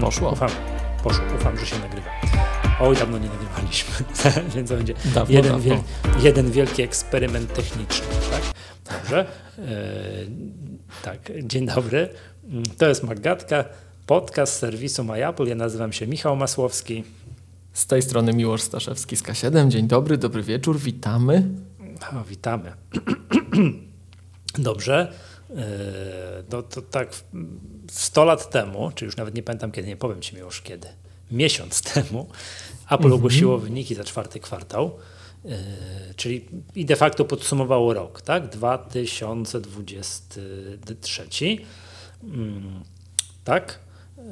Poszło. Ufam, poszło, ufam, że się nagrywa. Oj, dawno nie nagrywaliśmy, więc to będzie Dawno, jeden, dawno. wiel, jeden wielki eksperyment techniczny. Tak? Dobrze. E, tak, dzień dobry. To jest Magatka, podcast serwisu MyApple. Ja nazywam się Michał Masłowski. Z tej strony Miłosz Staszewski z K7. Dzień dobry, dobry wieczór, witamy. O, witamy. Dobrze. E, No to tak w- 100 lat temu, czy już nawet nie pamiętam kiedy, nie powiem Ci już kiedy, miesiąc temu, Apple ogłosiło wyniki za czwarty kwartał, e, czyli i de facto podsumowało rok, tak? 2023. Mm, Tak?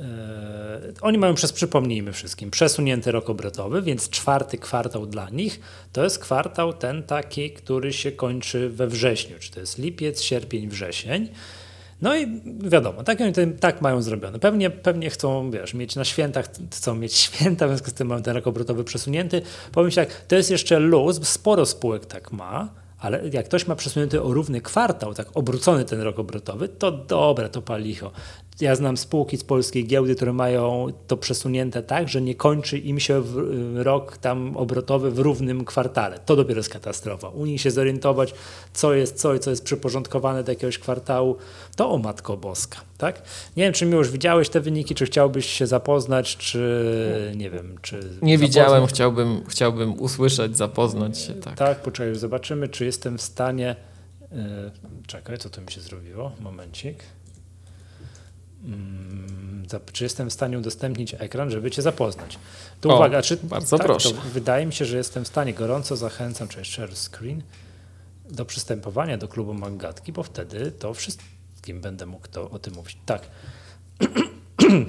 E, Oni mają przez, przypomnijmy wszystkim, przesunięty rok obrotowy, więc czwarty kwartał dla nich to jest kwartał ten taki, który się kończy we wrześniu, czy to jest lipiec, sierpień, wrzesień. No i wiadomo, tak, oni ten, tak mają zrobione. Pewnie, pewnie chcą, wiesz, mieć na świętach, chcą mieć święta, w związku z tym mają ten rok obrotowy przesunięty. Powiem Ci tak, to jest jeszcze luz, sporo spółek tak ma, ale jak ktoś ma przesunięty o równy kwartał, tak obrócony ten rok obrotowy, to dobre, to palicho. Ja znam spółki z polskiej giełdy, które mają to przesunięte tak, że nie kończy im się rok tam obrotowy w równym kwartale. To dopiero jest katastrofa. U nich się zorientować, co jest co i co jest przyporządkowane do jakiegoś kwartału, to o Matko Boska. Tak? Nie wiem, czy już widziałeś te wyniki, czy chciałbyś się zapoznać, czy nie wiem, czy... Nie zapoznać- widziałem, chciałbym, chciałbym usłyszeć, zapoznać się. Tak. tak, poczekaj, zobaczymy, czy jestem w stanie. Yy, czekaj, co to mi się zrobiło? Momencik. Mm, czy jestem w stanie udostępnić ekran, żeby Cię zapoznać? Tu O, uwaga, czy. bardzo tak, proszę. Wydaje mi się, że jestem w stanie. Gorąco zachęcam, czy share screen, do przystępowania do klubu Maggatki, bo wtedy to wszystkim będę mógł to, o tym mówić. Tak. Yy,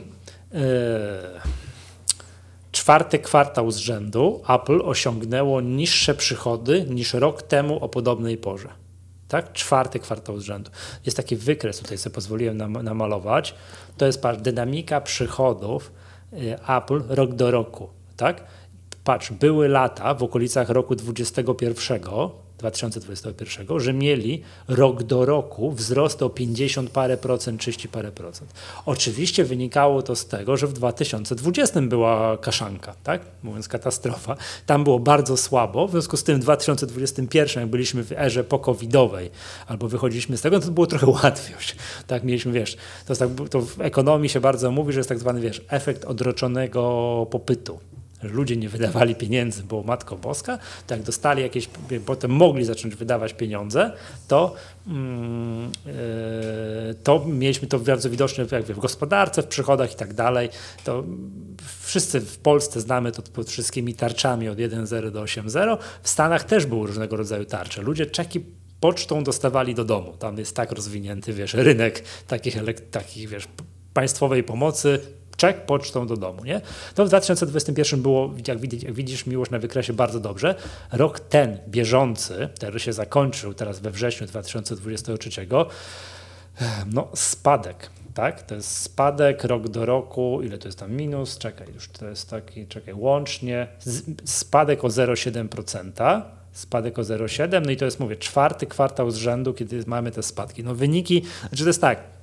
Czwarty kwartał z rzędu Apple osiągnęło niższe przychody niż rok temu o podobnej porze. Tak? Czwarty kwartał z rzędu. Jest taki wykres, tutaj sobie pozwoliłem nam, namalować. To jest patrz, dynamika przychodów y, Apple rok do roku. Tak? Patrz, były lata w okolicach roku 2021, 2021, że mieli rok do roku wzrost o 50 parę procent, 30 parę procent. Oczywiście wynikało to z tego, że w 2020 była kaszanka, tak? mówiąc katastrofa. Tam było bardzo słabo, w związku z tym w 2021, jak byliśmy w erze pokowidowej, albo wychodziliśmy z tego, no to było trochę łatwiej. Tak, mieliśmy, wiesz, to, tak, to w ekonomii się bardzo mówi, że jest tak zwany, wiesz, efekt odroczonego popytu ludzie nie wydawali pieniędzy, bo Matko Boska, to jak dostali jakieś, potem mogli zacząć wydawać pieniądze, to, mm, yy, to mieliśmy to bardzo widoczne jak w gospodarce, w przychodach i tak dalej. To wszyscy w Polsce znamy to pod wszystkimi tarczami od 1.0 do 8.0. W Stanach też były różnego rodzaju tarcze. Ludzie czeki pocztą dostawali do domu. Tam jest tak rozwinięty, wiesz, rynek takich, takich wiesz, państwowej pomocy, czek pocztą do domu, nie? To w 2021 było, jak widzisz, jak widzisz miłość na wykresie, bardzo dobrze. Rok ten, bieżący, który się zakończył teraz we wrześniu 2023, no spadek, tak? To jest spadek rok do roku, ile to jest tam minus? Czekaj, już to jest taki, czekaj, łącznie spadek o 0,7%. Spadek o 0,7, no i to jest, mówię, czwarty kwartał z rzędu, kiedy mamy te spadki. No wyniki, znaczy to jest tak,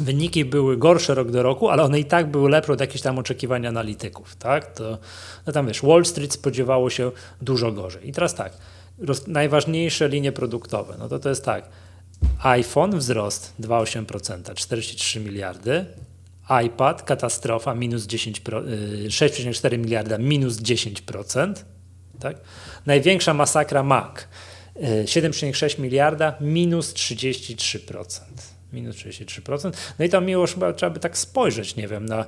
wyniki były gorsze rok do roku, ale one i tak były lepsze od jakichś tam oczekiwań analityków, tak? To, no tam wiesz, Wall Street spodziewało się dużo gorzej. I teraz tak, roz, najważniejsze linie produktowe, no to to jest tak, iPhone wzrost 2,8%, 43 miliardy, iPad katastrofa minus 10, pro- y, 6,4 miliarda minus 10%, tak? Największa masakra Mac y, 7,6 miliarda minus 33%. Minus 33%. No i tam miło chyba trzeba by tak spojrzeć, nie wiem, na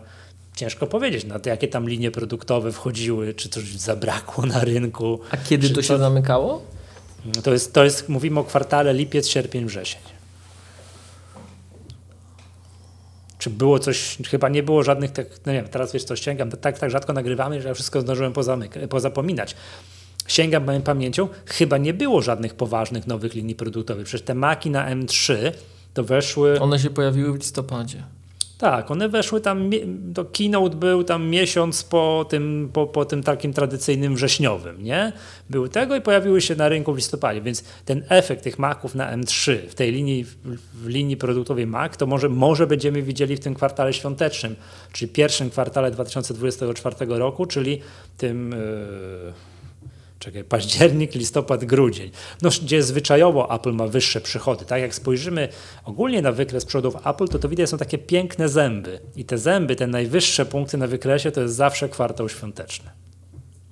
ciężko powiedzieć, na to, jakie tam linie produktowe wchodziły, czy coś zabrakło na rynku. A kiedy to się co- zamykało? to jest, to jest, mówimy o kwartale lipiec, sierpień, wrzesień. Czy było coś, chyba nie było żadnych, tak, no nie wiem, teraz wiesz co, ściągam, tak, tak rzadko nagrywamy, że ja wszystko zdążyłem pozamyka, pozapominać. Sięgam moją pamięcią, chyba nie było żadnych poważnych nowych linii produktowych. Przecież te maki na M3 to weszły, One się pojawiły w listopadzie. Tak, one weszły tam, to keynote był tam miesiąc po tym, po, po tym takim tradycyjnym wrześniowym, nie? Były tego i pojawiły się na rynku w listopadzie, więc ten efekt tych Maców na M3 w tej linii, w linii produktowej Mac, to może, może będziemy widzieli w tym kwartale świątecznym, czyli pierwszym kwartale 2024 roku, czyli tym... Yy czekaj, październik, listopad, grudzień, no, gdzie zwyczajowo Apple ma wyższe przychody. Tak jak spojrzymy ogólnie na wykres przychodów Apple, to to widać są takie piękne zęby. I te zęby, te najwyższe punkty na wykresie, to jest zawsze kwartał świąteczny.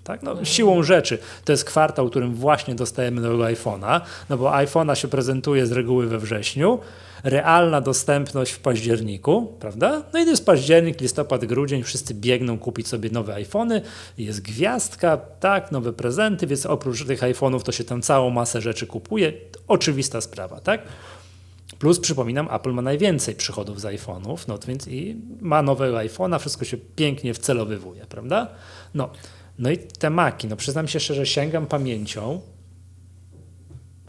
Tak? No, siłą rzeczy to jest kwartał, w którym właśnie dostajemy nowego iPhone'a, no bo iPhone'a się prezentuje z reguły we wrześniu, realna dostępność w październiku, prawda? No i to jest październik, listopad, grudzień, wszyscy biegną kupić sobie nowe iPhony, jest gwiazdka, tak, nowe prezenty, więc oprócz tych iPhone'ów to się tam całą masę rzeczy kupuje, oczywista sprawa, tak? Plus przypominam, Apple ma najwięcej przychodów z iPhone'ów, no więc i ma nowego iPhone'a, wszystko się pięknie wcelowywuje, prawda? No, no i te Maki, no przyznam się szczerze, sięgam pamięcią,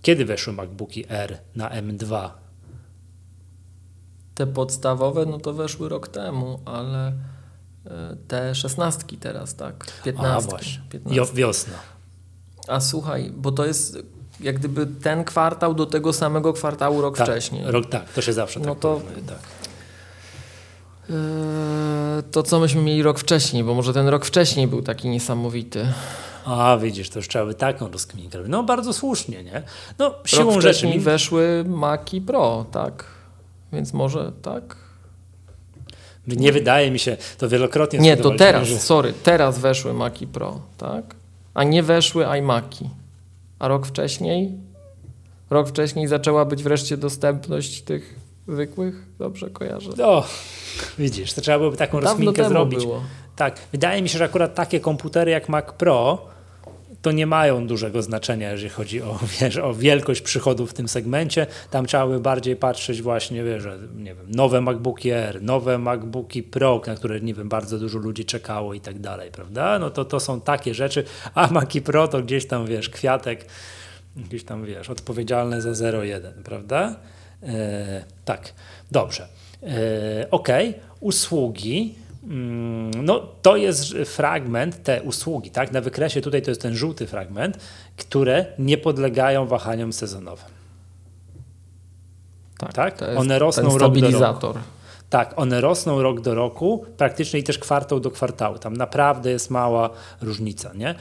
kiedy weszły MacBooki R na M2 te podstawowe, no to weszły rok temu, ale e, te szesnastki teraz, tak? Piętnastki. A właśnie, 15. wiosna. A słuchaj, bo to jest jak gdyby ten kwartał do tego samego kwartału rok tak, wcześniej. Rok, tak, to się zawsze no tak to, tak. Yy, to co myśmy mieli rok wcześniej, bo może ten rok wcześniej był taki niesamowity. A widzisz, to już trzeba by taką rozkminkę No bardzo słusznie, nie? No siłą rok rzeczy... mi weszły Maki Pro, tak? Więc może tak? Nie wydaje mi się, to wielokrotnie Nie, to teraz, że... sorry, teraz weszły Maki Pro, tak? A nie weszły iMaki. A rok wcześniej? Rok wcześniej zaczęła być wreszcie dostępność tych zwykłych? Dobrze kojarzę? O, widzisz, to trzeba byłoby taką Dawno rozminkę zrobić. Było. Tak, wydaje mi się, że akurat takie komputery jak Mac Pro to nie mają dużego znaczenia, jeżeli chodzi o, wiesz, o wielkość przychodów w tym segmencie. Tam trzeba by bardziej patrzeć właśnie, wiesz, nie wiem, nowe MacBooki Air, nowe MacBooki Pro, na które, nie wiem, bardzo dużo ludzi czekało i tak dalej, prawda? No to, to są takie rzeczy, a Maci Pro to gdzieś tam, wiesz, kwiatek, gdzieś tam, wiesz, odpowiedzialne za 0,1, prawda? E, tak, dobrze. E, ok, usługi no, to jest fragment, te usługi, tak? Na wykresie tutaj to jest ten żółty fragment, które nie podlegają wahaniom sezonowym. Tak, tak? one rosną rok do roku. Tak, one rosną rok do roku, praktycznie i też kwartał do kwartału. Tam naprawdę jest mała różnica, nie?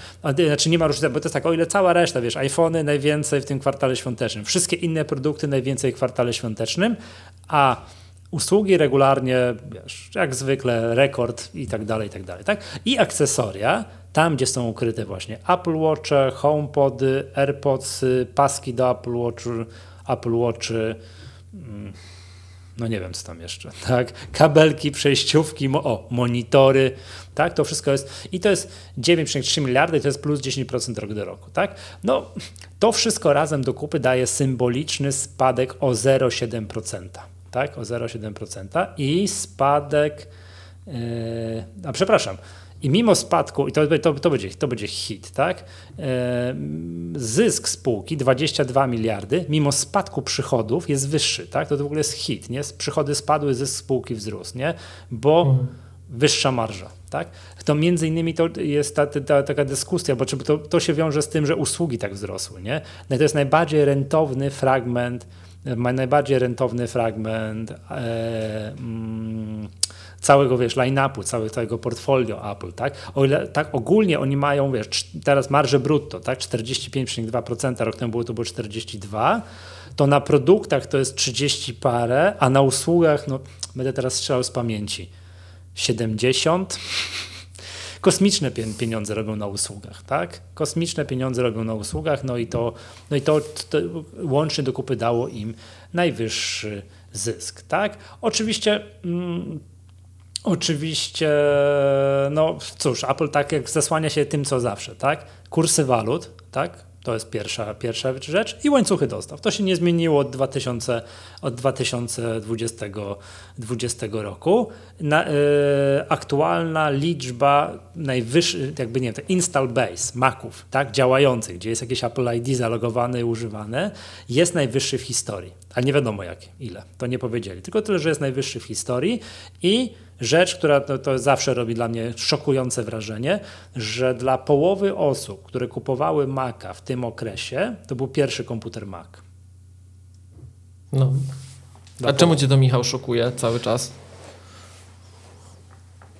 Znaczy nie ma różnicy, bo to jest tak, o ile cała reszta, wiesz, iPhony najwięcej w tym kwartale świątecznym, wszystkie inne produkty najwięcej w kwartale świątecznym, a usługi regularnie, wiesz, jak zwykle rekord i tak dalej, i tak dalej. Tak? I akcesoria, tam gdzie są ukryte właśnie Apple Watch, HomePody, AirPods, paski do Apple Watch, Apple Watch, mm, no nie wiem co tam jeszcze, tak? Kabelki, przejściówki, o, monitory, tak? To wszystko jest i to jest 9,3 miliardy i to jest plus 10% rok do roku, tak? No, to wszystko razem do kupy daje symboliczny spadek o 0,7% tak, o 0,7% i spadek, yy, a przepraszam, i mimo spadku, i to, to, to, będzie, to będzie hit, tak? Yy, zysk spółki 22 miliardy, mimo spadku przychodów jest wyższy, tak? To, to w ogóle jest hit, nie? Przychody spadły, zysk spółki wzrósł, nie? Bo mhm. wyższa marża, tak? To między innymi to jest ta, ta, taka dyskusja, bo to, to się wiąże z tym, że usługi tak wzrosły, nie? No to jest najbardziej rentowny fragment najbardziej rentowny fragment e, mm, całego, wiesz, line-upu, całego, całego portfolio Apple, tak? O ile tak ogólnie oni mają, wiesz, teraz marże brutto, tak? 45,2%, rok temu było to było 42%, to na produktach to jest 30 parę, a na usługach, no będę teraz strzelał z pamięci, 70, kosmiczne pieniądze robią na usługach, tak? Kosmiczne pieniądze robią na usługach, no i to, no i to, to łącznie do kupy dało im najwyższy zysk, tak? Oczywiście mm, Oczywiście, no cóż, Apple tak jak zasłania się tym, co zawsze, tak? Kursy walut, tak? To jest pierwsza, pierwsza rzecz. I łańcuchy dostaw. To się nie zmieniło od, 2000, od 2020 2020 roku. Na, y, aktualna liczba najwyższych, jakby nie wiem, install base Maców, tak, działających, gdzie jest jakieś Apple ID zalogowane i używane, jest najwyższy w historii. Ale nie wiadomo jak, ile. To nie powiedzieli. Tylko tyle, że jest najwyższy w historii i rzecz, która to, to, zawsze robi dla mnie szokujące wrażenie, że dla połowy osób, które kupowały Maca w tym okresie, to był pierwszy komputer Mac. No. A czemu cię to Michał szokuje cały czas?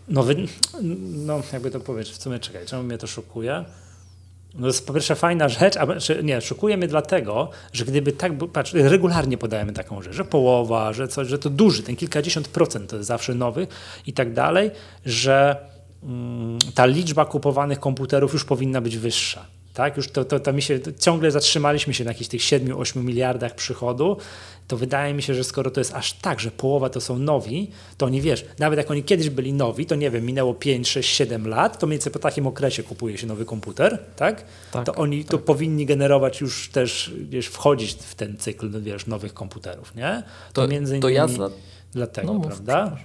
No, wy, no jakby to powiedzieć, w sumie czekaj, czemu mnie to szokuje? No to jest po pierwsze fajna rzecz, a nie, szokuje mnie dlatego, że gdyby tak, patrz, regularnie podajemy taką rzecz, że połowa, że coś, że to duży, ten kilkadziesiąt procent to jest zawsze nowy i tak dalej, że mm, ta liczba kupowanych komputerów już powinna być wyższa. Tak, już to, to, to mi się, to ciągle zatrzymaliśmy się na jakichś tych 7-8 miliardach przychodu, to wydaje mi się, że skoro to jest aż tak, że połowa to są nowi, to oni wiesz, nawet jak oni kiedyś byli nowi, to nie wiem, minęło 5, 6, 7 lat, to mniej więcej po takim okresie kupuje się nowy komputer, tak? tak to oni tak. to powinni generować już też, wiesz, wchodzić w ten cykl, wiesz, nowych komputerów, nie? To, to między innymi to ja za... dlatego, no, prawda?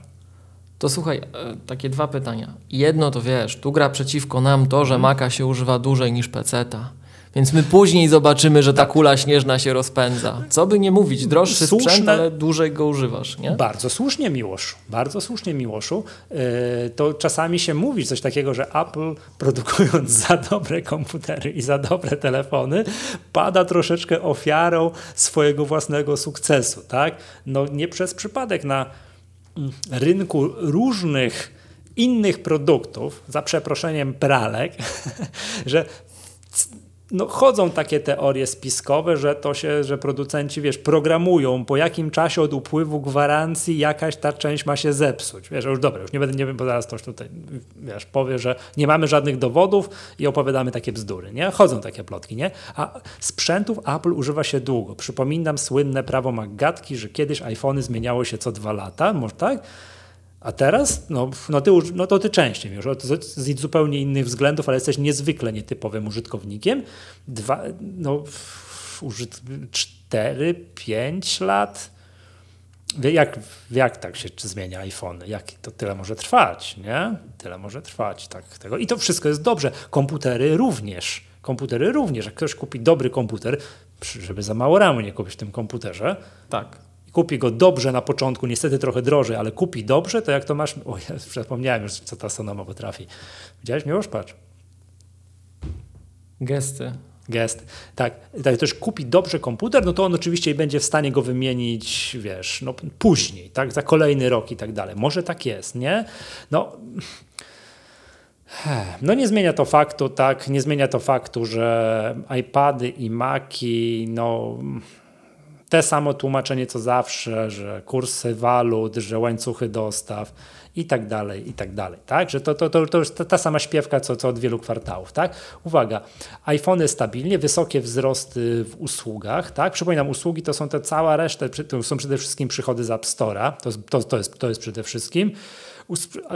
To słuchaj, e, takie dwa pytania. Jedno to wiesz, tu gra przeciwko nam to, że Maka się używa dłużej niż peceta. Więc my później zobaczymy, że ta kula śnieżna się rozpędza. Co by nie mówić, droższy Słuszne, sprzęt, ale dłużej go używasz, nie? Bardzo słusznie, Miłoszu. Bardzo słusznie, Miłoszu. Yy, to czasami się mówi coś takiego, że Apple produkując za dobre komputery i za dobre telefony, pada troszeczkę ofiarą swojego własnego sukcesu, tak? No nie przez przypadek na mm, rynku różnych innych produktów, za przeproszeniem pralek, że no, chodzą takie teorie spiskowe, że to się, że producenci, wiesz, programują, po jakim czasie od upływu gwarancji jakaś ta część ma się zepsuć. Wiesz, już dobra, już nie będę, nie wiem, bo zaraz ktoś tutaj, wiesz, powie, że nie mamy żadnych dowodów i opowiadamy takie bzdury, nie? Chodzą takie plotki, nie? A sprzętów Apple używa się długo. Przypominam słynne prawo Maggatki, że kiedyś iPhony zmieniało się co dwa lata, może tak? A teraz, no, no, ty, no to ty częściej już, z, zupełnie innych względów, ale jesteś niezwykle nietypowym użytkownikiem. Dwa, no, użyt, 4, 5 lat. Jak, jak tak się zmienia iPhone? Jak to tyle może trwać, nie? Tyle może trwać, tak. Tego. I to wszystko jest dobrze. Komputery również. Komputery również. Jak ktoś kupi dobry komputer, żeby za mało ramu nie kupić w tym komputerze, tak kupi go dobrze na początku, niestety trochę drożej, ale kupi dobrze, to jak to masz... O, ja zapomniałem już, co ta Sonoma potrafi. Widziałeś, Miłosz? Patrz. Gesty. Gest. Tak, tak, ktoś kupi dobrze komputer, no to on oczywiście będzie w stanie go wymienić, wiesz, no później, tak, za kolejny rok i tak dalej. Może tak jest, nie? No, no nie zmienia to faktu, tak, nie zmienia to faktu, że iPady i Maci, no te samo tłumaczenie co zawsze, że kursy walut, że łańcuchy dostaw i tak dalej, i tak dalej, tak? Że to, to, to, to już ta, ta sama śpiewka, co, co od wielu kwartałów, tak? Uwaga, iPhony stabilnie, wysokie wzrosty w usługach, tak? Przypominam, usługi to są te cała reszta, to są przede wszystkim przychody z App Store'a, to, to, to, jest, to jest przede wszystkim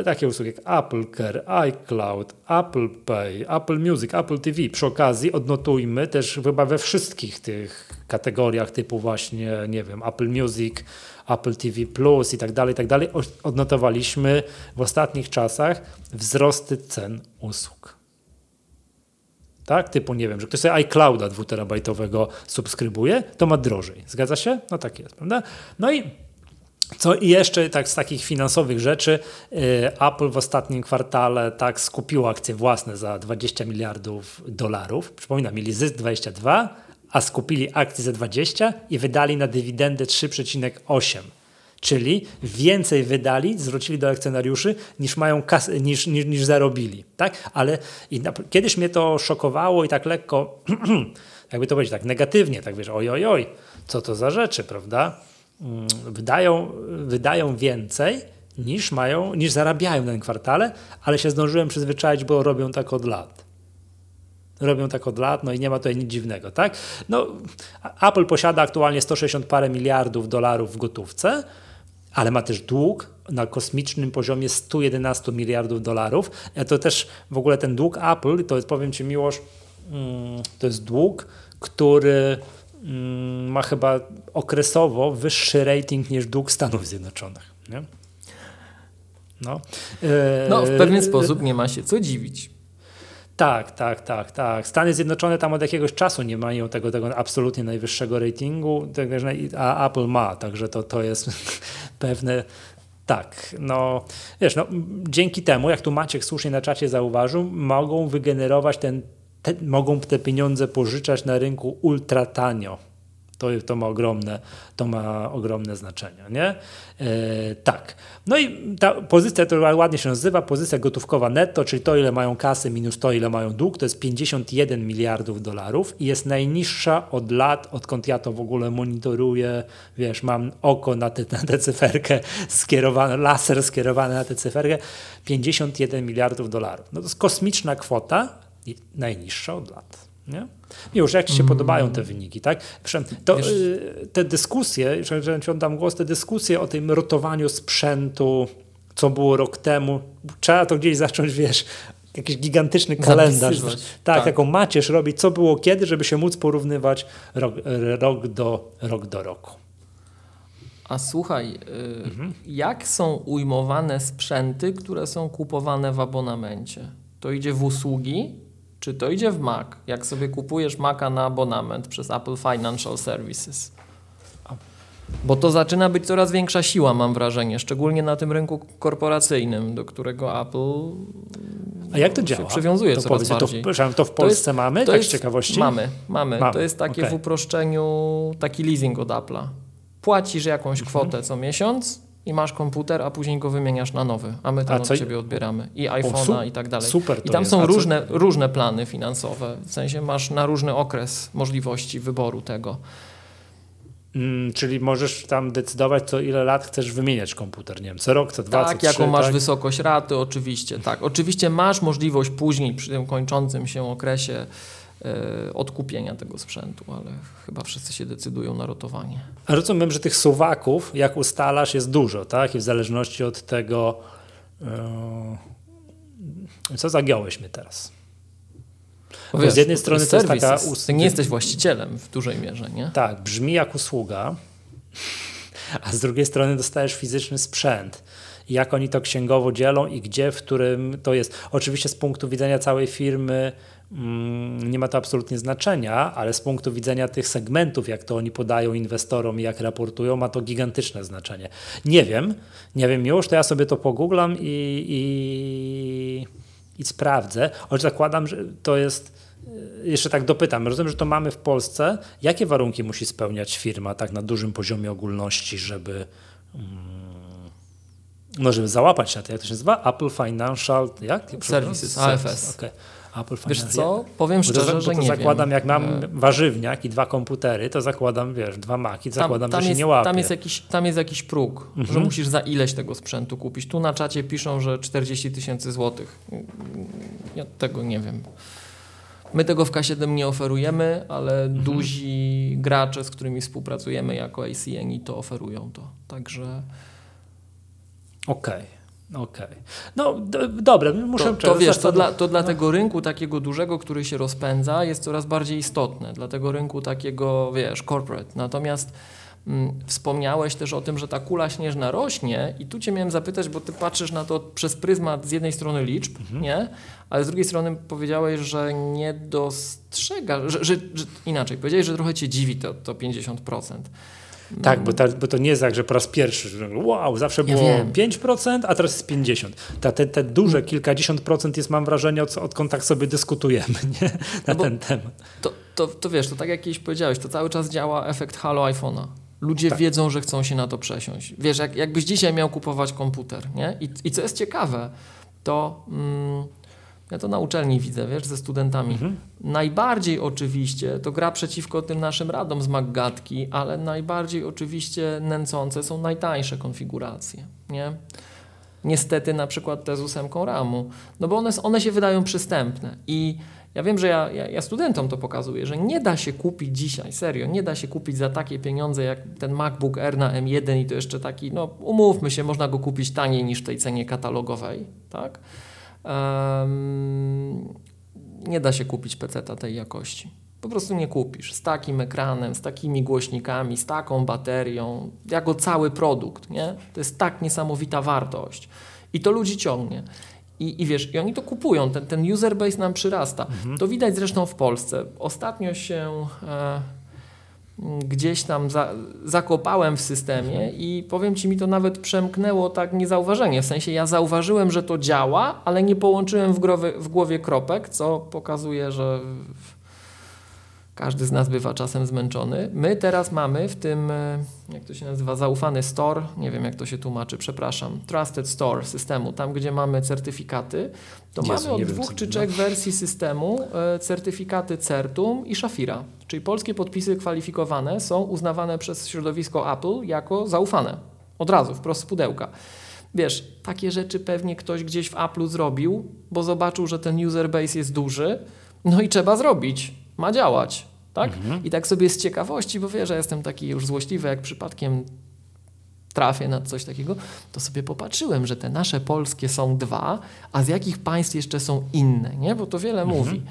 takie usługi jak Apple Care, iCloud, Apple Pay, Apple Music, Apple TV. Przy okazji odnotujmy też chyba we wszystkich tych kategoriach typu właśnie, nie wiem, Apple Music, Apple TV Plus i tak dalej, i tak dalej, odnotowaliśmy w ostatnich czasach wzrosty cen usług. Tak? Typu, nie wiem, że ktoś sobie iClouda dwuterabajtowego subskrybuje, to ma drożej. Zgadza się? No tak jest, prawda? No i co i jeszcze tak z takich finansowych rzeczy, y, Apple w ostatnim kwartale tak skupiło akcje własne za 20 miliardów dolarów. Przypominam, mieli zysk 22, a skupili akcje za 20 i wydali na dywidendę 3,8. Czyli więcej wydali, zwrócili do akcjonariuszy niż mają kas- niż, niż, niż zarobili. Tak? Ale na, kiedyś mnie to szokowało i tak lekko, jakby to powiedzieć, tak negatywnie, tak wiesz, oj, oj, oj, co to za rzeczy, prawda? Mm, wydają, wydają więcej niż mają, niż zarabiają w tym kwartale, ale się zdążyłem przyzwyczaić, bo robią tak od lat. Robią tak od lat, no i nie ma tutaj nic dziwnego, tak? No, Apple posiada aktualnie 160 parę miliardów dolarów w gotówce, ale ma też dług na kosmicznym poziomie 111 miliardów dolarów. To też w ogóle ten dług Apple, to jest, powiem Ci miłość, mm, to jest dług, który ma chyba okresowo wyższy rating niż dług Stanów Zjednoczonych. Nie? No. no, w pewien sposób nie ma się co dziwić. Tak, tak, tak, tak. Stany Zjednoczone tam od jakiegoś czasu nie mają tego, tego absolutnie najwyższego ratingu, a Apple ma, także to, to jest pewne. Tak, no wiesz, no, dzięki temu, jak tu Maciek słusznie na czacie zauważył, mogą wygenerować ten, te, mogą te pieniądze pożyczać na rynku ultra tanio to, to, ma, ogromne, to ma ogromne znaczenie. Nie? E, tak. No i ta pozycja, to ładnie się nazywa, pozycja gotówkowa netto, czyli to, ile mają kasy minus to, ile mają dług, to jest 51 miliardów dolarów i jest najniższa od lat, odkąd ja to w ogóle monitoruję. Wiesz, mam oko na, te, na tę cyferkę skierowane, laser skierowany na tę cyferkę, 51 miliardów dolarów. No to jest kosmiczna kwota, najniższa od lat. Nie? Już jak Ci się mm. podobają te wyniki, tak? To, Wiesz, y, te dyskusje, że Ci oddam głos, te dyskusje o tym rotowaniu sprzętu, co było rok temu, trzeba to gdzieś zacząć, wiesz, jakiś gigantyczny kalendarz, tak, tak, jaką macierz robić, co było kiedy, żeby się móc porównywać rok, rok, do, rok do roku. A słuchaj, y, mhm. jak są ujmowane sprzęty, które są kupowane w abonamencie? To idzie w usługi, czy to idzie w Mac, jak sobie kupujesz Maca na abonament przez Apple Financial Services. Bo to zaczyna być coraz większa siła, mam wrażenie, szczególnie na tym rynku korporacyjnym, do którego Apple A jak to działa? przywiązuje to coraz bardziej. To, to w Polsce to jest, mamy, tak z ciekawości? Mamy, mamy, mamy. To jest takie okay. w uproszczeniu, taki leasing od Apple'a. Płacisz jakąś mhm. kwotę co miesiąc, i masz komputer, a później go wymieniasz na nowy, a my tam od ciebie odbieramy i iPhone'a i tak dalej. Super I tam jest. są różne, co... różne plany finansowe, w sensie masz na różny okres możliwości wyboru tego. Mm, czyli możesz tam decydować, co ile lat chcesz wymieniać komputer, nie wiem, co rok, co dwa, tak, co jaką trzy, masz tak? wysokość raty, oczywiście, tak. Oczywiście masz możliwość później, przy tym kończącym się okresie, odkupienia tego sprzętu, ale chyba wszyscy się decydują na rotowanie. A rozumiem, że tych suwaków, jak ustalasz, jest dużo, tak? I w zależności od tego, yy, co zagiąłeś mnie teraz. Bo wiesz, z jednej strony to jest taka... Ty nie jesteś właścicielem w dużej mierze, nie? Tak, brzmi jak usługa, a z drugiej strony dostajesz fizyczny sprzęt jak oni to księgowo dzielą i gdzie, w którym to jest. Oczywiście z punktu widzenia całej firmy nie ma to absolutnie znaczenia, ale z punktu widzenia tych segmentów, jak to oni podają inwestorom i jak raportują, ma to gigantyczne znaczenie. Nie wiem, nie wiem już, to ja sobie to pogooglam i, i, i sprawdzę. Choć zakładam, że to jest. E, jeszcze tak dopytam, rozumiem, że to mamy w Polsce. Jakie warunki musi spełniać firma tak na dużym poziomie ogólności, żeby. Mm, no, żeby załapać na to, jak to się nazywa? Apple Financial, jak? Services, AFS. Okay. Apple Wiesz co, powiem szczerze, to, że to nie zakładam, wiem. jak mam e, warzywniak i dwa komputery, to zakładam, wiesz, dwa maki, zakładam, tam, że się jest, nie łapie. Tam jest jakiś, tam jest jakiś próg, mhm. że musisz za ileś tego sprzętu kupić. Tu na czacie piszą, że 40 tysięcy złotych. Ja tego nie wiem. My tego w K7 nie oferujemy, ale mhm. duzi gracze, z którymi współpracujemy jako ACN to oferują to. Także... Okej. Okay. Okej. Okay. No do, dobra, muszę To, to wiesz, to dla, to dla no. tego rynku takiego dużego, który się rozpędza, jest coraz bardziej istotne. Dla tego rynku takiego, wiesz, corporate. Natomiast mm, wspomniałeś też o tym, że ta kula śnieżna rośnie i tu cię miałem zapytać, bo ty patrzysz na to przez pryzmat z jednej strony liczb, mhm. nie? Ale z drugiej strony powiedziałeś, że nie dostrzegasz, że, że, że inaczej, powiedziałeś, że trochę cię dziwi to, to 50%. Tak, bo, ta, bo to nie jest tak, że po raz pierwszy, że wow, zawsze było ja 5%, a teraz jest 50%. Ta, te, te duże kilkadziesiąt procent jest, mam wrażenie, od, odkąd tak sobie dyskutujemy nie? na no ten temat. To, to, to wiesz, to tak jak kiedyś powiedziałeś, to cały czas działa efekt halo iPhone'a. Ludzie tak. wiedzą, że chcą się na to przesiąść. Wiesz, jak, jakbyś dzisiaj miał kupować komputer, nie? I, i co jest ciekawe, to... Mm, ja to na uczelni widzę, wiesz, ze studentami. Mhm. Najbardziej oczywiście to gra przeciwko tym naszym radom z Maggatki, ale najbardziej oczywiście nęcące są najtańsze konfiguracje, nie? Niestety na przykład te z ósemką RAMu, no bo one, one się wydają przystępne i ja wiem, że ja, ja, ja, studentom to pokazuję, że nie da się kupić dzisiaj, serio, nie da się kupić za takie pieniądze jak ten MacBook Air na M1 i to jeszcze taki, no umówmy się, można go kupić taniej niż w tej cenie katalogowej, tak? Nie da się kupić peceta tej jakości. Po prostu nie kupisz. Z takim ekranem, z takimi głośnikami, z taką baterią, jako cały produkt, nie? To jest tak niesamowita wartość. I to ludzi ciągnie. I, I wiesz, i oni to kupują, ten, ten user base nam przyrasta. To widać zresztą w Polsce. Ostatnio się e, gdzieś tam za, zakopałem w systemie i powiem Ci, mi to nawet przemknęło tak niezauważenie. W sensie ja zauważyłem, że to działa, ale nie połączyłem w, growy, w głowie kropek, co pokazuje, że każdy z nas bywa czasem zmęczony. My teraz mamy w tym, e, jak to się nazywa, zaufany store, nie wiem jak to się tłumaczy, przepraszam, trusted store systemu, tam gdzie mamy certyfikaty, to Jezu, mamy od wiem, dwóch co- czy no. trzech wersji systemu e, certyfikaty Certum i Shafira, czyli polskie podpisy kwalifikowane są uznawane przez środowisko Apple jako zaufane. Od razu, wprost z pudełka. Wiesz, takie rzeczy pewnie ktoś gdzieś w Apple'u zrobił, bo zobaczył, że ten user base jest duży, no i trzeba zrobić. Ma działać, tak? I tak sobie z ciekawości, bo wiesz, że jestem taki już złośliwy, jak przypadkiem trafię na coś takiego, to sobie popatrzyłem, że te nasze polskie są dwa, a z jakich państw jeszcze są inne, nie? Bo to wiele mówi.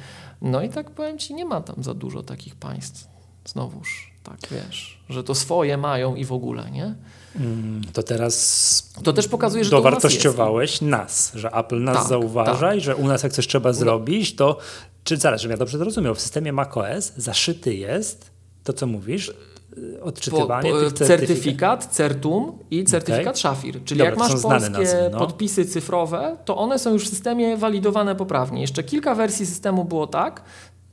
No i tak powiem Ci, nie ma tam za dużo takich państw. Znowuż, tak wiesz, że to swoje mają i w ogóle, nie? Mm, To teraz To też pokazuje, że dowartościowałeś nas, że Apple nas Tak, zauważa tak. i że u nas jak coś trzeba zrobić, to czy zaraz, żebym ja dobrze zrozumiał, w systemie macOS zaszyty jest to, co mówisz, y, Po, odczytywanie po, tych certyfikatów. certyfikat, certum i certyfikat Shafir. Czyli Dobra, jak masz polskie nazwy, no. podpisy cyfrowe, to one są już w systemie walidowane poprawnie. Jeszcze kilka wersji systemu było tak,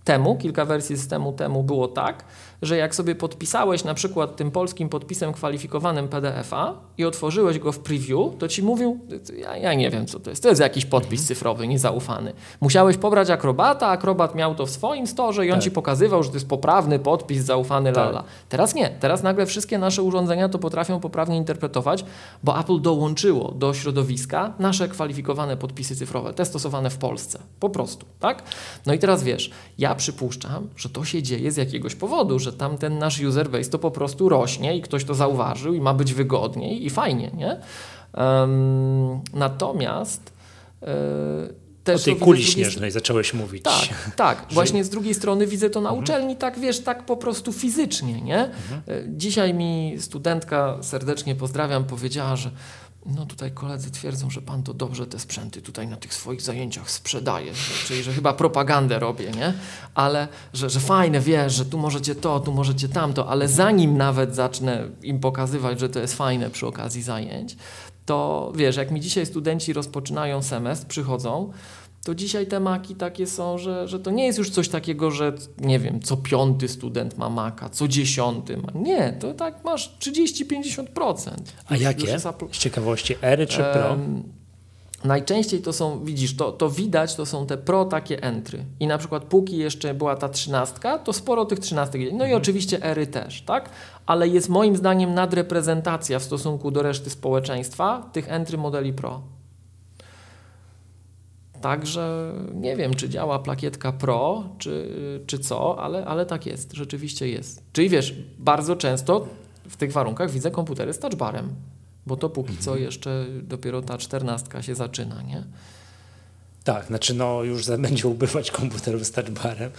temu, kilka wersji systemu temu było tak, że jak sobie podpisałeś na przykład tym polskim podpisem kwalifikowanym PDF-a i otworzyłeś go w preview, to ci mówił, ja, ja nie wiem co to jest, to jest jakiś podpis Mhm. cyfrowy, niezaufany. Musiałeś pobrać Akrobata, Akrobat miał to w swoim storze i on Tak. ci pokazywał, że to jest poprawny podpis, zaufany, Tak. lala. Teraz nie, teraz nagle wszystkie nasze urządzenia to potrafią poprawnie interpretować, bo Apple dołączyło do środowiska nasze kwalifikowane podpisy cyfrowe, te stosowane w Polsce, po prostu, tak? No i teraz wiesz, ja przypuszczam, że to się dzieje z jakiegoś powodu, że tam ten nasz user base to po prostu rośnie i ktoś to zauważył i ma być wygodniej i fajnie, nie? Em, natomiast O też tej to widzę kuli śnieżnej zacząłeś mówić. tak, tak. Właśnie z drugiej strony widzę to na uczelni, tak wiesz, tak po prostu fizycznie, nie? E, Dzisiaj mi studentka, serdecznie pozdrawiam, powiedziała, że no tutaj koledzy twierdzą, że pan to dobrze te sprzęty tutaj na tych swoich zajęciach sprzedaje, czyli że chyba propagandę robię, nie? Ale że, że fajne, wiesz, że tu możecie to, tu możecie tamto, ale zanim nawet zacznę im pokazywać, że to jest fajne przy okazji zajęć, to wiesz, jak mi dzisiaj studenci rozpoczynają semestr, przychodzą, to dzisiaj te maki takie są, że, że to nie jest już coś takiego, że nie wiem, co piąty student ma maka, co dziesiąty ma. Nie, to tak masz 30-50%. A jakie? Z ciekawości, Ery czy Pro? Najczęściej to są, widzisz, to, to widać, to są te pro takie entry. I na przykład póki jeszcze była ta trzynastka, to sporo tych trzynastek. No i oczywiście ery też, tak? Ale jest moim zdaniem nadreprezentacja w stosunku do reszty społeczeństwa tych entry modeli pro. Także nie wiem, czy działa plakietka Pro, czy, czy co, ale, ale tak jest, rzeczywiście jest. Czyli wiesz, bardzo często w tych warunkach widzę komputery z touchbarem, bo to póki co jeszcze dopiero ta czternastka się zaczyna, nie? Tak, znaczy no już będzie ubywać komputerów z touchbarem.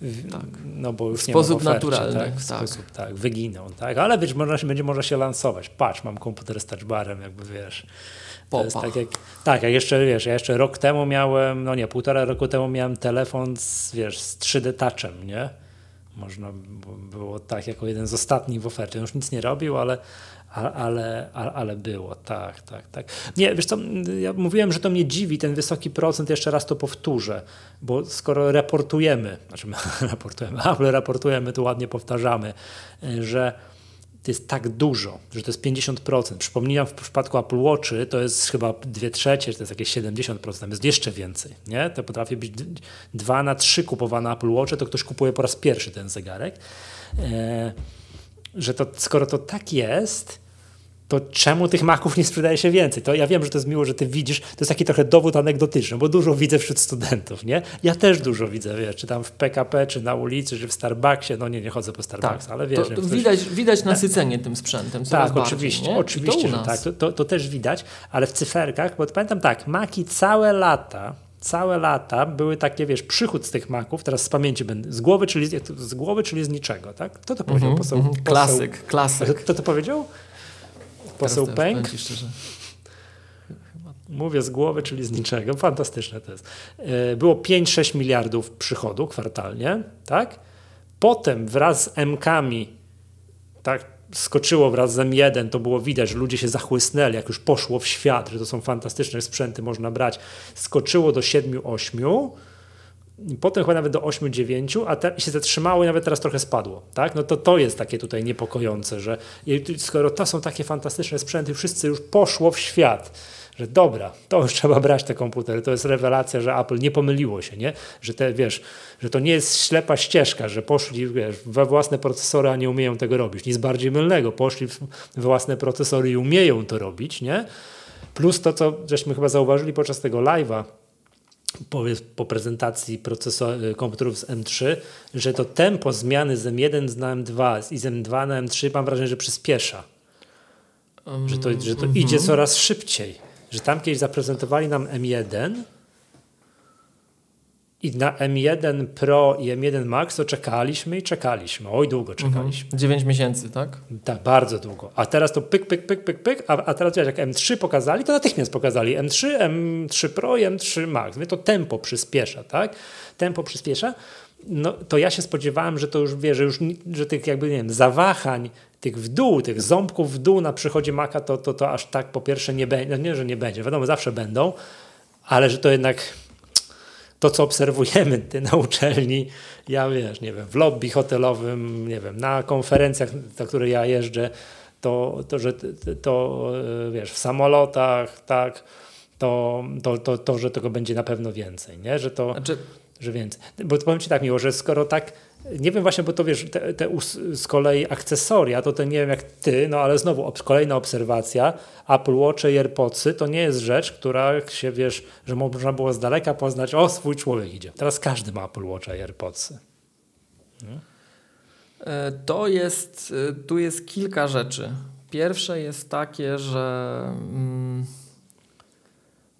W- Tak. No bo już W nie sposób ofercie, naturalny, Tak, w tak. sposób, tak, wyginą, tak. Ale wiesz, można, będzie można się lansować. Patrz, mam komputer z touchbarem, jakby wiesz. To jest Popa. tak jak, tak, jak jeszcze, wiesz, ja jeszcze rok temu miałem, no nie, półtora roku temu miałem telefon z, wiesz, z 3D touchem, nie? Można było tak, jako jeden z ostatnich w ofercie. On już nic nie robił, ale, ale, a- ale było, tak, tak, tak. Nie, wiesz co, ja mówiłem, że to mnie dziwi, ten wysoki procent, jeszcze raz to powtórzę, bo skoro raportujemy, znaczy my raportujemy, Apple raportujemy, to ładnie powtarzamy, y, że to jest tak dużo, że to jest 50%. Przypomniałem, w przypadku Apple Watchy to jest chyba 2 trzecie, to jest jakieś 70%, tam jest jeszcze więcej. Nie? To potrafi być 2 na 3 kupowane Apple Watche, to ktoś kupuje po raz pierwszy ten zegarek. E, że to, skoro to tak jest, to czemu tych maków nie sprzedaje się więcej? To ja wiem, że to jest miło, że ty widzisz, to jest taki trochę dowód anegdotyczny, bo dużo widzę wśród studentów, nie? Ja też dużo widzę, wiesz, czy tam w PKP, czy na ulicy, czy w Starbucksie, no nie, nie chodzę po Starbucks, ale wiesz... to, to ktoś- widać, widać nasycenie tym sprzętem. tak, bardziej, oczywiście, to oczywiście, że tak. To, to, to też widać, ale w cyferkach, bo pamiętam tak, Maki całe lata całe lata były takie, wiesz, przychód z tych maków, teraz z pamięci będę, z głowy, czyli z, z głowy, czyli z niczego, tak? Kto to powiedział? Mhm, Poseł, mhm. poseł, Klasyk, klasyk. Kto to powiedział? Poseł Teraz- Pęk? powiem ci szczerze. Mówię z głowy, czyli z niczego. Fantastyczne to jest. E, Było 5-6 miliardów przychodu kwartalnie, tak? Potem wraz z M-kami, tak, skoczyło wraz z M1, to było widać, że ludzie się zachłysnęli, jak już poszło w świat, że to są fantastyczne sprzęty, można brać. Skoczyło do 7-8, i potem chyba nawet do 8-9, a te, się zatrzymało i nawet teraz trochę spadło. Tak? No to to jest takie tutaj niepokojące, że skoro to są takie fantastyczne sprzęty, wszyscy już poszło w świat, że dobra, to już trzeba brać te komputery. To jest rewelacja, że Apple nie pomyliło się, nie? Że te, wiesz, że to nie jest ślepa ścieżka, że poszli wiesz, we własne procesory, a nie umieją tego robić. Nic bardziej mylnego. Poszli we własne procesory i umieją to robić, nie? Plus to, co żeśmy chyba zauważyli podczas tego live'a, po, po prezentacji procesor, y, komputerów z M3, że to tempo zmiany z M1 na M2 i z M2 na M3 mam wrażenie, że przyspiesza. Że to, że to idzie coraz szybciej. Że tam kiedyś zaprezentowali nam M1 i na M1 Pro i M1 Max to czekaliśmy i czekaliśmy. Oj, długo czekaliśmy. 9 miesięcy, tak? Tak, bardzo długo. A teraz to pyk, pyk, pyk, pyk, pyk, a, a teraz wiesz, jak M3 pokazali, to natychmiast pokazali M3, M3 Pro i M3 Max. Więc to tempo przyspiesza, tak? Tempo przyspiesza. No to ja się spodziewałem, że to już wie, że już że tych jakby nie wiem, zawahań, tych w dół, tych ząbków w dół na przychodzie Maca, to, to, to aż tak po pierwsze nie będzie, no nie, że nie będzie, wiadomo, zawsze będą, ale że to jednak to, co obserwujemy ty na uczelni, ja wiesz, nie wiem, w lobby hotelowym, nie wiem, na konferencjach, na które ja jeżdżę, to, to że to, e, wiesz, w samolotach, tak, to, to, to, to, że tego będzie na pewno więcej, nie? Że to, Znaczy, że więcej. Bo powiem Ci tak miło, że skoro tak, nie wiem właśnie, bo to wiesz, te, te z kolei akcesoria, to, to nie wiem jak Ty, no ale znowu ob, kolejna obserwacja, Apple Watch i AirPodsy to nie jest rzecz, która się, wiesz, że można było z daleka poznać, o, swój człowiek idzie. Teraz każdy ma Apple Watcha i AirPodsy. e, to jest, e, tu jest kilka rzeczy. Pierwsze jest takie, że mm,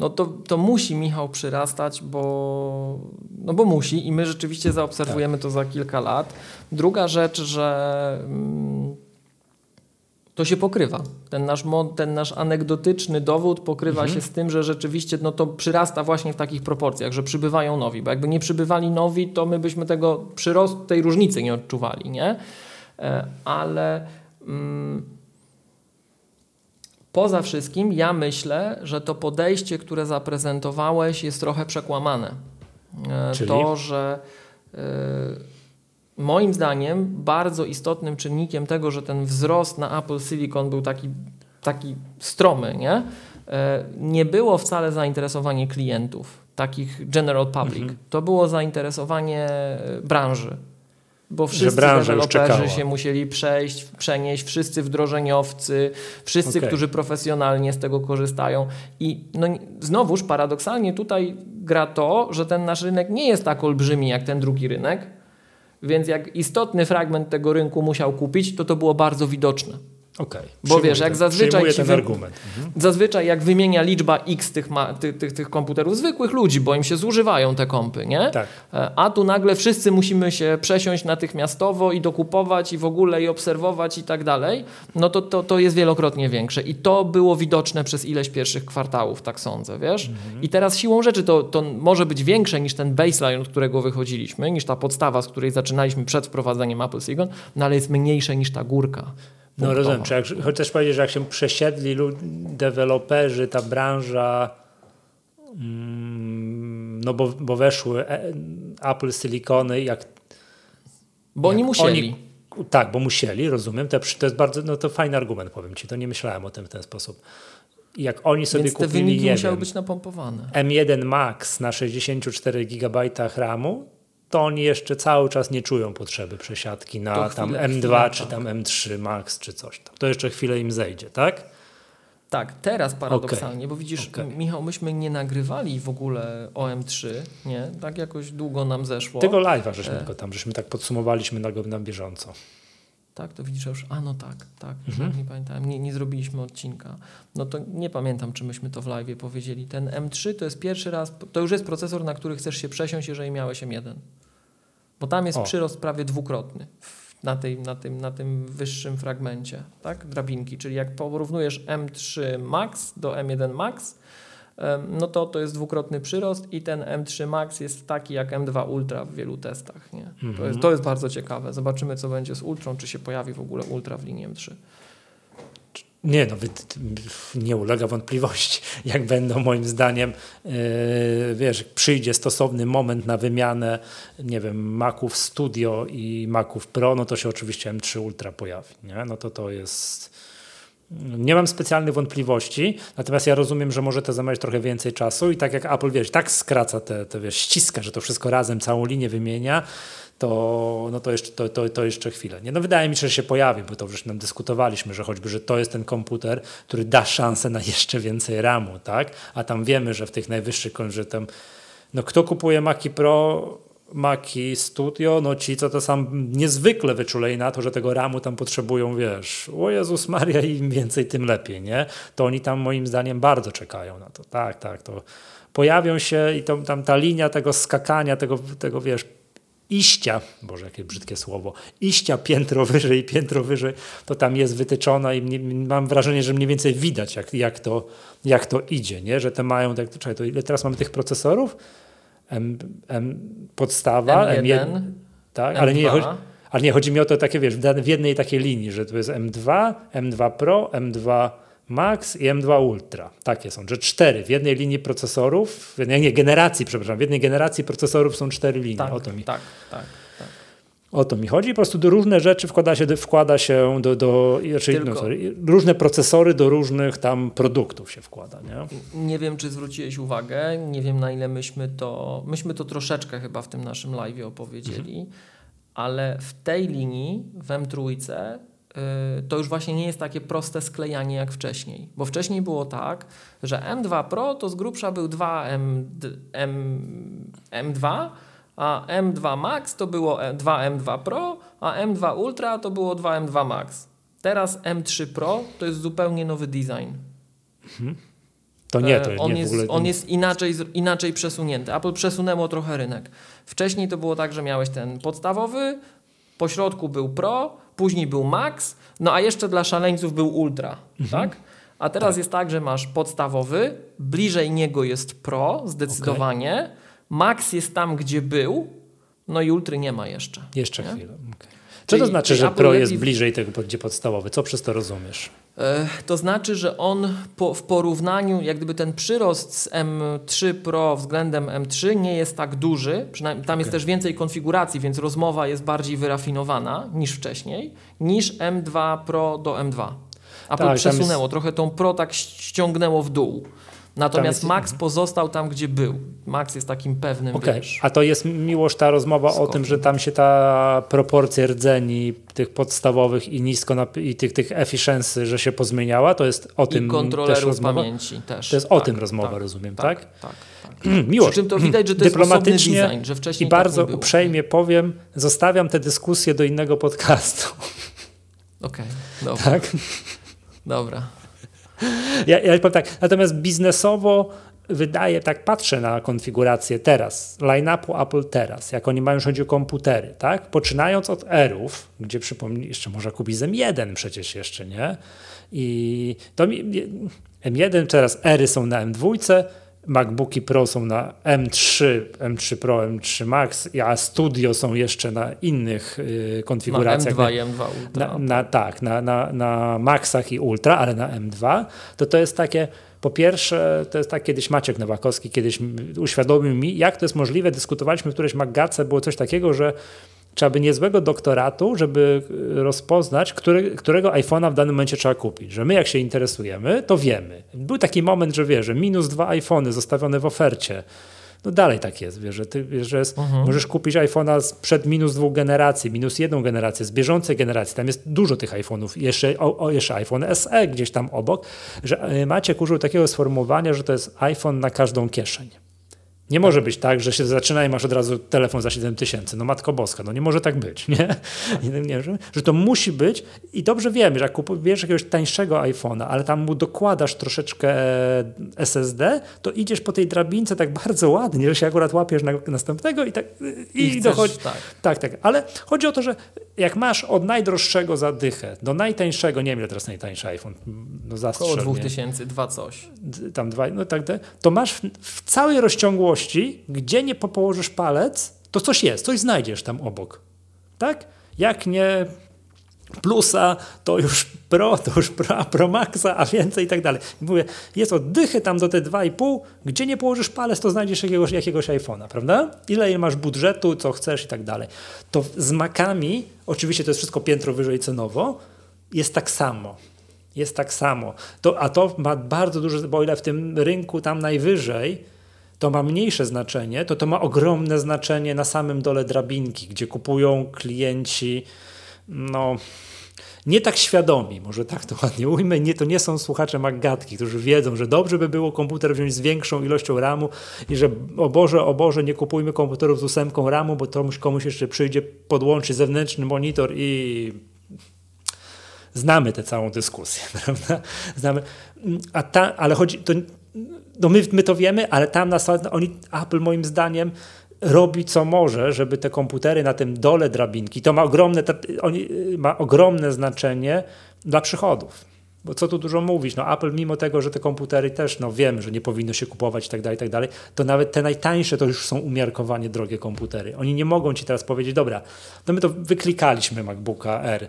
no to, to musi Michał przyrastać, bo, no bo musi i my rzeczywiście zaobserwujemy to za kilka lat. Druga rzecz, że mm, to się pokrywa. Ten nasz, mo- ten nasz anegdotyczny dowód pokrywa się z tym, że rzeczywiście no to przyrasta właśnie w takich proporcjach, że przybywają nowi, bo jakby nie przybywali nowi, to my byśmy tego przyrostu, tej różnicy nie odczuwali, nie? E, Ale mm, poza wszystkim ja myślę, że to podejście, które zaprezentowałeś jest trochę przekłamane. E, Czyli? To, że e, moim zdaniem bardzo istotnym czynnikiem tego, że ten wzrost na Apple Silicon był taki, taki stromy, nie? E, nie było wcale zainteresowanie klientów, takich general public. Mhm. To było zainteresowanie branży. Bo wszyscy deweloperzy się musieli przejść, przenieść, wszyscy wdrożeniowcy, wszyscy, Okej. którzy profesjonalnie z tego korzystają. I no, znowuż paradoksalnie tutaj gra to, że ten nasz rynek nie jest tak olbrzymi jak ten drugi rynek, więc jak istotny fragment tego rynku musiał kupić, to to było bardzo widoczne. Okej. Bo Przyjmuję wiesz, jak ten, zazwyczaj ci ten argument. Mhm. Zazwyczaj jak wymienia liczba x tych, ma, tych, tych, tych komputerów zwykłych ludzi, bo im się zużywają te kompy, nie? Tak. E, A tu nagle wszyscy musimy się przesiąść natychmiastowo i dokupować i w ogóle i obserwować i tak dalej, no to, to, to jest wielokrotnie większe. I to było widoczne przez ileś pierwszych kwartałów, tak sądzę, wiesz? Mhm. I teraz siłą rzeczy to, to może być większe niż ten baseline, od którego wychodziliśmy, niż ta podstawa, z której zaczynaliśmy przed wprowadzeniem Apple Silicon, no ale jest mniejsze niż ta górka. No rozumiem, czy jak, chociaż powiedzieć, że jak się przesiedli deweloperzy, ta branża, mm, no bo, bo weszły e, Apple Silicony, jak Bo oni Jak musieli. oni- tak, bo musieli, rozumiem. To, to jest bardzo, no to fajny argument, powiem ci. To nie myślałem o tym w ten sposób. Jak oni sobie Więc te kupili, wyniki nie musiały wiem, być napompowane. M1 Max na 64 GB RAMu, to oni jeszcze cały czas nie czują potrzeby przesiadki na chwilę- tam M2 chwilę, czy tak. tam M3 Max czy coś tam. To jeszcze chwilę im zejdzie, tak? Tak, teraz paradoksalnie, bo widzisz, Okej. Michał, myśmy nie nagrywali w ogóle o M3, nie? Tak jakoś długo nam zeszło. Tego live'a żeśmy E. tylko tam, żeśmy tak podsumowaliśmy na, na bieżąco. Tak, to widzisz już, a no tak, tak, Mhm. nie pamiętałem, nie, nie zrobiliśmy odcinka. No to nie pamiętam, czy myśmy to w live powiedzieli. Ten M3 to jest pierwszy raz, to już jest procesor, na który chcesz się przesiąść, jeżeli miałeś M1. Bo tam jest O. przyrost prawie dwukrotny na, tej, na, tym, na tym wyższym fragmencie, tak, drabinki. Czyli jak porównujesz M3 Max do M1 Max, no to to jest dwukrotny przyrost i ten M3 Max jest taki jak M2 Ultra w wielu testach. Nie? To, Mhm. jest, to jest bardzo ciekawe. Zobaczymy, co będzie z Ultrą, czy się pojawi w ogóle Ultra w linii M3. Nie, no nie ulega wątpliwości. Jak będą moim zdaniem, yy, wiesz, jak przyjdzie stosowny moment na wymianę, nie wiem, Maców Studio i Maców Pro, no to się oczywiście M3 Ultra pojawi, nie? No to to jest... Nie mam specjalnych wątpliwości, natomiast ja rozumiem, że może to zająć trochę więcej czasu i tak jak Apple, wiesz, tak skraca te, te wiesz, ściska, że to wszystko razem, całą linię wymienia, to, no to, jeszcze, to, to, to jeszcze chwilę. Nie, no wydaje mi się, że się pojawi, bo to już nam dyskutowaliśmy, że choćby, że to jest ten komputer, który da szansę na jeszcze więcej RAMu, tak? A tam wiemy, że w tych najwyższych, że tam, no kto kupuje Maci Pro, Maci Studio, no ci, co to sam niezwykle wyczulej na to, że tego RAMu tam potrzebują, wiesz, o Jezus Maria, im więcej, tym lepiej, nie? To oni tam moim zdaniem bardzo czekają na to. Tak, tak, to pojawią się i to, tam ta linia tego skakania, tego, tego wiesz, iścia, Boże, jakie brzydkie słowo, iścia piętro wyżej piętro wyżej, to tam jest wytyczona i mam wrażenie, że mniej więcej widać, jak, jak, to, jak to idzie, nie? że te mają, tak, czekaj, to ile teraz mamy tych procesorów? M, M, podstawa, M1, M1, tak, ale nie, M2. chodzi, ale nie, chodzi mi o to takie, wiesz, w jednej takiej linii, że to jest M2, M2 Pro, M2 Max i M2 Ultra. Takie są, że cztery w jednej linii procesorów, jednej, nie, generacji, przepraszam, w jednej generacji procesorów są cztery linie. tak, o, to mi, tak, tak. O to mi chodzi. Po prostu do różne rzeczy wkłada się, wkłada się do, do znaczy, no, sorry, różne procesory do różnych tam produktów się wkłada, nie? Nie wiem, czy zwróciłeś uwagę, nie wiem na ile myśmy to, myśmy to troszeczkę chyba w tym naszym live opowiedzieli, ale w tej linii w M3 y, to już właśnie nie jest takie proste sklejanie jak wcześniej. Bo wcześniej było tak, że M2 Pro to z grubsza był 2M, M, M2, a M2 Max to było 2M2 Pro, a M2 Ultra to było 2M2 Max. Teraz M3 Pro to jest zupełnie nowy design. To nie, E, to on nie jest, w ogóle. on jest inaczej, inaczej przesunięty. Apple przesunęło trochę rynek. Wcześniej to było tak, że miałeś ten podstawowy, po środku był Pro, później był Max, no a jeszcze dla szaleńców był Ultra, Mhm. tak? A teraz jest tak, że masz podstawowy, bliżej niego jest Pro, zdecydowanie, Max jest tam, gdzie był, no i Ultry nie ma jeszcze. Jeszcze nie? chwilę. okej. Co to znaczy, że Apple Pro jest lepiej- bliżej tego, gdzie podstawowy? Co przez to rozumiesz? E, To znaczy, że on po, w porównaniu, jak gdyby ten przyrost z M3 Pro względem M3 nie jest tak duży, przynajmniej tam jest Okej. też więcej konfiguracji, więc rozmowa jest bardziej wyrafinowana niż wcześniej, niż M2 Pro do M2. Apple tam przesunęło, trochę tą Pro tak ściągnęło w dół. Natomiast Max pozostał tam, gdzie był. Max jest takim pewnym, Okej, wiesz, a to jest miłość ta rozmowa o tym, że tam się ta proporcja rdzeni tych podstawowych i nisko i tych, tych efficiency, że się pozmieniała, to jest o i tym też rozmowa. pamięci też. To jest o Tak, tym rozmowa, tak, rozumiem, tak? tak? Tak, tak. Miłość. Przy czym to widać, że to jest Dyplomatycznie design, że wcześniej I tak bardzo było. uprzejmie powiem, zostawiam tę dyskusję do innego podcastu. Okej, dobra, Tak? dobra. Ja, ja powiem tak, natomiast biznesowo wydaje, tak patrzę na konfigurację teraz, line-upu Apple teraz, jak oni mają, jeżeli chodzi o komputery, tak? Poczynając od Rów, gdzie przypomnij, jeszcze można kupić z M1 przecież jeszcze, nie? I to mi, M1 teraz Ery są na M2, MacBooki Pro są na M3, M3 Pro, M3 Max, a Studio są jeszcze na innych y, Na konfiguracjach. M2 i M2 Ultra. Na, na, tak, na, na, na Maxach i Ultra, ale na M2, to to jest takie, po pierwsze, to jest tak, kiedyś Maciek Nowakowski kiedyś uświadomił mi, jak to jest możliwe, dyskutowaliśmy w którejś Maggace, było coś takiego, że trzeba by niezłego doktoratu, żeby rozpoznać, który, którego iPhone'a w danym momencie trzeba kupić. Że my jak się interesujemy, to wiemy. Był taki moment, że wiesz, że minus dwa iPhony zostawione w ofercie. No dalej tak jest, wiesz, że ty wiesz, że jest, możesz kupić iPhone'a sprzed minus dwóch generacji, minus jedną generację, z bieżącej generacji. Tam jest dużo tych iPhone'ów. Jeszcze, o, o, jeszcze iPhone SE gdzieś tam obok, że y, Maciek użył takiego sformułowania, że to jest iPhone na każdą kieszeń. Nie może być tak, że się zaczyna i masz od razu telefon za 7 tysięcy. No matko boska, no nie może tak być, nie? nie, nie że, że to musi być i dobrze wiemy, że jak kupujesz jakiegoś tańszego iPhone'a, ale tam mu dokładasz troszeczkę SSD, to idziesz po tej drabince tak bardzo ładnie, że się akurat łapiesz na następnego i tak i, I chcesz, dochodzi. tak. tak, tak. Ale chodzi o to, że jak masz od najdroższego zadychę do najtańszego, nie wiem ile teraz najtańszy iPhone, no zastrzel Około mnie. 2000, dwa coś. Tam dwa, no tak, to masz w, w całej rozciągłości, gdzie nie po- położysz palec, to coś jest, coś znajdziesz tam obok. Tak? Jak nie plusa, to już pro, to już pro, pro maxa, a więcej i tak dalej. Mówię, jest oddychy tam do te 2,5, gdzie nie położysz palec, to znajdziesz jakiegoś, jakiegoś iPhone'a, prawda? Ile masz budżetu, co chcesz i tak dalej. To z Macami, oczywiście to jest wszystko piętro wyżej cenowo, jest tak samo. Jest tak samo. To, a to ma bardzo duże, bo ile w tym rynku tam najwyżej to ma mniejsze znaczenie, to to ma ogromne znaczenie na samym dole drabinki, gdzie kupują klienci, no nie tak świadomi, może tak to ładnie ujmę, nie, to nie są słuchacze Maggatki, którzy wiedzą, że dobrze by było komputer wziąć z większą ilością RAMu i że o Boże, o Boże, nie kupujmy komputerów z ósemką RAMu, bo to komuś jeszcze przyjdzie podłączyć zewnętrzny monitor i znamy tę całą dyskusję, prawda? Znamy, a ta, ale chodzi, to, no my, my to wiemy, ale tam na oni, Apple moim zdaniem robi co może, żeby te komputery na tym dole drabinki, to ma ogromne, oni, ma ogromne znaczenie dla przychodów. Bo co tu dużo mówić, no Apple mimo tego, że te komputery też, no wiemy, że nie powinno się kupować i tak dalej, tak dalej, to nawet te najtańsze to już są umiarkowanie drogie komputery. Oni nie mogą ci teraz powiedzieć, dobra, no my to wyklikaliśmy MacBooka R,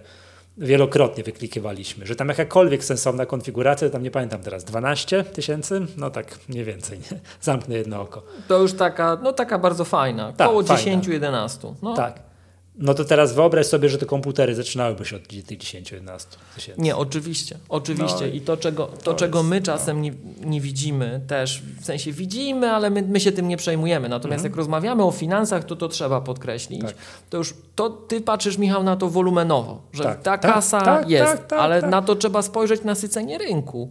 wielokrotnie wyklikiwaliśmy, że tam jakakolwiek sensowna konfiguracja, tam nie pamiętam teraz, 12 tysięcy? No tak, mniej więcej, nie? Zamknę jedno oko. To już taka, no taka bardzo fajna, Tak, około fajna. 10-11. No. Tak. No to teraz wyobraź sobie, że te komputery zaczynałyby się od tych 10-11 tysięcy. Nie, oczywiście, oczywiście. No I to, czego, to, to czego jest, my no. czasem nie, nie widzimy też, w sensie widzimy, ale my, my się tym nie przejmujemy. Natomiast jak rozmawiamy o finansach, to to trzeba podkreślić. Mhm. Tak. To już to ty patrzysz, Michał, na to wolumenowo, że Tak, ta tak, kasa tak, jest, tak, tak, ale tak. na to trzeba spojrzeć na sycenie rynku.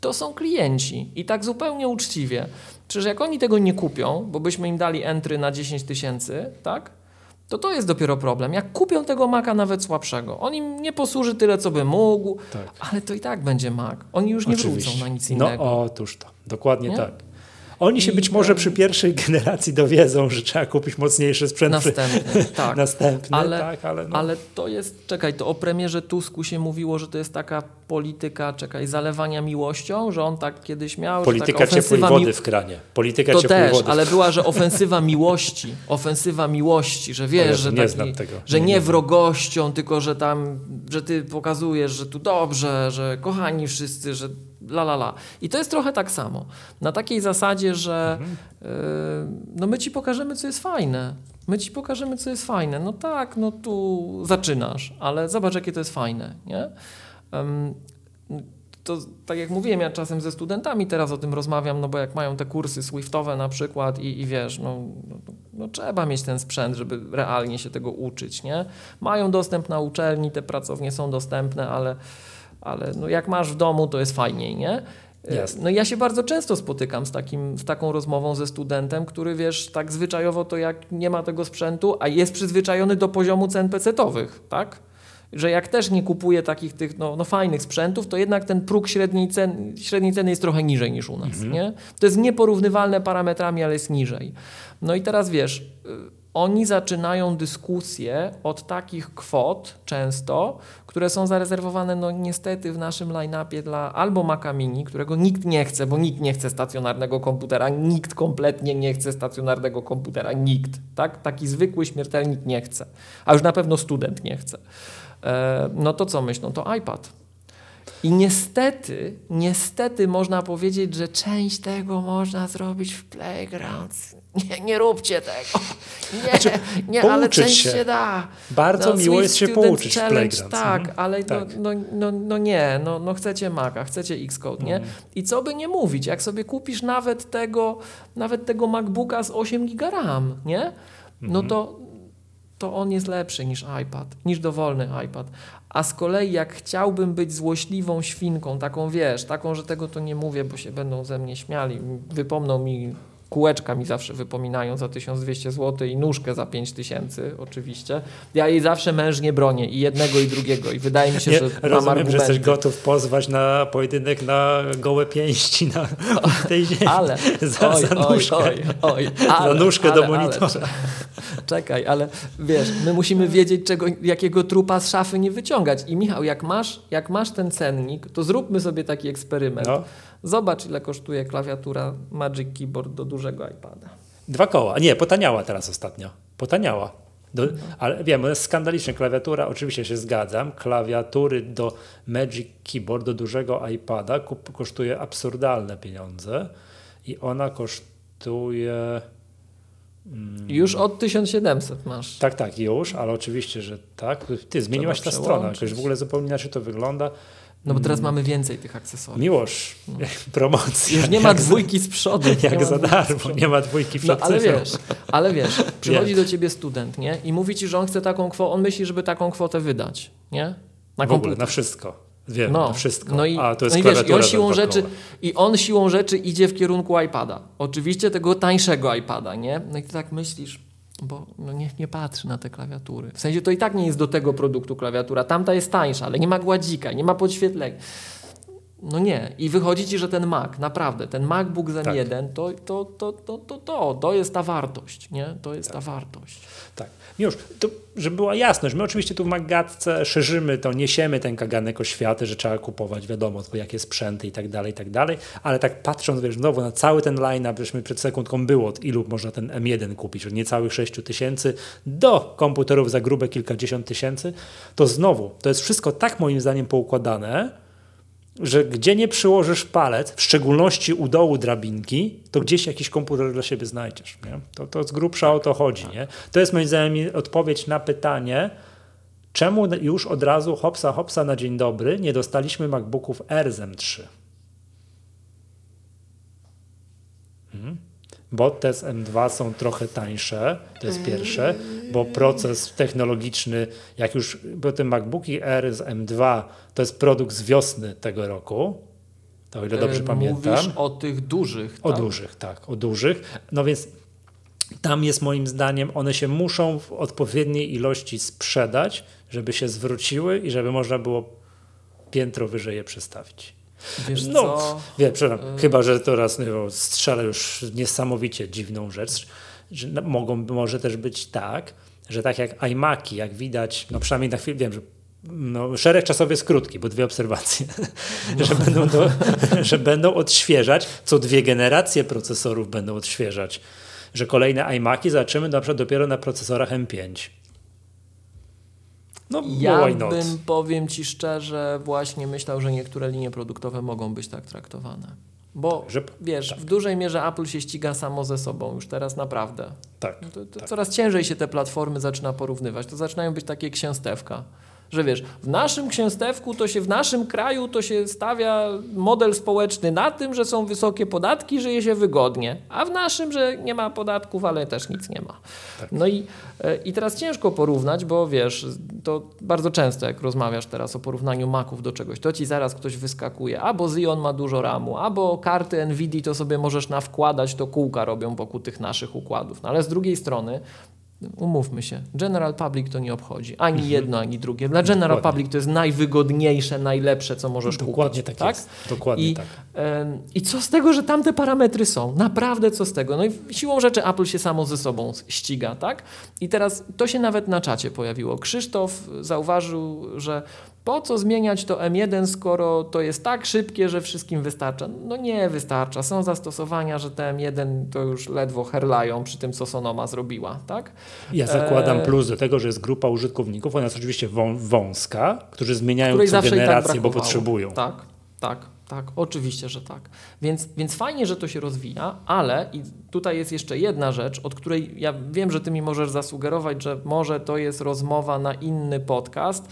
To są klienci i tak zupełnie uczciwie. Przecież jak oni tego nie kupią, bo byśmy im dali entry na 10 tysięcy, tak? To to jest dopiero problem. Jak kupią tego Maca nawet słabszego, on im nie posłuży tyle, co by mógł, Tak. ale to i tak będzie Mac. Oni już nie Oczywiście. wrócą na nic innego. No otóż to, dokładnie Nie? tak. Oni się I być może przy pierwszej generacji dowiedzą, że trzeba kupić mocniejszy sprzęt. przy- Następny, tak. Następny, Ale- tak, ale, no. Ale to jest, czekaj, to o premierze Tusku się mówiło, że to jest taka polityka, czekaj, zalewania miłością, że on tak kiedyś miał. Polityka ciepłej wody mi- w kranie. Polityka To ciepłej też, wody. ale była, że ofensywa miłości, ofensywa miłości, że wiesz, Jezu, że, nie taki, że Nie, nie wrogością, tylko że tam, że ty pokazujesz, że tu dobrze, że kochani wszyscy, że la la la. I to jest trochę tak samo. Na takiej zasadzie, że Mhm. yy, no my ci pokażemy, co jest fajne. My ci pokażemy, co jest fajne. No tak, no tu zaczynasz, ale zobacz, jakie to jest fajne, nie? Em, to tak jak mówiłem, ja czasem ze studentami teraz o tym rozmawiam, no bo jak mają te kursy Swiftowe na przykład i, i wiesz, no, no, no trzeba mieć ten sprzęt, żeby realnie się tego uczyć, nie? Mają dostęp na uczelni, te pracownie są dostępne, ale, ale no jak masz w domu, to jest fajniej, nie? Jasne. No i ja się bardzo często spotykam z, takim, z taką rozmową ze studentem, który wiesz, tak zwyczajowo to jak nie ma tego sprzętu, a jest przyzwyczajony do poziomu cen PC-towych, tak? Że jak też nie kupuje takich tych no, no fajnych sprzętów, to jednak ten próg średniej, cen, średniej ceny jest trochę niżej niż u nas, nie? To jest nieporównywalne parametrami, ale jest niżej. No i teraz wiesz, y, oni zaczynają dyskusję od takich kwot często, które są zarezerwowane no niestety w naszym line-upie dla albo Maca Mini, którego nikt nie chce, bo nikt nie chce stacjonarnego komputera, nikt kompletnie nie chce stacjonarnego komputera, nikt, tak? Taki zwykły śmiertelnik nie chce, a już na pewno student nie chce. E, No to co myślą? To iPad. I niestety, niestety można powiedzieć, że część tego można zrobić w Playground. Nie, nie róbcie tego. Nie, nie ale część się. się da. Bardzo No, miło Swift jest się pouczyć w Challenge, Playground. Tak, Mhm. ale Tak. No, no, no, no nie, no, no chcecie Maca, chcecie Xcode, nie? Mhm. I co by nie mówić, jak sobie kupisz nawet tego, nawet tego MacBooka z 8 GB RAM, nie? No Mhm. to, to on jest lepszy niż iPad, niż dowolny iPad. A z kolei jak chciałbym być złośliwą świnką, taką wiesz, taką, że tego to nie mówię, bo się będą ze mnie śmiali, wypomną mi kółeczka mi zawsze wypominają za 1200 zł i nóżkę za 5000 oczywiście. Ja jej zawsze mężnie bronię i jednego i drugiego i wydaje mi się, Nie, że mam rozumiem, że argumenty. jesteś gotów pozwać na pojedynek na gołe pięści na tej ziemi. Ale, za, oj, za oj, nóżkę. oj, oj, ale, nóżkę do ale, monitora. Ale, czekaj, ale wiesz, my musimy wiedzieć, czego, jakiego trupa z szafy nie wyciągać. I Michał, jak masz, jak masz ten cennik, to zróbmy sobie taki eksperyment. No. Zobacz, ile kosztuje klawiatura Magic Keyboard do dużego iPada. Dwa koła. Nie, potaniała teraz ostatnio. Potaniała. Do, ale wiem, to jest skandalicznie. Klawiatura, oczywiście się zgadzam, klawiatury do Magic Keyboard, do dużego iPada kup, kosztuje absurdalne pieniądze i ona kosztuje... Już od 1700 masz. Tak, tak, już, ale oczywiście, że tak. Ty, zmieniłaś ta strona, jakoś w ogóle zupełnie inaczej to wygląda. No bo teraz mamy więcej tych akcesoriów. Miłosz, promocja. Już nie ma dwójki z przodu. Jak za darmo, nie ma dwójki No przed ale wiesz, ale wiesz, przychodzi do ciebie student, nie? I mówi ci, że on chce taką kwotę, on myśli, żeby taką kwotę wydać, nie? Na w ogóle, na wszystko. Wiem, No, na wszystko. no i, A to jest no i wiesz, i on siłą rzeczy i on siłą rzeczy idzie w kierunku iPada. Oczywiście tego tańszego iPada, nie? No i ty tak myślisz, bo no niech nie patrzy na te klawiatury. W sensie to i tak nie jest do tego produktu klawiatura. Tamta jest tańsza, ale nie ma gładzika, nie ma podświetlenia. No nie. I wychodzi ci, że ten Mac, naprawdę, ten MacBook z Tak. M1, to, to, to, to, to, to, to jest ta wartość, nie? To jest ta wartość. Tak. Już, to, żeby była jasność, my oczywiście tu w Magatce szerzymy to, niesiemy ten kaganek oświaty, że trzeba kupować, wiadomo, tylko jakie sprzęty i tak dalej, i tak dalej, ale tak patrząc, wiesz, znowu na cały ten line-up, żeśmy przed sekundką było, od ilu można ten M1 kupić, od niecałych 6 tysięcy do komputerów za grube kilkadziesiąt tysięcy, to znowu, to jest wszystko tak moim zdaniem poukładane, że gdzie nie przyłożysz palec, w szczególności u dołu drabinki, to gdzieś jakiś komputer dla siebie znajdziesz. Nie? To, to z grubsza o to tak. chodzi. Nie? To jest moim zdaniem odpowiedź na pytanie, czemu już od razu hopsa hopsa na dzień dobry nie dostaliśmy MacBooków RZM3. Bo te z M2 są trochę tańsze, to jest pierwsze, bo proces technologiczny, jak już, bo te MacBooki R z M2 to jest produkt z wiosny tego roku, to o ile dobrze E, pamiętam. Mówisz o tych dużych, O tak? dużych, tak, o dużych. No więc tam jest moim zdaniem, one się muszą w odpowiedniej ilości sprzedać, żeby się zwróciły i żeby można było piętro wyżej je przestawić. Wiesz No, co? Wiem, przepraszam, Y- chyba, że teraz nie wiem, strzelę już niesamowicie dziwną rzecz, że no, mogą, może też być tak, że tak jak iMaki, jak widać, no przynajmniej na chwilę, wiem, że no, szereg czasowy jest krótki, bo dwie obserwacje, że, będą do, że będą odświeżać, co dwie generacje procesorów będą odświeżać, że kolejne iMaki zobaczymy na przykład dopiero na procesorach M5. No, Ja bym, powiem Ci szczerze, właśnie myślał, że niektóre linie produktowe mogą być tak traktowane. Bo wiesz, w dużej mierze Apple się ściga samo ze sobą już teraz naprawdę. tak. No To, to Tak. Coraz ciężej się te platformy zaczyna porównywać. To zaczynają być takie księstewka. Że wiesz, w naszym księstewku to się w naszym kraju to się stawia model społeczny na tym, że są wysokie podatki, żyje się wygodnie, a w naszym, że nie ma podatków, ale też nic nie ma. Tak. No i, e, i teraz ciężko porównać, bo wiesz, to bardzo często jak rozmawiasz teraz o porównaniu Maców do czegoś, to ci zaraz ktoś wyskakuje, albo Xeon ma dużo RAMu, albo karty NVIDIA to sobie możesz nawkładać, to kółka robią wokół tych naszych układów. No ale z drugiej strony Umówmy się, General Public to nie obchodzi ani jedno, ani drugie. Dla General Mhm. Dokładnie. Public to jest najwygodniejsze, najlepsze, co możesz Dokładnie kupić. tak, jest. Dokładnie I, tak. I co z tego, że tamte parametry są? Naprawdę co z tego? No i siłą rzeczy Apple się samo ze sobą ściga, tak? I teraz to się nawet na czacie pojawiło. Krzysztof zauważył, że po co zmieniać to M1, skoro to jest tak szybkie, że wszystkim wystarcza? No nie wystarcza. Są zastosowania, że te M1 to już ledwo herlają przy tym, co Sonoma zrobiła, tak? Ja zakładam Eee. plus do tego, że jest grupa użytkowników, ona jest oczywiście wą, wąska, którzy zmieniają co tak generację, bo brakowało. potrzebują. Tak, tak, tak, oczywiście, że tak. Więc, więc fajnie, że to się rozwija, ale i tutaj jest jeszcze jedna rzecz, od której ja wiem, że ty mi możesz zasugerować, że może to jest rozmowa na inny podcast,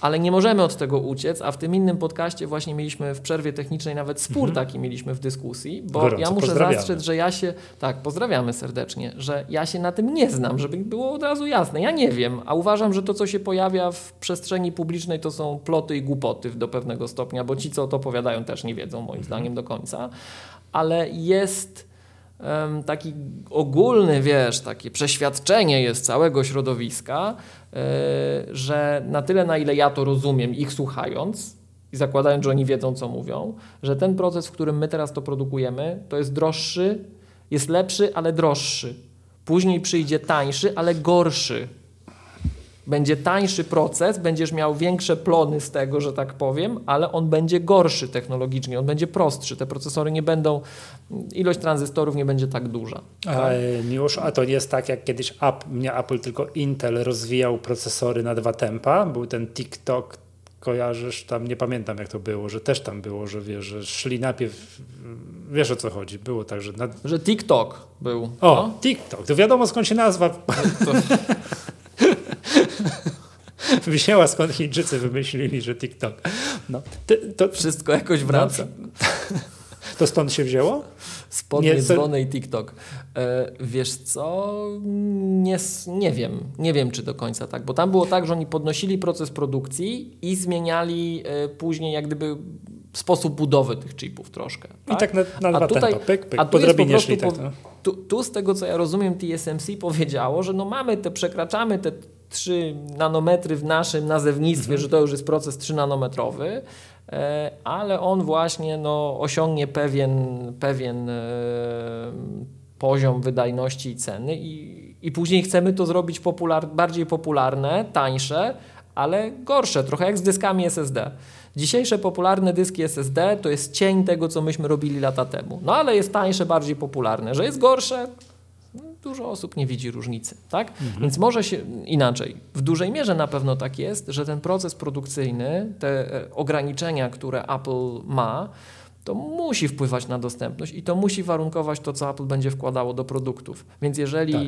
ale nie możemy od tego uciec, a w tym innym podcaście właśnie mieliśmy w przerwie technicznej nawet spór taki mieliśmy w dyskusji, bo Mhm. Gorąco ja muszę zastrzec, że ja się, tak, pozdrawiamy serdecznie, że ja się na tym nie znam, żeby było od razu jasne. Ja nie wiem, a uważam, że to, co się pojawia w przestrzeni publicznej, to są ploty i głupoty do pewnego stopnia, bo ci, co to opowiadają, też nie wiedzą, moim zdaniem, do końca. Ale jest taki ogólny, wiesz, takie przeświadczenie jest całego środowiska, że na tyle, na ile ja to rozumiem, ich słuchając i zakładając, że oni wiedzą, co mówią, że ten proces, w którym my teraz to produkujemy, to jest droższy, jest lepszy, ale droższy. Później przyjdzie tańszy, ale gorszy. Będzie tańszy proces, będziesz miał większe plony z tego, że tak powiem, ale on będzie gorszy technologicznie, on będzie prostszy. Te procesory nie będą, ilość tranzystorów nie będzie tak duża. A, Miłosz, a to nie jest tak, jak kiedyś Apple, nie Apple, tylko Intel rozwijał procesory na dwa tempa. Był ten TikTok, kojarzysz, tam nie pamiętam jak to było, że też tam było, że wiesz, że szli najpierw, wiesz o co chodzi, było tak, że... Na... Że TikTok był. O, no? TikTok, to wiadomo skąd się nazwa wzięła, skąd Chińczycy wymyślili, że TikTok. No, to, to, Wszystko jakoś wraca. to stąd się wzięło? Spodnie, Nie, dzwony i TikTok. E, wiesz co? Nie, nie wiem. Nie wiem, czy do końca tak. Bo tam było tak, że oni podnosili proces produkcji i zmieniali e, później jak gdyby sposób budowy tych chipów troszkę. I tak na, na dwa tutaj- pyk, pyk, a tu po prostu tak. po- No. Tu, tu z tego, co ja rozumiem, TSMC powiedziało, że no mamy te, przekraczamy te 3 nanometry w naszym nazewnictwie, Mhm. że to już jest proces 3 nanometrowy, e, ale on właśnie no, osiągnie pewien, pewien e, poziom wydajności i ceny i, i później chcemy to zrobić popular, bardziej popularne, tańsze, ale gorsze, trochę jak z dyskami SSD. Dzisiejsze popularne dyski SSD to jest cień tego, co myśmy robili lata temu. No ale jest tańsze, bardziej popularne. Że jest gorsze, dużo osób nie widzi różnicy, tak? Więc może się inaczej. W dużej mierze na pewno tak jest, że ten proces produkcyjny, te e, ograniczenia, które Apple ma, to musi wpływać na dostępność i to musi warunkować to, co Apple będzie wkładało do produktów. Więc jeżeli Tak.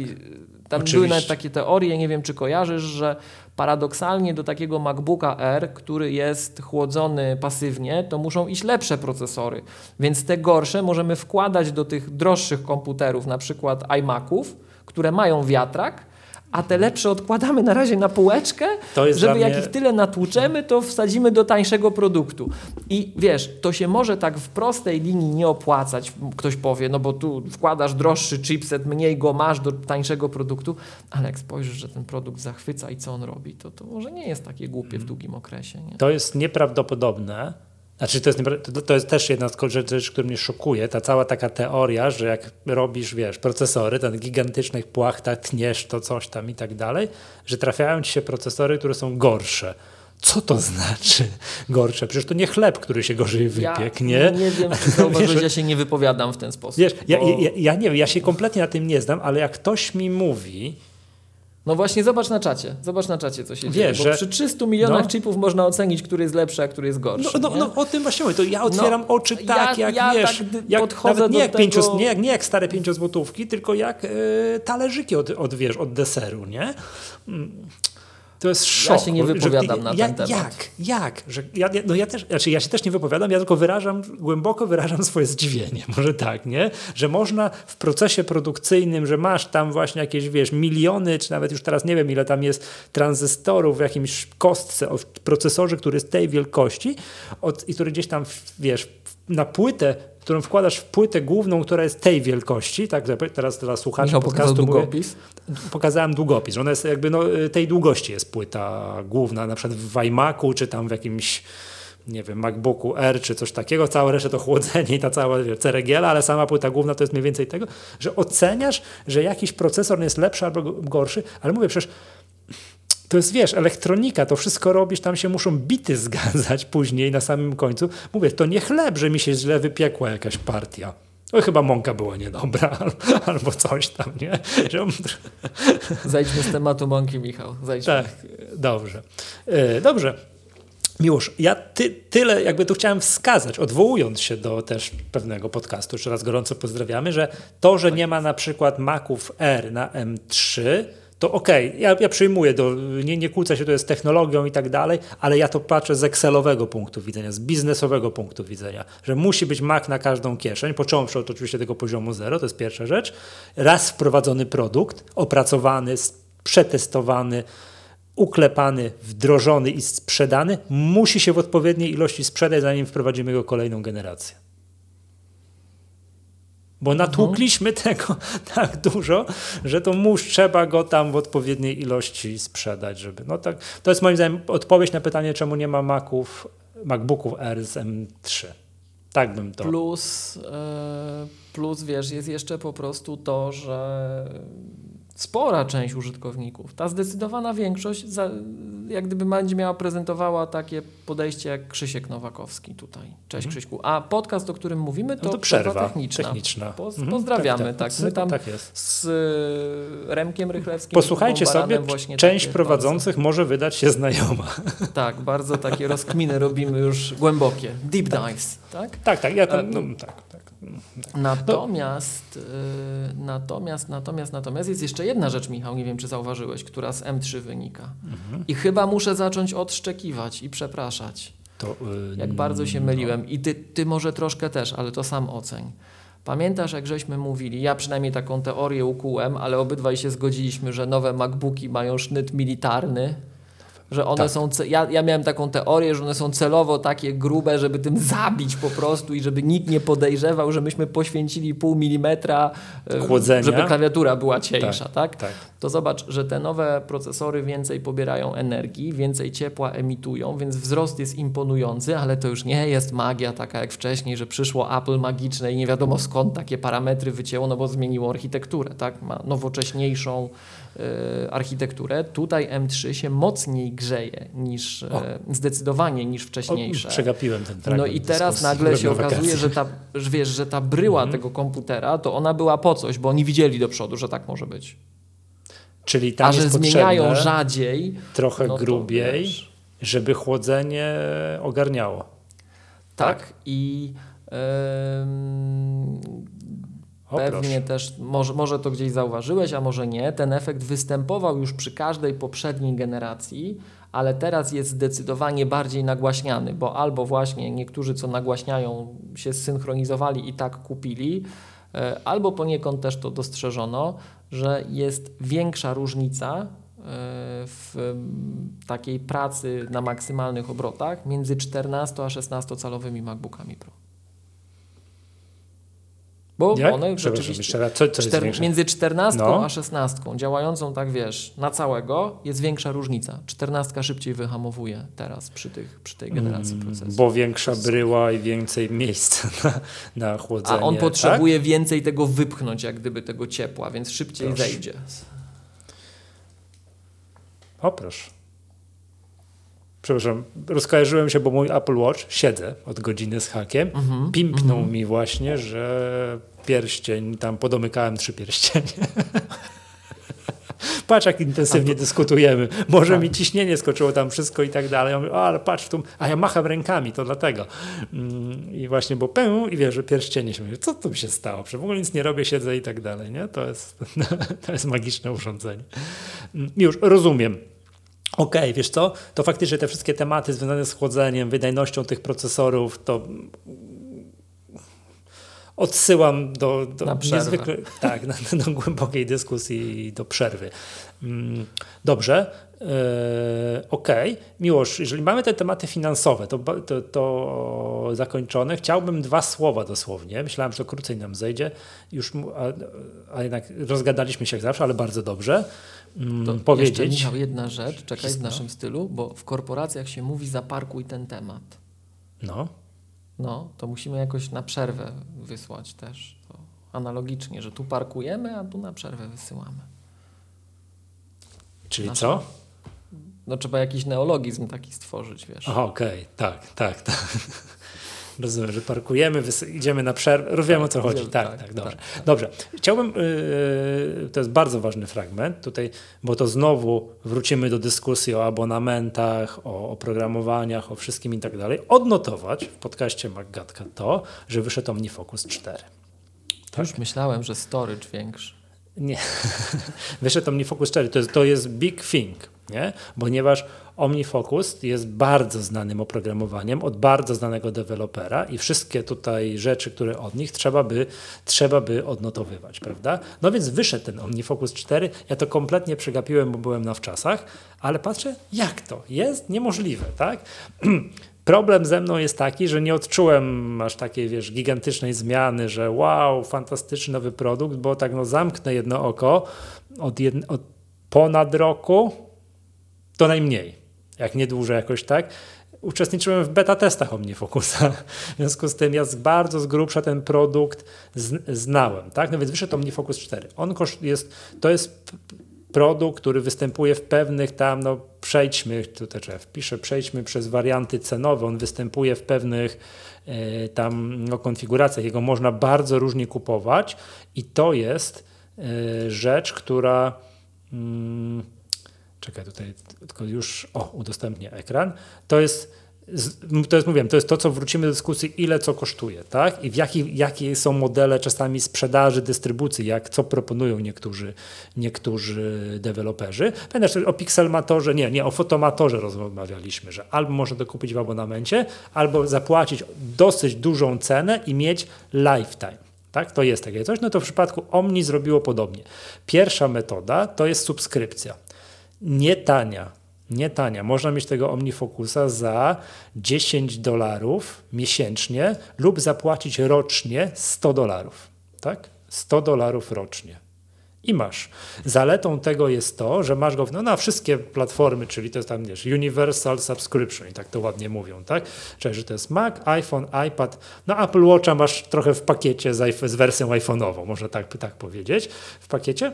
tam Oczywiście. były nawet takie teorie, nie wiem czy kojarzysz, że paradoksalnie do takiego MacBooka R, który jest chłodzony pasywnie, to muszą iść lepsze procesory. Więc te gorsze możemy wkładać do tych droższych komputerów, na przykład iMaców, które mają wiatrak, a te lepsze odkładamy na razie na półeczkę, żeby jak mnie- ich tyle natłuczemy, to wsadzimy do tańszego produktu. I wiesz, to się może tak w prostej linii nie opłacać, ktoś powie, no bo tu wkładasz droższy chipset, mniej go masz do tańszego produktu, ale jak spojrzysz, że ten produkt zachwyca i co on robi, to, to może nie jest takie głupie w długim okresie. Nie? To jest nieprawdopodobne. Znaczy, to jest, to, jest też jedna z rzeczy, która mnie szokuje. Ta cała taka teoria, że jak robisz, wiesz, procesory, ten gigantycznych płachtach tniesz to coś tam i tak dalej, że trafiają ci się procesory, które są gorsze. Co to znaczy gorsze? Przecież to nie chleb, który się gorzej wypiekł, nie? nie wiem, czy zauważyłeś, Wiesz, ja się nie wypowiadam w ten sposób. Wiesz, ja, bo- ja, ja nie wiem, ja się kompletnie na tym nie znam, ale jak ktoś mi mówi, No właśnie, zobacz na czacie. Zobacz na czacie, co się Wiesz, dzieje. Bo że- przy 300 milionach no. chipów można ocenić, który jest lepszy, a który jest gorszy. No, no, no o tym właśnie mówię, to ja otwieram oczy ja- tak, jak ja wiesz, tak jak, podchodzę nawet nie do jak, tego- nie, jak, nie jak stare pięciozłotówki, tylko jak e, talerzyki od, od, wiesz, od deseru, nie? To jest szok. się nie wypowiadam na ja, ten temat. Jak? Jak? Że ja, ja- no ja, też, znaczy ja się też nie wypowiadam, ja tylko wyrażam, głęboko wyrażam swoje zdziwienie, może tak, nie? Że można w procesie produkcyjnym, że masz tam właśnie jakieś, wiesz, miliony, czy nawet już teraz nie wiem, ile tam jest tranzystorów w jakimś kostce, o procesorze, który jest tej wielkości od, i który gdzieś tam, wiesz, na płytę, którą wkładasz w płytę główną, która jest tej wielkości, tak, teraz, teraz słuchacze Michał podcastu mówię, długopis. pokazałem długopis, ona jest jakby no, tej długości jest płyta główna, na przykład w iMacu, czy tam w jakimś nie wiem, MacBooku R czy coś takiego, całe resztę to chłodzenie i ta cała wie, ceregiela, ale sama płyta główna to jest mniej więcej tego, że oceniasz, że jakiś procesor jest lepszy albo gorszy, ale mówię przecież to jest, wiesz, elektronika, to wszystko robisz, tam się muszą bity zgadzać później na samym końcu. Mówię, to nie chleb, że mi się źle wypiekła jakaś partia. O, chyba mąka była niedobra, albo, coś tam, nie? Że, Zejdźmy z tematu mąki, Michał. Zejdźmy. tak, dobrze. E, Dobrze. Miłosz, ja ty, tyle jakby tu chciałem wskazać, odwołując się do też pewnego podcastu, jeszcze raz gorąco pozdrawiamy, że to, że nie ma na przykład Maców R na M3, to okej, ja, ja przyjmuję, do, nie, nie kłócę się to jest technologią i tak dalej, ale ja to patrzę z Excelowego punktu widzenia, z biznesowego punktu widzenia, że musi być Mac na każdą kieszeń, począwszy od oczywiście tego poziomu zero, to jest pierwsza rzecz. Raz wprowadzony produkt, opracowany, przetestowany, uklepany, wdrożony i sprzedany, musi się w odpowiedniej ilości sprzedać, zanim wprowadzimy go kolejną generację. Bo natłukliśmy tego tak dużo, że to mus trzeba go tam w odpowiedniej ilości sprzedać, żeby. No tak, to jest moim zdaniem odpowiedź na pytanie, czemu nie ma Maców, MacBooków R z M3. Tak bym to. Plus, e, plus wiesz, jest jeszcze po prostu to, że spora część użytkowników, ta zdecydowana większość, za, jak gdyby będzie miała prezentowała takie podejście jak Krzysiek Nowakowski tutaj. Cześć Mhm. Krzyśku. A podcast, o którym mówimy, to, No to przerwa techniczna. techniczna. Poz, Mhm, pozdrawiamy, tak, tak. tak. My tam tak z y, Remkiem Rychlewskim. Posłuchajcie sobie, część prowadzących może wydać się znajoma. Bardzo, tak, bardzo takie rozkminy robimy już głębokie. Deep dives, tak? Tak, tak, ja E, tam, no, tak, tak. Natomiast, y, natomiast, natomiast, natomiast jest jeszcze jedna rzecz, Michał, nie wiem czy zauważyłeś, która z M3 wynika. Mhm. I chyba muszę zacząć odszczekiwać i przepraszać, To, y, jak bardzo się no. myliłem. I ty, ty może troszkę też, ale to sam oceń. Pamiętasz, jak żeśmy mówili, ja przynajmniej taką teorię ukułem, ale obydwaj się zgodziliśmy, że nowe MacBooki mają sznyt militarny, że one Tak. są. Ja, ja miałem taką teorię, że one są celowo takie grube, żeby tym zabić po prostu i żeby nikt nie podejrzewał, że myśmy poświęcili pół milimetra, e, Chłodzenia. żeby klawiatura była cieńsza, tak? Tak. To zobacz, że te nowe procesory więcej pobierają energii, więcej ciepła emitują, więc wzrost jest imponujący, ale to już nie jest magia taka jak wcześniej, że przyszło Apple magiczne i nie wiadomo skąd takie parametry wycięło, no bo zmieniło architekturę, tak? Ma nowocześniejszą architekturę. Tutaj M3 się mocniej grzeje niż O. e, zdecydowanie niż O, wcześniejsze. przegapiłem ten No i teraz nagle się okazuje, wakacje. że ta, że wiesz, że ta bryła Mhm. tego komputera, to ona była po coś, bo oni widzieli do przodu, że tak może być. Czyli tam A że zmieniają rzadziej, trochę no to grubiej, wiesz. żeby chłodzenie ogarniało. tak, i em, O, pewnie proszę. też, może, może to gdzieś zauważyłeś, a może nie, ten efekt występował już przy każdej poprzedniej generacji, ale teraz jest zdecydowanie bardziej nagłaśniany, bo albo właśnie niektórzy, co nagłaśniają, się zsynchronizowali i tak kupili, e, albo poniekąd też to dostrzeżono, że jest większa różnica e, w takiej pracy na maksymalnych obrotach między 14 a 16 calowymi MacBookami Pro. Bo Jak? one rzeczywiście raz, co, co Czter- między 14 No. a 16 działającą tak wiesz na całego jest większa różnica. 14 szybciej wyhamowuje teraz przy, tych, przy tej generacji Mm, procesów. Bo większa bryła i więcej miejsca na, na chłodzenie. A on tak? potrzebuje więcej tego wypchnąć, jak gdyby tego ciepła, więc szybciej Proszę. zejdzie. O proszę. Przepraszam, rozkojarzyłem się, bo mój Apple Watch, siedzę od godziny z hakiem, Mhm, pimpnął mi właśnie, że pierścień, tam podomykałem trzy pierścienie. Patrz, jak intensywnie dyskutujemy. Może Tak. mi ciśnienie skoczyło tam wszystko i tak dalej. Ja mówię, o, ale patrz, tu... a ja macham rękami, to dlatego. Mm, I właśnie, bo pę i wiesz, że pierścienie się mówi, co tu mi się stało? Przecież w ogóle nic nie robię, siedzę i tak dalej. Nie? To, jest, to jest magiczne urządzenie. Mm, Już, rozumiem. Okej, wiesz co, to faktycznie te wszystkie tematy związane z chłodzeniem, wydajnością tych procesorów, to odsyłam do, do niezwykle, tak, na, do głębokiej dyskusji i do przerwy. Mm, Dobrze, e, okej. Miłosz, jeżeli mamy te tematy finansowe, to, to, to zakończone, chciałbym dwa słowa dosłownie. Myślałem, że to krócej nam zejdzie, już, a, a jednak rozgadaliśmy się jak zawsze, ale bardzo dobrze. Mm, To Jeszcze, powiedzieć. Michał, jedna rzecz, czekaj w naszym stylu, bo w korporacjach się mówi zaparkuj ten temat. No. No, to musimy jakoś na przerwę wysłać też. To analogicznie, że tu parkujemy, a tu na przerwę wysyłamy. Czyli Nasze- co? No trzeba jakiś neologizm taki stworzyć, wiesz. Okej, tak, tak, tak. Rozumiem, że parkujemy, idziemy na przerwę. Wiem o co chodzi. idziemy, Tak, tak, tak, dobrze. tak, Dobrze. Chciałbym, yy, to jest bardzo ważny fragment tutaj, bo to znowu wrócimy do dyskusji o abonamentach, o oprogramowaniach, o wszystkim i tak dalej. Odnotować w podcaście MacGatka to, że wyszedł OmniFocus 4. Tak. Już myślałem, że storage większy. Nie. Wyszedł OmniFocus 4. To jest, to jest big thing, nie? ponieważ OmniFocus jest bardzo znanym oprogramowaniem od bardzo znanego dewelopera i wszystkie tutaj rzeczy, które od nich trzeba by, trzeba by odnotowywać, prawda? No więc wyszedł ten OmniFocus 4. Ja to kompletnie przegapiłem, bo byłem na wczasach, ale patrzę, jak to? Jest niemożliwe, tak? Problem ze mną jest taki, że nie odczułem aż takiej, wiesz, gigantycznej zmiany, że wow, fantastyczny nowy produkt, bo tak no zamknę jedno oko od, jed... od ponad roku, to najmniej, jak nie dłużej jakoś tak. Uczestniczyłem w beta testach OmniFocusa, w związku z tym ja bardzo z grubsza ten produkt znałem, tak? No więc wyszedł OmniFocus 4. On jest, to jest produkt, który występuje w pewnych tam, no przejdźmy, tutaj trzeba wpiszę, przejdźmy przez warianty cenowe, on występuje w pewnych y, tam no, konfiguracjach, jego można bardzo różnie kupować i to jest y, rzecz, która mm, czekaj tutaj, tylko już, o, udostępnię ekran, to jest to jest, mówiłem, to jest to, co wrócimy do dyskusji, ile co kosztuje, tak? I w jaki, jakie są modele czasami sprzedaży, dystrybucji, jak co proponują niektórzy, niektórzy deweloperzy. Pamiętasz o Pixelmatorze, nie, nie, o Fotomatorze rozmawialiśmy, że albo można to kupić w abonamencie, albo zapłacić dosyć dużą cenę i mieć lifetime. Tak? To jest takie coś. No to w przypadku Omni zrobiło podobnie. Pierwsza metoda to jest subskrypcja. Nie tania, nie tania. Można mieć tego OmniFocusa za 10 dolarów miesięcznie lub zapłacić rocznie 100 dolarów. Tak? 100 dolarów rocznie. I masz. Zaletą tego jest to, że masz go no, na wszystkie platformy, czyli to jest tam wiesz, Universal Subscription i tak to ładnie mówią, tak? Czyli, że to jest Mac, iPhone, iPad. No Apple Watcha masz trochę w pakiecie z, z wersją iPhone'ową, można tak, tak powiedzieć, w pakiecie.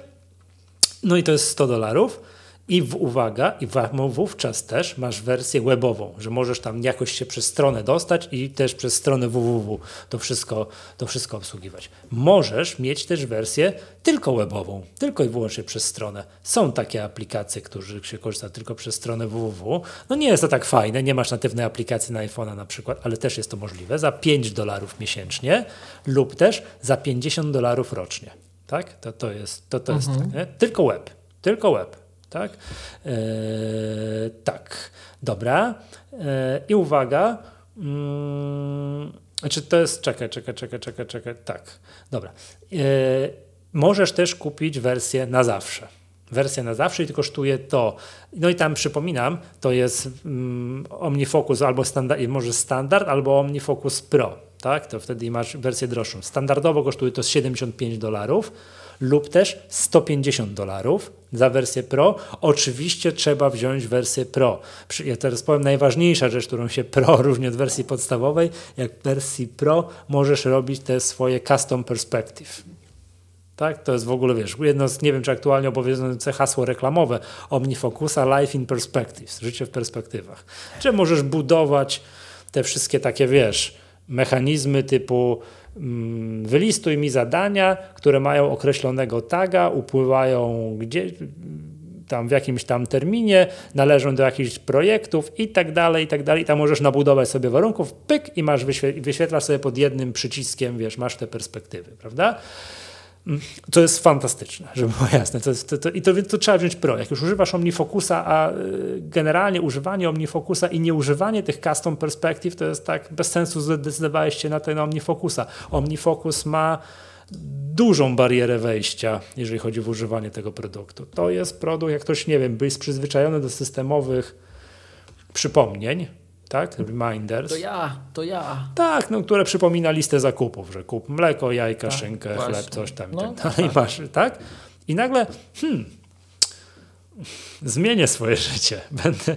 No i to jest 100 dolarów. I w, uwaga, i wówczas też masz wersję webową, że możesz tam jakoś się przez stronę dostać i też przez stronę www to wszystko, to wszystko obsługiwać. Możesz mieć też wersję tylko webową, tylko i wyłącznie przez stronę. Są takie aplikacje, których się korzysta tylko przez stronę www. No nie jest to tak fajne, nie masz natywnej aplikacji na iPhone'a na przykład, ale też jest to możliwe za 5 dolarów miesięcznie lub też za 50 dolarów rocznie. Tak? To, to jest, to, to mhm. jest tak, tylko web, tylko web tak? E, tak, dobra. E, I uwaga, mm, znaczy to jest, czekaj, czekaj, czekaj, czekaj, czekaj, tak, dobra. E, możesz też kupić wersję na zawsze. Wersja na zawsze i to kosztuje to. No i tam przypominam, to jest mm, OmniFocus albo standard, może standard, albo OmniFocus Pro. Tak? To wtedy masz wersję droższą. Standardowo kosztuje to 75 dolarów lub też 150 dolarów za wersję Pro. Oczywiście trzeba wziąć wersję Pro. Ja teraz powiem najważniejsza rzecz, którą się Pro różni od wersji podstawowej. Jak w wersji Pro możesz robić te swoje custom perspective. Tak? To jest w ogóle, wiesz, jedno z, nie wiem, czy aktualnie obowiązujące hasło reklamowe OmniFocusa Life in Perspectives, życie w perspektywach. Czy możesz budować te wszystkie takie, wiesz, mechanizmy typu wylistuj mi zadania, które mają określonego taga, upływają gdzie, tam w jakimś tam terminie, należą do jakichś projektów i tak dalej, i tak dalej. Tam możesz nabudować sobie warunków, pyk i masz wyświetlasz sobie pod jednym przyciskiem, wiesz, masz te perspektywy, prawda? To jest fantastyczne, żeby było jasne. To jest, to, to, I to, to, trzeba wziąć pro. Jak już używasz OmniFocusa, a y, generalnie używanie OmniFocusa i nieużywanie tych custom perspective to jest tak bez sensu zdecydowałeś się na ten OmniFocusa. OmniFocus ma dużą barierę wejścia, jeżeli chodzi o używanie tego produktu. To jest produkt, jak ktoś, nie wiem, jest przyzwyczajony do systemowych przypomnień, tak? Reminders. To ja, to ja. Tak, no, które przypomina listę zakupów, że kup mleko, jajka, tak, szynkę, właśnie. chleb, coś tam no, tak dalej. Masz, tak? I nagle, hmm, zmienię swoje życie. Będę,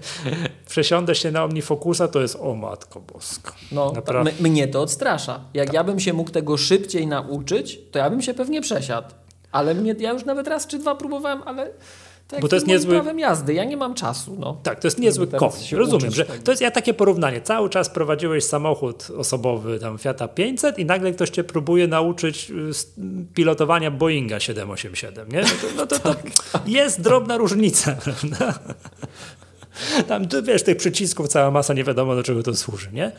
przesiądę się na OmniFocusa, to jest o matko bosko. No, Naprawdę. mnie to odstrasza. Jak tak. ja bym się mógł tego szybciej nauczyć, to ja bym się pewnie przesiadł. Ale mnie, ja już nawet raz czy dwa próbowałem, ale tak, bo to jest niezły prawem jazdy, ja nie mam czasu. No. Tak, to jest niezły kość. Rozumiem, że tego. to jest ja takie porównanie. Cały czas prowadziłeś samochód osobowy tam Fiata 500 i nagle ktoś cię próbuje nauczyć y, pilotowania Boeinga 787, nie? No to, no to, to tak, tak. jest drobna różnica, prawda? Tam, wiesz, tych przycisków cała masa, nie wiadomo do czego to służy, nie?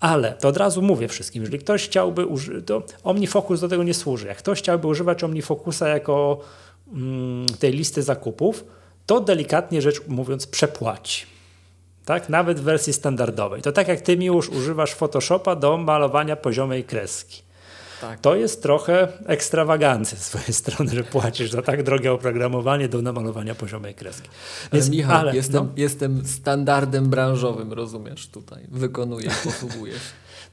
Ale to od razu mówię wszystkim, jeżeli ktoś chciałby użyć, to OmniFocus do tego nie służy. Jak ktoś chciałby używać OmniFocusa jako tej listy zakupów, to delikatnie rzecz mówiąc przepłaci. Tak? Nawet w wersji standardowej. To tak jak ty, już używasz Photoshopa do malowania poziomej kreski. Tak. To jest trochę ekstrawagancja z swojej strony, że płacisz za tak drogie oprogramowanie do namalowania poziomej kreski. Więc, ale Michał, ale, jestem, no. jestem standardem branżowym, rozumiesz tutaj. Wykonujesz, posługujesz.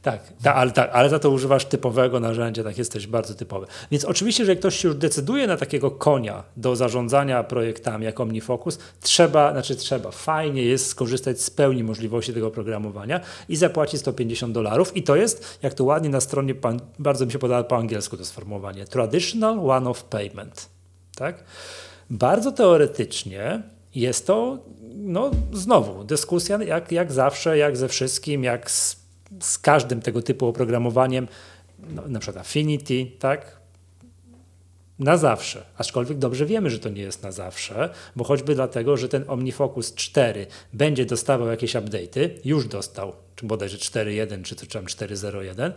Tak, ta, ale, tak, ale za to używasz typowego narzędzia, tak jesteś bardzo typowy. Więc oczywiście, że ktoś się już decyduje na takiego konia do zarządzania projektami jak OmniFocus, trzeba, znaczy trzeba, fajnie jest skorzystać z pełni możliwości tego programowania i zapłacić 150 dolarów i to jest, jak to ładnie na stronie, pan, bardzo mi się podoba po angielsku to sformułowanie, traditional one-off payment. Tak? Bardzo teoretycznie jest to, no znowu, dyskusja jak, jak zawsze, jak ze wszystkim, jak z z każdym tego typu oprogramowaniem, no, na przykład Affinity, tak? Na zawsze. Aczkolwiek dobrze wiemy, że to nie jest na zawsze, bo choćby dlatego, że ten OmniFocus 4 będzie dostawał jakieś update'y, już dostał, czy bodajże 4.1, czy tam 4.0.1,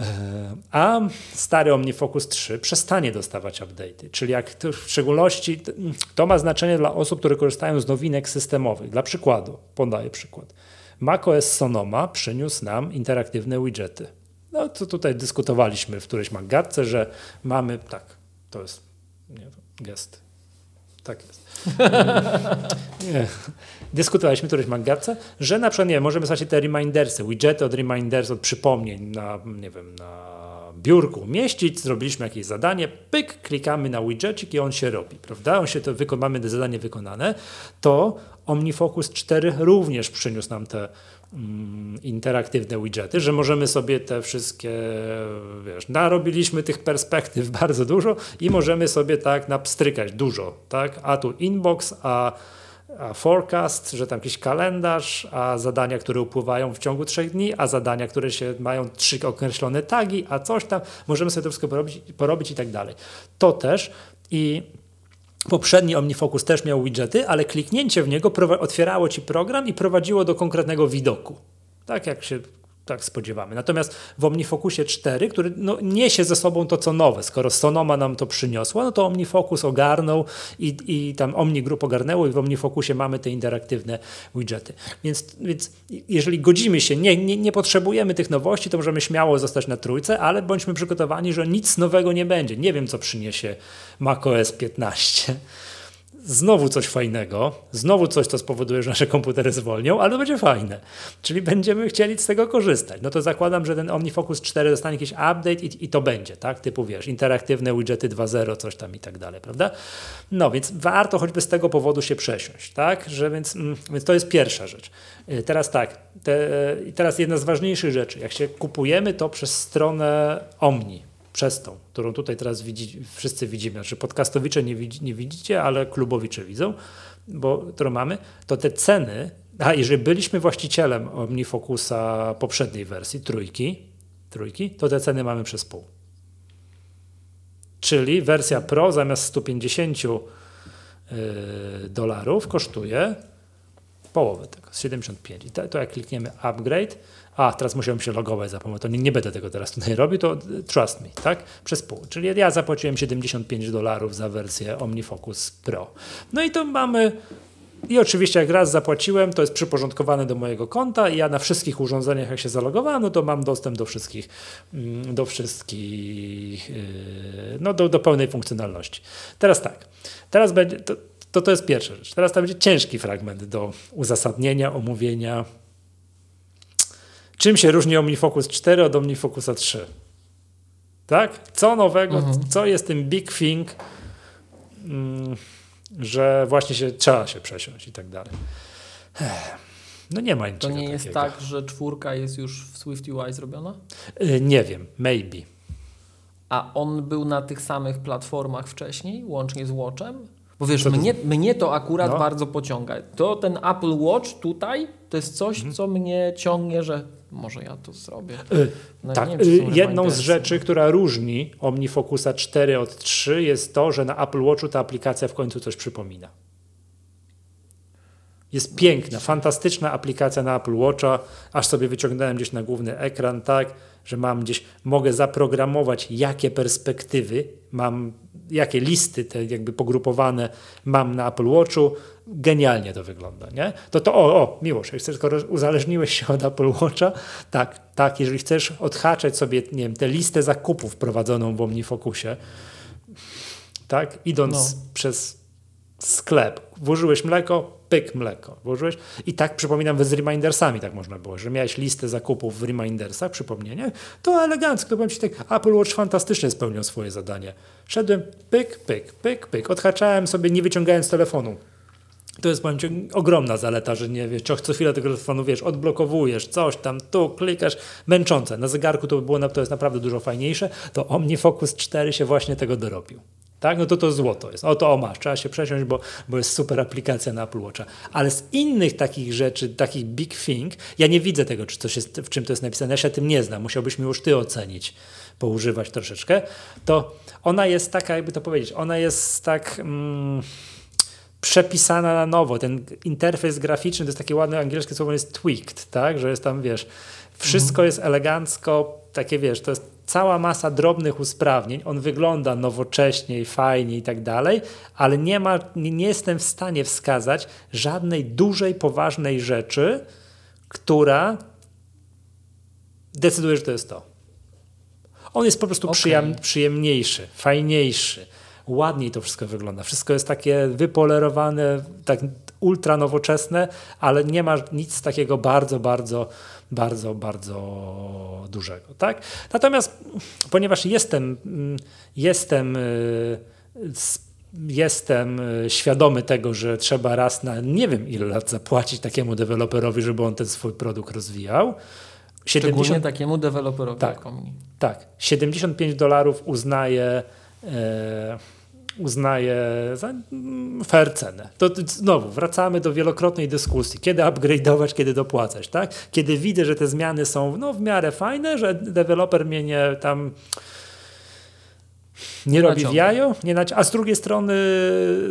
e, a stary OmniFocus 3 przestanie dostawać update'y. Czyli jak to w szczególności to ma znaczenie dla osób, które korzystają z nowinek systemowych. Dla przykładu, podaję przykład macOS Sonoma przyniósł nam interaktywne widgety. No to tutaj dyskutowaliśmy w którejś magatce, że mamy, tak, to jest nie, gest. Tak jest. nie. Dyskutowaliśmy którejś magatce, że na przykład nie możemy sobie te remindersy, widgety od reminders, od przypomnień na, nie wiem, na biurku umieścić, zrobiliśmy jakieś zadanie, pyk, klikamy na widgetik i on się robi, prawda? On się to mamy zadanie wykonane, to OmniFocus 4 również przyniósł nam te mm, interaktywne widgety, że możemy sobie te wszystkie, wiesz, narobiliśmy tych perspektyw bardzo dużo i możemy sobie tak napstrykać dużo, tak? A tu inbox, a a forecast, że tam jakiś kalendarz, a zadania, które upływają w ciągu trzech dni, a zadania, które się mają trzy określone tagi, a coś tam, możemy sobie to wszystko porobić, porobić i tak dalej. To też i Poprzedni OmniFocus też miał widgety, ale kliknięcie w niego otwierało ci program i prowadziło do konkretnego widoku. Tak jak się tak spodziewamy. Natomiast w OmniFocusie 4, który no, niesie ze sobą to, co nowe, skoro Sonoma nam to przyniosła, no to OmniFocus ogarnął i, i tam OmniGroup ogarnęło i w OmniFocusie mamy te interaktywne widgety. Więc, więc jeżeli godzimy się, nie, nie, nie potrzebujemy tych nowości, to możemy śmiało zostać na trójce, ale bądźmy przygotowani, że nic nowego nie będzie. Nie wiem, co przyniesie macOS 15 znowu coś fajnego, znowu coś, co spowoduje, że nasze komputery zwolnią, ale to będzie fajne. Czyli będziemy chcieli z tego korzystać. No to zakładam, że ten OmniFocus 4 dostanie jakiś update i, i to będzie, tak? Typu wiesz, interaktywne widgety 2.0, coś tam i tak dalej, prawda? No więc warto choćby z tego powodu się przesiąść, tak? Że więc, mm, więc to jest pierwsza rzecz. Y, teraz tak, te, teraz jedna z ważniejszych rzeczy. Jak się kupujemy to przez stronę Omni, przez tą, którą tutaj teraz widzi, wszyscy widzimy, znaczy podcastowicze nie, widzi, nie widzicie, ale klubowicze widzą, bo którą mamy, to te ceny, a jeżeli byliśmy właścicielem OmniFocusa poprzedniej wersji, trójki, trójki, to te ceny mamy przez pół. Czyli wersja Pro zamiast 150 yy, dolarów kosztuje połowę tego, 75. I to, to jak klikniemy upgrade, a teraz musiałem się logować za pomocą, nie, nie będę tego teraz tutaj robił, to trust me, tak? Przez pół. Czyli ja zapłaciłem 75 dolarów za wersję OmniFocus Pro. No i to mamy i oczywiście jak raz zapłaciłem, to jest przyporządkowane do mojego konta i ja na wszystkich urządzeniach jak się zalogowałem, no to mam dostęp do wszystkich, mm, do wszystkich, yy, no do, do pełnej funkcjonalności. Teraz tak, teraz będzie, to, to, to jest pierwsza rzecz. Teraz to będzie ciężki fragment do uzasadnienia, omówienia, Czym się różni OmniFocus 4 od OmniFocusa 3? Tak? Co nowego, mhm. co jest tym big thing, mm, że właśnie się trzeba się przesiąść i tak dalej. No nie ma niczego To nie jest takiego. tak, że czwórka jest już w SwiftUI zrobiona? Y, nie wiem, maybe. A on był na tych samych platformach wcześniej, łącznie z Watchem? Bo wiesz, mnie, mnie to akurat no. bardzo pociąga. To ten Apple Watch tutaj, to jest coś, mhm. co mnie ciągnie, że może ja to zrobię. No, tak, wiem, jedną z rzeczy, która różni OmniFocusa 4 od 3 jest to, że na Apple Watchu ta aplikacja w końcu coś przypomina. Jest piękna, fantastyczna aplikacja na Apple Watcha, aż sobie wyciągnąłem gdzieś na główny ekran, tak, że mam gdzieś, mogę zaprogramować, jakie perspektywy mam, jakie listy te jakby pogrupowane mam na Apple Watchu. Genialnie to wygląda, nie? To to, o, o, miłość, chcesz, skoro uzależniłeś się od Apple Watcha, tak, tak, jeżeli chcesz odhaczać sobie, nie wiem, tę listę zakupów prowadzoną w OmniFocusie, tak, idąc No. przez sklep, włożyłeś mleko, pyk mleko, włożyłeś i tak przypominam z remindersami tak można było, że miałeś listę zakupów w remindersach, przypomnienie, to elegancko, to powiem Ci tak, Apple Watch fantastycznie spełniał swoje zadanie. Szedłem, pyk, pyk, pyk, pyk, odhaczałem sobie, nie wyciągając telefonu. To jest, powiem Ci, ogromna zaleta, że nie wiesz, co chwilę tego telefonu, wiesz, odblokowujesz, coś tam, tu klikasz, męczące. Na zegarku to by było, to jest naprawdę dużo fajniejsze, to OmniFocus 4 się właśnie tego dorobił. Tak, no to to złoto jest. O to o masz, trzeba się przesiąść, bo, bo jest super aplikacja na Apple Watcha. Ale z innych takich rzeczy, takich big thing, ja nie widzę tego, czy coś jest, w czym to jest napisane, ja się tym nie znam, musiałbyś mi już ty ocenić, poużywać troszeczkę, to ona jest taka, jakby to powiedzieć, ona jest tak... Mm, przepisana na nowo. Ten interfejs graficzny, to jest takie ładne angielskie słowo, jest tweaked, tak? Że jest tam, wiesz, wszystko jest elegancko, takie, wiesz, to jest cała masa drobnych usprawnień. On wygląda nowocześnie, fajnie i tak dalej, ale nie ma, nie, nie jestem w stanie wskazać żadnej dużej, poważnej rzeczy, która decyduje, że to jest to. On jest po prostu przyjam, przyjemniejszy, fajniejszy. Ładniej to wszystko wygląda. Wszystko jest takie wypolerowane, tak ultra nowoczesne, ale nie ma nic takiego bardzo, bardzo, bardzo, bardzo dużego. Tak? Natomiast ponieważ jestem, jestem, jestem świadomy tego, że trzeba raz na nie wiem ile lat zapłacić takiemu deweloperowi, żeby on ten swój produkt rozwijał. Szczególnie 70, takiemu deweloperowi Tak. jak tak, 75 dolarów uznaje, e, uznaje za mm, fair cenę. To znowu wracamy do wielokrotnej dyskusji, kiedy upgrade'ować, kiedy dopłacać, tak? Kiedy widzę, że te zmiany są no, w miarę fajne, że deweloper mnie nie tam nie robi w naciąga. jajo, nie naci- a z drugiej strony,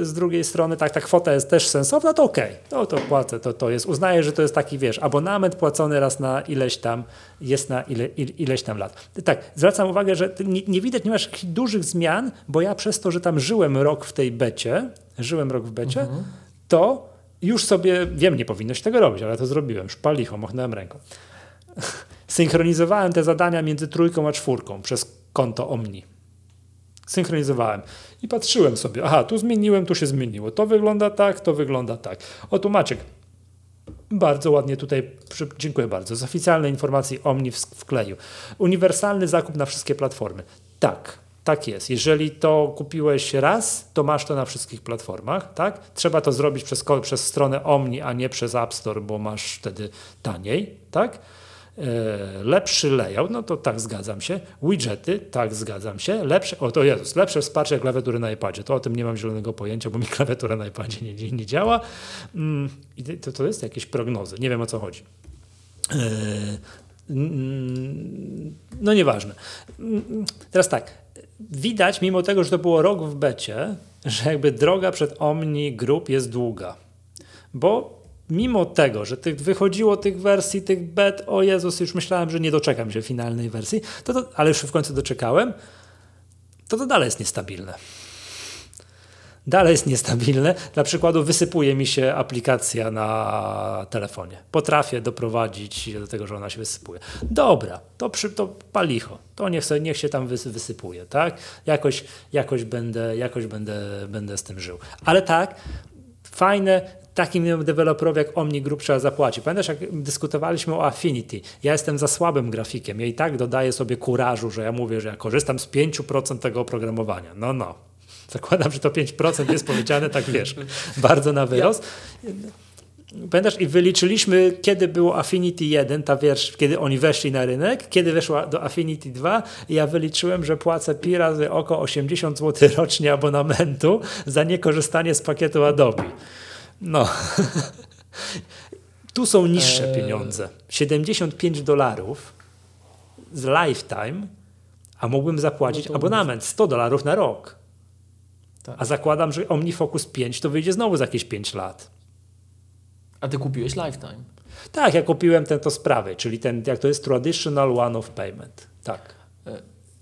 z drugiej strony tak, ta kwota jest też sensowna, to okej, to, to płacę, to, to jest, uznaję, że to jest taki, wiesz, abonament płacony raz na ileś tam, jest na ile, ile, ileś tam lat. Tak, zwracam uwagę, że nie, nie widać, nie masz dużych zmian, bo ja przez to, że tam żyłem rok w tej becie, żyłem rok w becie, to już sobie, wiem, nie powinnoś tego robić, ale to zrobiłem, szpalicho, machnąłem ręką. Synchronizowałem te zadania między trójką a czwórką przez konto Omni synchronizowałem i patrzyłem sobie, aha, tu zmieniłem, tu się zmieniło, to wygląda tak, to wygląda tak. O tu Maciek, bardzo ładnie tutaj, dziękuję bardzo, z oficjalnej informacji Omni ws- wkleił. Uniwersalny zakup na wszystkie platformy. Tak, tak jest. Jeżeli to kupiłeś raz, to masz to na wszystkich platformach, tak? Trzeba to zrobić przez, przez stronę Omni, a nie przez App Store, bo masz wtedy taniej, tak? E, lepszy layout, no to tak zgadzam się. Widgety, tak zgadzam się. Lepsze, o to Jezus, lepsze wsparcie klawiatury na iPadzie. To o tym nie mam zielonego pojęcia, bo mi klawiatura na iPadzie nie, nie, działa. Mm, I to, to jest jakieś prognozy. Nie wiem o co chodzi. E, mm, no nieważne. Mm, Teraz tak. Widać, mimo tego, że to było rok w becie, że jakby droga przed Omni Group jest długa. Bo mimo tego, że tych wychodziło tych wersji, tych bet, o Jezus, już myślałem, że nie doczekam się finalnej wersji, to, to, ale już w końcu doczekałem, to to dalej jest niestabilne. Dalej jest niestabilne. Dla przykładu wysypuje mi się aplikacja na telefonie. Potrafię doprowadzić do tego, że ona się wysypuje. Dobra, to, przy, to palicho. To niech, sobie, niech się tam wys, wysypuje, tak? Jakoś, jakoś, będę, jakoś będę, będę z tym żył. Ale tak, fajne, takim deweloperowi jak Omni Group trzeba zapłacić. Pamiętasz, jak dyskutowaliśmy o Affinity? Ja jestem za słabym grafikiem. Ja i tak dodaję sobie kurażu, że ja mówię, że ja korzystam z 5% tego oprogramowania. No, no. Zakładam, że to 5% jest powiedziane tak, wiesz, bardzo na wyrost. Pamiętasz, i wyliczyliśmy, kiedy było Affinity 1, ta wiersz, kiedy oni weszli na rynek, kiedy weszła do Affinity 2 i ja wyliczyłem, że płacę pi razy około 80 zł rocznie abonamentu za niekorzystanie z pakietu Adobe. No. tu są niższe Eee. pieniądze. 75 dolarów z lifetime, a mógłbym zapłacić No abonament 100 dolarów na rok. Tak. A zakładam, że OmniFocus 5 to wyjdzie znowu za jakieś 5 lat. A ty kupiłeś lifetime. Tak, ja kupiłem ten to z prawej, czyli ten, jak to jest traditional one-off payment. Tak, E,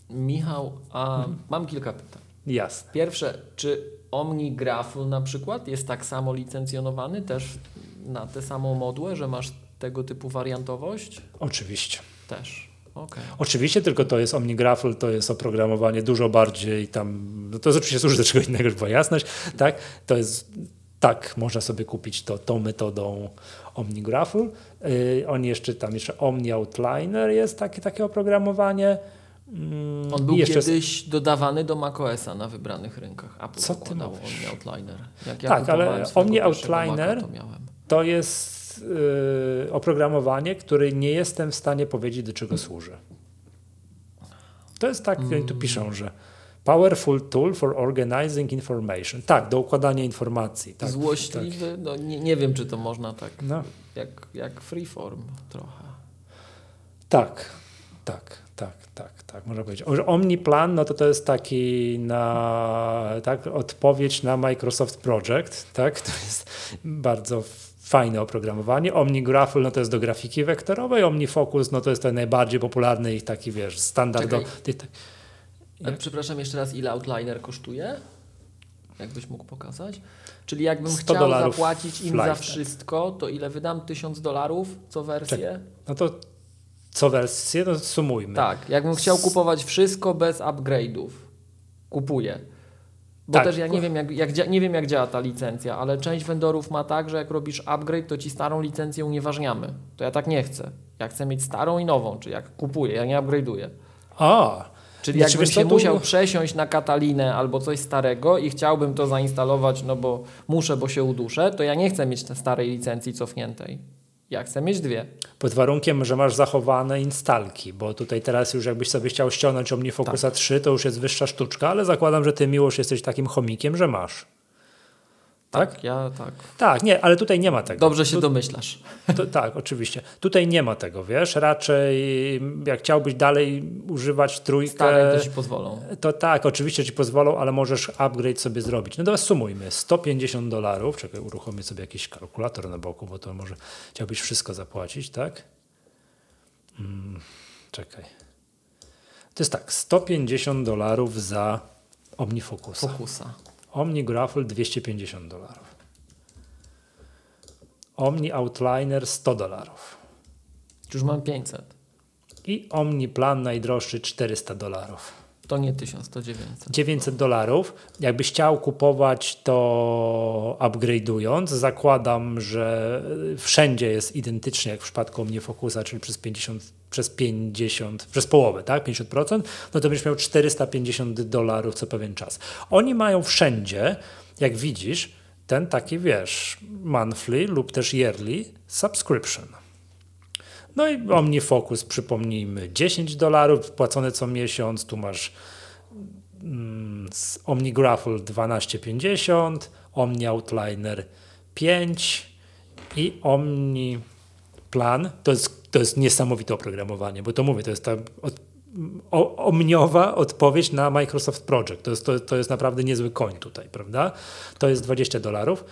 Michał, a mam kilka pytań. jasne. Pierwsze, czy OmniGraffle na przykład jest tak samo licencjonowany też na tę samą modłę, że masz tego typu wariantowość? Oczywiście. Też. Okej. Oczywiście, tylko to jest OmniGraffle, to jest oprogramowanie dużo bardziej tam, no to oczywiście służy do czego innego, żeby była jasność, tak? To jest, tak, można sobie kupić to tą metodą OmniGraffle. Yy, oni jeszcze tam, jeszcze Omni Outliner jest takie, takie oprogramowanie. Mm, On był kiedyś dodawany do macOSa na wybranych rynkach. Apple Co ty mówisz? Omni Outliner. Jak ja Tak, kupowałem ale Omni pierwszego Outliner- Maca, to miałem. To jest yy, oprogramowanie, które nie jestem w stanie powiedzieć, do czego służy. To jest tak, oni tu piszą, że Powerful tool for organizing information. Tak, do układania informacji. Tak, Złośliwy, no nie, nie wiem, czy to można tak, No, jak, jak freeform trochę. tak, tak, tak, tak, tak, można powiedzieć. Omniplan, no to to jest taki na, tak, odpowiedź na Microsoft Project, tak, to jest bardzo fajne oprogramowanie. OmniGraffle, no to jest do grafiki wektorowej, OmniFocus, no to jest ten najbardziej popularny ich taki, wiesz, standardowy. Ale przepraszam jeszcze raz, ile Outliner kosztuje? Jakbyś mógł pokazać? Czyli jakbym 100 chciał zapłacić im za lifetime. wszystko, to ile wydam? 1000 dolarów co wersję? No to co wersję, no to sumujmy. Tak, jakbym chciał kupować wszystko bez upgrade'ów. Kupuję. Bo Tak. też ja nie wiem jak, jak, nie wiem, jak działa ta licencja, ale część vendorów ma tak, że jak robisz upgrade, to ci starą licencję unieważniamy. To ja tak nie chcę. Ja chcę mieć starą i nową, czy jak kupuję, ja nie upgrade'uję. A, Czyli Znaczy, jakbym się tu- musiał przesiąść na Katalinę albo coś starego i chciałbym to zainstalować, no bo muszę, bo się uduszę, to ja nie chcę mieć tej starej licencji cofniętej. Ja chcę mieć dwie. pod warunkiem, że masz zachowane instalki, bo tutaj teraz już jakbyś sobie chciał ściągnąć OmniFocusa 3, to już jest wyższa sztuczka, ale zakładam, że ty miłość jesteś takim chomikiem, że masz. Tak? Ja tak. Tak, nie, ale tutaj nie ma tego. Dobrze się Tu- domyślasz. To, tak, oczywiście. Tutaj nie ma tego, wiesz, raczej jak chciałbyś dalej używać trójkę, Stare to ci pozwolą. to tak, oczywiście ci pozwolą, ale możesz upgrade sobie zrobić. No teraz sumujmy, 150 dolarów, czekaj, uruchomię sobie jakiś kalkulator na boku, bo to może chciałbyś wszystko zapłacić, tak? Mm, czekaj. To jest tak, 150 dolarów za OmniFocusa. Fokusa. OmniGraffle 250 dolarów. Omni Outliner 100 dolarów. Już mam 500. I OmniPlan najdroższy 400 dolarów. To nie 1000, to 900. 900 dolarów. Jakbyś chciał kupować to upgrade'ując, zakładam, że wszędzie jest identycznie jak w przypadku OmniFocusa, czyli przez 50, przez 50, przez połowę, tak, 50%, no to będziesz miał 450 dolarów co pewien czas. Oni mają wszędzie, jak widzisz, ten taki, wiesz, monthly lub też yearly subscription. No i OmniFocus, przypomnijmy, 10 dolarów płacone co miesiąc, tu masz mm, OmniGraffle 12,50, Omni Outliner 5 i OmniPlan. To jest, to jest niesamowite oprogramowanie, bo to mówię, to jest ta od, o, omniowa odpowiedź na Microsoft Project. To jest, to, to jest naprawdę niezły koń tutaj, prawda? To jest 20 dolarów.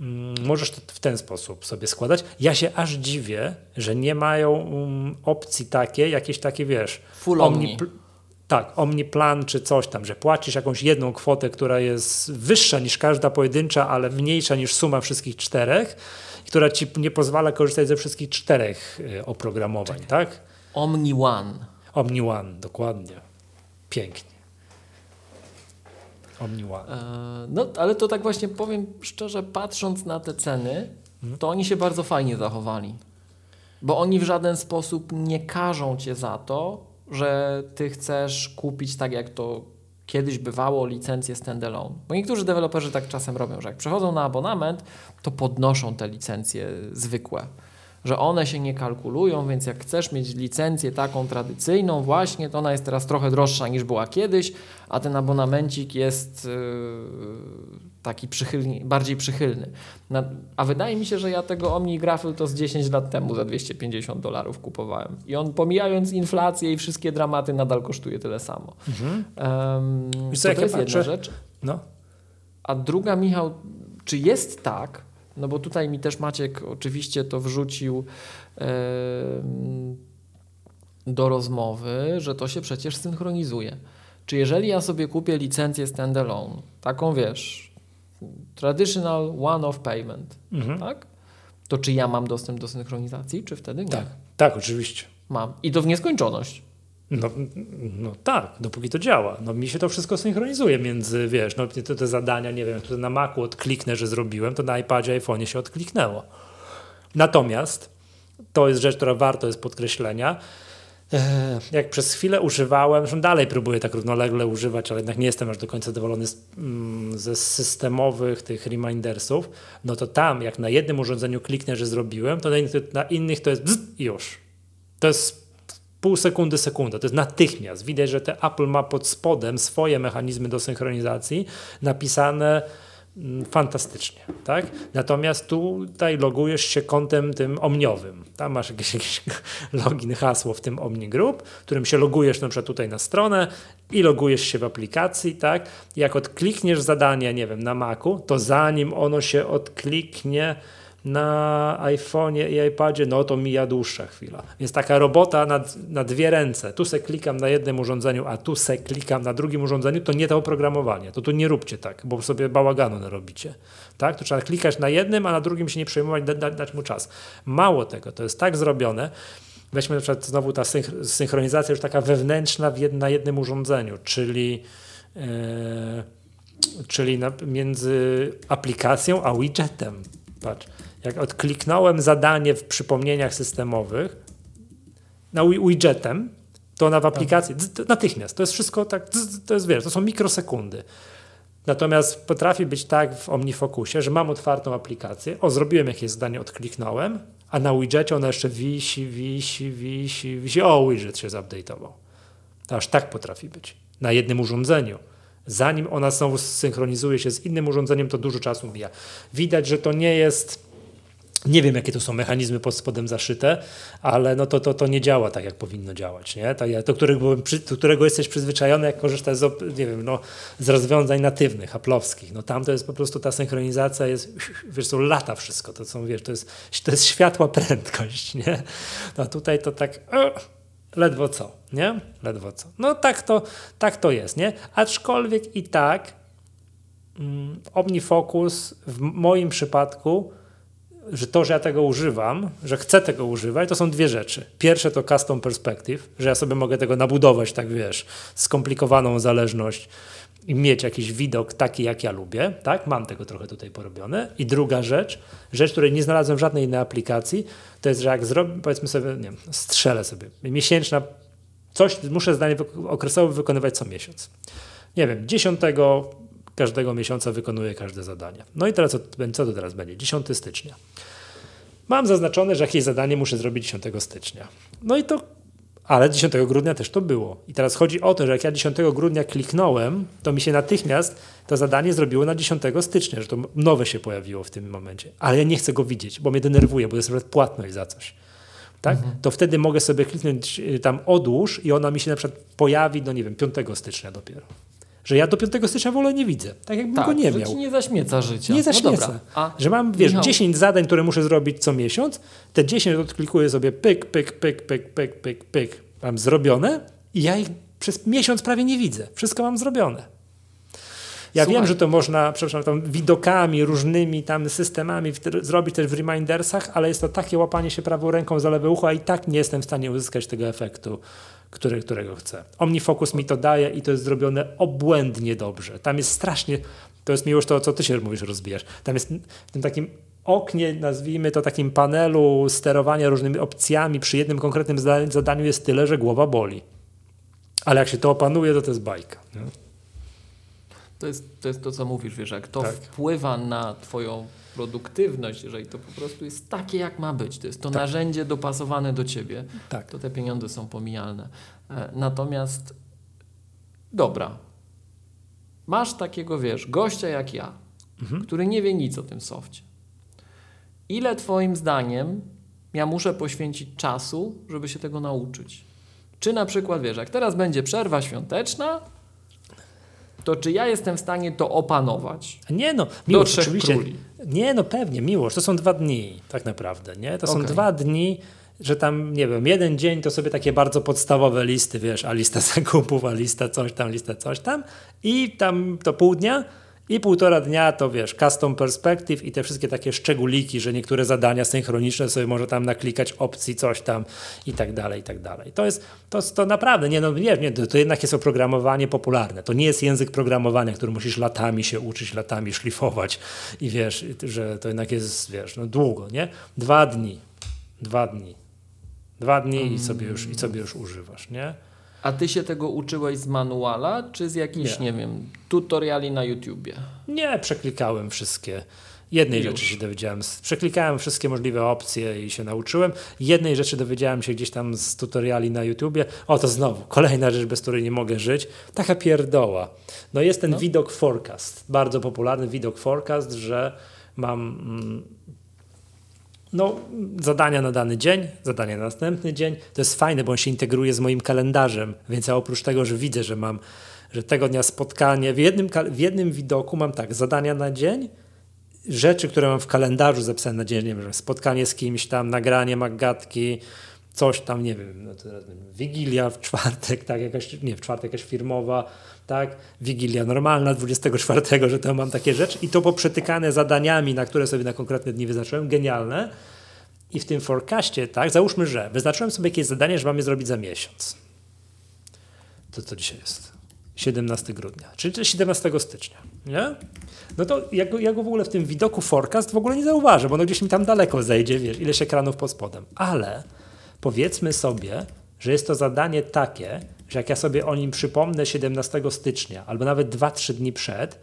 Mm, Możesz to w ten sposób sobie składać. Ja się aż dziwię, że nie mają um, opcji takie, jakieś takie, wiesz, Full Omni. Omnipl- tak, OmniPlan czy coś tam, że płacisz jakąś jedną kwotę, która jest wyższa niż każda pojedyncza, ale mniejsza niż suma wszystkich czterech, która ci nie pozwala korzystać ze wszystkich czterech y, oprogramowań, tak? Omni One. Omni One, dokładnie. Pięknie. Omni One. E, No, ale to tak właśnie powiem szczerze, patrząc na te ceny, to oni się bardzo fajnie zachowali. Bo oni w żaden sposób nie każą cię za to, że ty chcesz kupić tak jak to kiedyś bywało licencję standalone. Bo niektórzy deweloperzy tak czasem robią, że jak przechodzą na abonament, to podnoszą te licencje zwykłe. Że one się nie kalkulują, więc jak chcesz mieć licencję taką tradycyjną właśnie, to ona jest teraz trochę droższa niż była kiedyś, a ten abonamencik jest yy, taki przychylny, bardziej przychylny. Na, a wydaje mi się, że ja tego OmniGraffle to z 10 lat temu za 250 dolarów kupowałem. I on pomijając inflację i wszystkie dramaty nadal kosztuje tyle samo. Mhm. Um, to, to jest jedna rzecz. No. A druga, Michał, czy jest tak, No bo tutaj mi też Maciek oczywiście to wrzucił do rozmowy, że to się przecież synchronizuje. Czy jeżeli ja sobie kupię licencję standalone, taką wiesz, traditional one-off payment, Mhm. tak? To czy ja mam dostęp do synchronizacji, czy wtedy nie? Tak, tak, oczywiście. Mam. I to w nieskończoność. No, no tak, dopóki to działa. No mi się to wszystko synchronizuje między, wiesz, no te, te zadania, nie wiem, tutaj na Macu odkliknę, że zrobiłem, to na iPadzie, iPhone'ie się odkliknęło. Natomiast to jest rzecz, która warto jest podkreślenia. Jak przez chwilę używałem, zresztą dalej próbuję tak równolegle używać, ale jednak nie jestem aż do końca zadowolony z, mm, ze systemowych tych remindersów, no to tam, jak na jednym urządzeniu kliknę, że zrobiłem, to na innych, na innych to jest bzz już. To jest pół sekundy, sekunda. To jest natychmiast. Widać, że te Apple ma pod spodem swoje mechanizmy do synchronizacji napisane mm, fantastycznie, tak? Natomiast tutaj logujesz się kontem tym omniowym. Tam masz jakieś, jakieś login, hasło w tym Omni Group, którym się logujesz na przykład tutaj na stronę i logujesz się w aplikacji, tak? Jak odklikniesz zadanie, nie wiem, na Macu, to zanim ono się odkliknie na iPhone'ie i iPadzie, no to mija dłuższa chwila. Więc taka robota na, na dwie ręce. Tu se klikam na jednym urządzeniu, a tu se klikam na drugim urządzeniu, to nie to oprogramowanie. To tu nie róbcie tak, bo sobie bałaganu narobicie. Tak? To trzeba klikać na jednym, a na drugim się nie przejmować, da, da, dać mu czas. Mało tego, to jest tak zrobione, Weźmy na przykład znowu ta synch- synchronizacja już taka wewnętrzna jed, na jednym urządzeniu, czyli, e, czyli między aplikacją a widgetem. Patrz, jak odkliknąłem zadanie w przypomnieniach systemowych na wi- widgetem, to ona w aplikacji dz- to natychmiast. To jest wszystko tak, to jest wiesz, to są mikrosekundy. Natomiast potrafi być tak w OmniFocusie, że mam otwartą aplikację, o zrobiłem jakieś zdanie, odkliknąłem, a na widgetie ona jeszcze wisi, wisi, wisi, wisi, o widget się zupdate'ował. To aż tak potrafi być. Na jednym urządzeniu. Zanim ona znowu synchronizuje się z innym urządzeniem, to dużo czasu mija. Widać, że to nie jest nie wiem, jakie to są mechanizmy pod spodem zaszyte, ale no to, to, to nie działa tak, jak powinno działać. Nie? Do, którego, do którego jesteś przyzwyczajony, jak korzystasz z, nie wiem, no, z rozwiązań natywnych, aplowskich. No tam to jest po prostu ta synchronizacja jest, wiesz, to lata wszystko. To są, wiesz, to jest, to jest światła prędkość, nie? No tutaj to tak... Ledwo co, nie? Ledwo co. No tak to, tak to jest, nie? Aczkolwiek i tak mm, OmniFocus w moim przypadku że to, że ja tego używam, że chcę tego używać, to są dwie rzeczy. Pierwsze to custom perspective, że ja sobie mogę tego nabudować, tak wiesz, skomplikowaną zależność i mieć jakiś widok taki, jak ja lubię, tak? Mam tego trochę tutaj porobione. I druga rzecz, rzecz, której nie znalazłem w żadnej innej aplikacji, to jest, że jak zrobię, powiedzmy sobie, nie wiem, strzelę sobie, miesięczna, coś muszę zdanie okresowo wykonywać co miesiąc. Nie wiem, 10 każdego miesiąca wykonuję każde zadanie. No i teraz co, to teraz będzie? 10 stycznia. Mam zaznaczone, że jakieś zadanie muszę zrobić 10 stycznia. No i to, ale 10 grudnia też to było. I teraz chodzi o to, że jak ja 10 grudnia kliknąłem, to mi się natychmiast to zadanie zrobiło na 10 stycznia, że to nowe się pojawiło w tym momencie. Ale ja nie chcę go widzieć, bo mnie denerwuje, bo jest nawet płatność za coś. Tak? To wtedy mogę sobie kliknąć y, tam odłóż i ona mi się na przykład pojawi, no nie wiem, 5 stycznia dopiero. Że ja do 5 stycznia w ogóle nie widzę. Tak jakbym go nie miał. ci nie zaśmieca życia. Nie No zaśmieca. dobra. A Że mam, wiesz, Michał, 10 zadań, które muszę zrobić co miesiąc, te 10 odklikuję sobie pyk, pyk, pyk, pyk, pyk, pyk, pyk. Mam zrobione i ja ich przez miesiąc prawie nie widzę. Wszystko mam zrobione. Ja Słuchaj. wiem, że to można, przepraszam, tam widokami, różnymi tam systemami zrobić też w remindersach, ale jest to takie łapanie się prawą ręką za lewe ucho, a i tak nie jestem w stanie uzyskać tego efektu, który, którego chcę. OmniFocus mi to daje i to jest zrobione obłędnie dobrze. Tam jest strasznie, to jest miłość to, co ty się mówisz, rozbijasz. Tam jest w tym takim oknie, nazwijmy to takim panelu sterowania różnymi opcjami przy jednym konkretnym zadaniu jest tyle, że głowa boli. Ale jak się to opanuje, to to jest bajka. Nie? To jest, to jest to, co mówisz, wiesz, jak to Tak. wpływa na twoją produktywność, jeżeli to po prostu jest takie, jak ma być, to jest to Tak. narzędzie dopasowane do ciebie, Tak. to te pieniądze są pomijalne. E, Natomiast dobra, masz takiego, wiesz, gościa jak ja, Mhm. który nie wie nic o tym softie. Ile twoim zdaniem ja muszę poświęcić czasu, żeby się tego nauczyć? Czy na przykład, wiesz, jak teraz będzie przerwa świąteczna, to czy ja jestem w stanie to opanować? Nie no, miłość trzech oczywiście. króli. Nie no, pewnie, miłość. To są dwa dni tak naprawdę, nie? To są Okej. dwa dni, że tam, nie wiem, jeden dzień to sobie takie bardzo podstawowe listy, wiesz, a lista zakupów, a lista coś tam, lista coś tam i tam to pół dnia i półtora dnia to wiesz, custom perspective i te wszystkie takie szczególiki, że niektóre zadania synchroniczne sobie może tam naklikać opcji, coś tam i tak dalej, i tak dalej. To jest, to, to naprawdę, nie no, nie, nie to, to jednak jest oprogramowanie popularne. To nie jest język programowania, który musisz latami się uczyć, latami szlifować i wiesz, że to jednak jest, wiesz, no długo, nie? Dwa dni, dwa dni. Dwa dni i sobie już, i sobie już używasz, nie? A ty się tego uczyłeś z manuala, czy z jakichś, nie, Nie. wiem, tutoriali na YouTubie? Nie, przeklikałem wszystkie. Jednej Już. rzeczy się dowiedziałem. Przeklikałem wszystkie możliwe opcje i się nauczyłem. Jednej rzeczy dowiedziałem się gdzieś tam z tutoriali na YouTubie. O, to znowu, kolejna rzecz, bez której nie mogę żyć. Taka pierdoła. No jest ten widok forecast. Bardzo popularny widok forecast, że mam mm, no, zadania na dany dzień, zadania na następny dzień. To jest fajne, bo on się integruje z moim kalendarzem, więc ja oprócz tego, że widzę, że mam że tego dnia spotkanie, w jednym, w jednym widoku mam tak, zadania na dzień, rzeczy, które mam w kalendarzu zapisane na dzień, nie wiem, spotkanie z kimś tam, nagranie magatki, coś tam, nie wiem, no wiem, Wigilia w czwartek, tak, jakaś, nie, w czwartek jakaś firmowa, tak, Wigilia normalna 24, że to mam takie rzeczy i to poprzetykane zadaniami, na które sobie na konkretne dni wyznaczyłem, genialne. I w tym forecastie, tak, załóżmy, że wyznaczyłem sobie jakieś zadanie, że mam je zrobić za miesiąc. To co dzisiaj jest? 17 grudnia, czyli 17 stycznia, nie? No to ja go, ja go w ogóle w tym widoku forecast w ogóle nie zauważę, bo ono gdzieś mi tam daleko zejdzie, wiesz, ileś ekranów pod spodem. Ale powiedzmy sobie, że jest to zadanie takie, że jak ja sobie o nim przypomnę 17 stycznia, albo nawet 2-3 dni przed,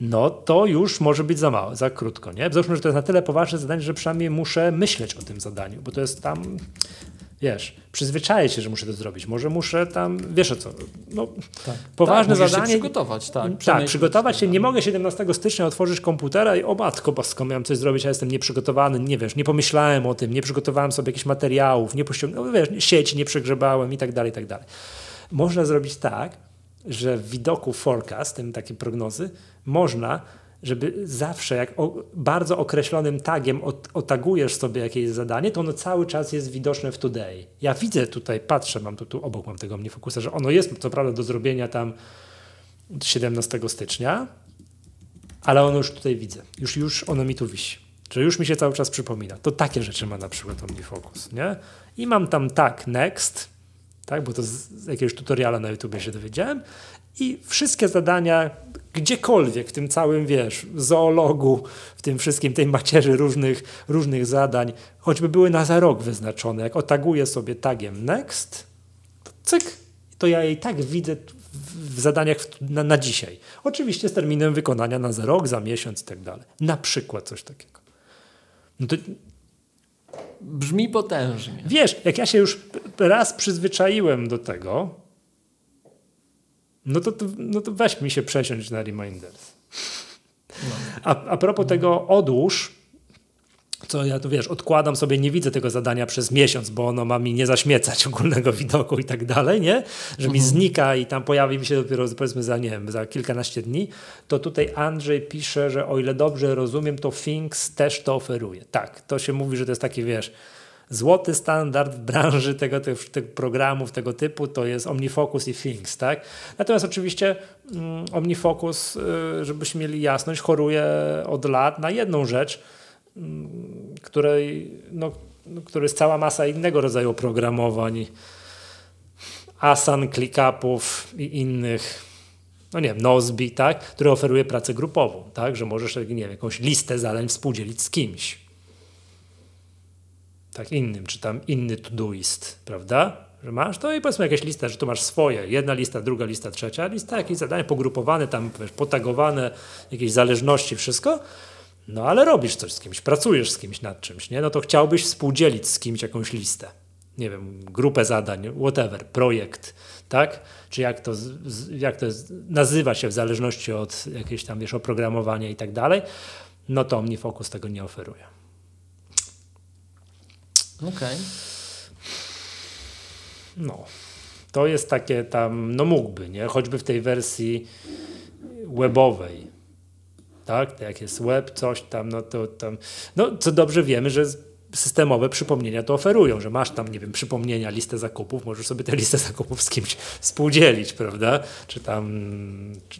no to już może być za mało, za krótko, nie? Załóżmy, że to jest na tyle poważne zadanie, że przynajmniej muszę myśleć o tym zadaniu, bo to jest tam, wiesz, przyzwyczaję się, że muszę to zrobić. Może muszę tam, wiesz o co, no, poważne tak, zadanie. Się przygotować, tak. Tak, przygotować się. to, Nie tak. mogę 17 stycznia otworzyć komputera i o matko bosko, miałem coś zrobić, a jestem nieprzygotowany, nie wiesz, nie pomyślałem o tym, nie przygotowałem sobie jakichś materiałów, nie pościągnąłem, no, wiesz, sieci nie przegrzebałem i tak dalej, i tak dalej. Można zrobić tak, że w widoku forecast, tym takie prognozy, można, żeby zawsze jak o, bardzo określonym tagiem ot, otagujesz sobie jakieś zadanie, to ono cały czas jest widoczne w today. Ja widzę tutaj, patrzę, mam tu, tu obok mam tego OmniFocusa, że ono jest co prawda do zrobienia tam 17 stycznia, ale ono już tutaj widzę. Już, już ono mi tu wisi. Że już mi się cały czas przypomina. To takie rzeczy ma na przykład OmniFocus, nie? I mam tam tak, next, tak, bo to z, jakiegoś tutoriala na YouTube się dowiedziałem i wszystkie zadania gdziekolwiek w tym całym, wiesz, zoologu, w tym wszystkim, tej macierzy różnych, różnych zadań, choćby były na za rok wyznaczone, jak otaguję sobie tagiem next, to cyk, to ja jej tak widzę w, zadaniach na, na dzisiaj. Oczywiście z terminem wykonania na za rok, za miesiąc i tak dalej. Na przykład coś takiego. No to Brzmi potężnie. Wiesz, jak ja się już raz przyzwyczaiłem do tego, no to, no to weź mi się przesiąść na reminders. A, a propos tego odłóż, co ja tu wiesz, odkładam sobie, nie widzę tego zadania przez miesiąc, bo ono ma mi nie zaśmiecać ogólnego widoku i tak dalej, nie? Że mi znika i tam pojawi mi się dopiero powiedzmy za, nie wiem, za kilkanaście dni, to tutaj Andrzej pisze, że o ile dobrze rozumiem, to Things też to oferuje. Tak, to się mówi, że to jest taki, wiesz, złoty standard w branży tego, tych, tych programów tego typu to jest OmniFocus i Things, tak? Natomiast oczywiście mm, OmniFocus, y, żebyśmy mieli jasność, choruje od lat na jedną rzecz, której, no, no, który jest cała masa innego rodzaju oprogramowań, Asan, ClickUpów i innych, no nie wiem, Nozbi, tak, który oferuje pracę grupową, tak, że możesz, nie wiem, jakąś listę zadań współdzielić z kimś. Tak innym, czy tam inny Todoist, prawda? Że masz to i powiedzmy jakaś lista, że tu masz swoje, jedna lista, druga lista, trzecia. Lista, jakieś zadania pogrupowane, tam wiesz, potagowane, jakieś zależności, wszystko, no ale robisz coś z kimś, pracujesz z kimś nad czymś, nie? No to chciałbyś współdzielić z kimś jakąś listę, nie wiem, grupę zadań, whatever, projekt, tak? Czy jak to, jak to nazywa się w zależności od jakiegoś tam, wiesz, oprogramowania i tak dalej, no to OmniFocus tego nie oferuje. Okej. No, to jest takie tam, no mógłby, nie? Choćby w tej wersji webowej, tak, jak jest web, coś tam, no to tam, no co dobrze wiemy, że systemowe przypomnienia to oferują, że masz tam, nie wiem, przypomnienia, listę zakupów, możesz sobie tę listę zakupów z kimś współdzielić, prawda? Czy tam,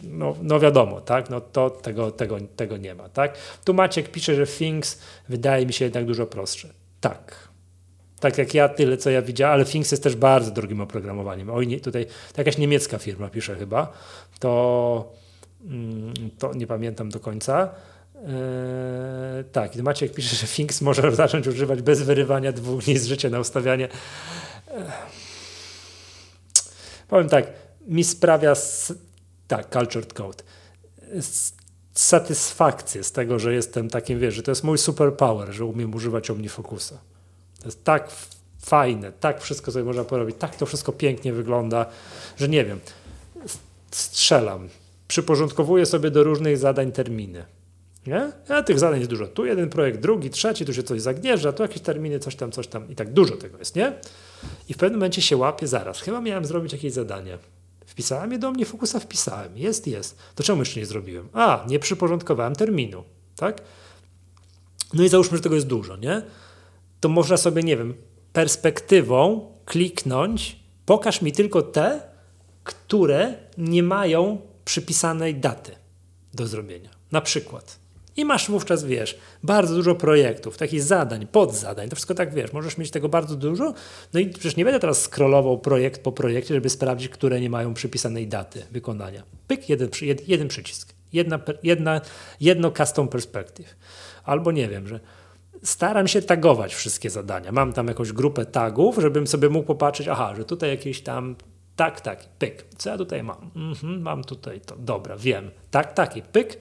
no, no wiadomo, tak? No to tego, tego, tego nie ma, tak? Tu Maciek pisze, że Things wydaje mi się jednak dużo prostsze. Tak. Tak jak ja, tyle co ja widziałem, ale Things jest też bardzo drogim oprogramowaniem. Oj, nie, tutaj jakaś niemiecka firma pisze chyba, to, to nie pamiętam do końca, Eee, tak, i Maciek pisze, że Finks może zacząć używać bez wyrywania dwóch dni z życia na ustawianie. Eee. Powiem tak, mi sprawia, tak, Cultured Code, satysfakcję z tego, że jestem takim, wiesz, że to jest mój superpower, że umiem używać OmniFocusa. To jest tak fajne, tak wszystko sobie można porobić, tak to wszystko pięknie wygląda, że nie wiem, strzelam, przyporządkowuję sobie do różnych zadań terminy nie? A tych zadań jest dużo. Tu jeden projekt, drugi, trzeci, tu się coś zagnieżdża, tu jakieś terminy, coś tam, coś tam i tak dużo tego jest, nie? I w pewnym momencie się łapie zaraz. Chyba miałem zrobić jakieś zadanie. Wpisałem je do mnie, fokusa wpisałem. Jest, jest. To czemu jeszcze nie zrobiłem? A, nie przyporządkowałem terminu, tak? No i załóżmy, że tego jest dużo, nie? To można sobie, nie wiem, perspektywą kliknąć, pokaż mi tylko te, które nie mają przypisanej daty do zrobienia. Na przykład i masz wówczas, wiesz, bardzo dużo projektów, takich zadań, podzadań, to wszystko tak, wiesz, możesz mieć tego bardzo dużo, no i przecież nie będę teraz scrollował projekt po projekcie, żeby sprawdzić, które nie mają przypisanej daty wykonania. Pyk, jeden, jeden przycisk, jedna, jedna, jedno custom perspective. Albo nie wiem, że staram się tagować wszystkie zadania. Mam tam jakąś grupę tagów, żebym sobie mógł popatrzeć, aha, że tutaj jakieś tam tak, tak, pyk. Co ja tutaj mam? Mhm, mam tutaj to. Dobra, wiem. Tak, taki, pyk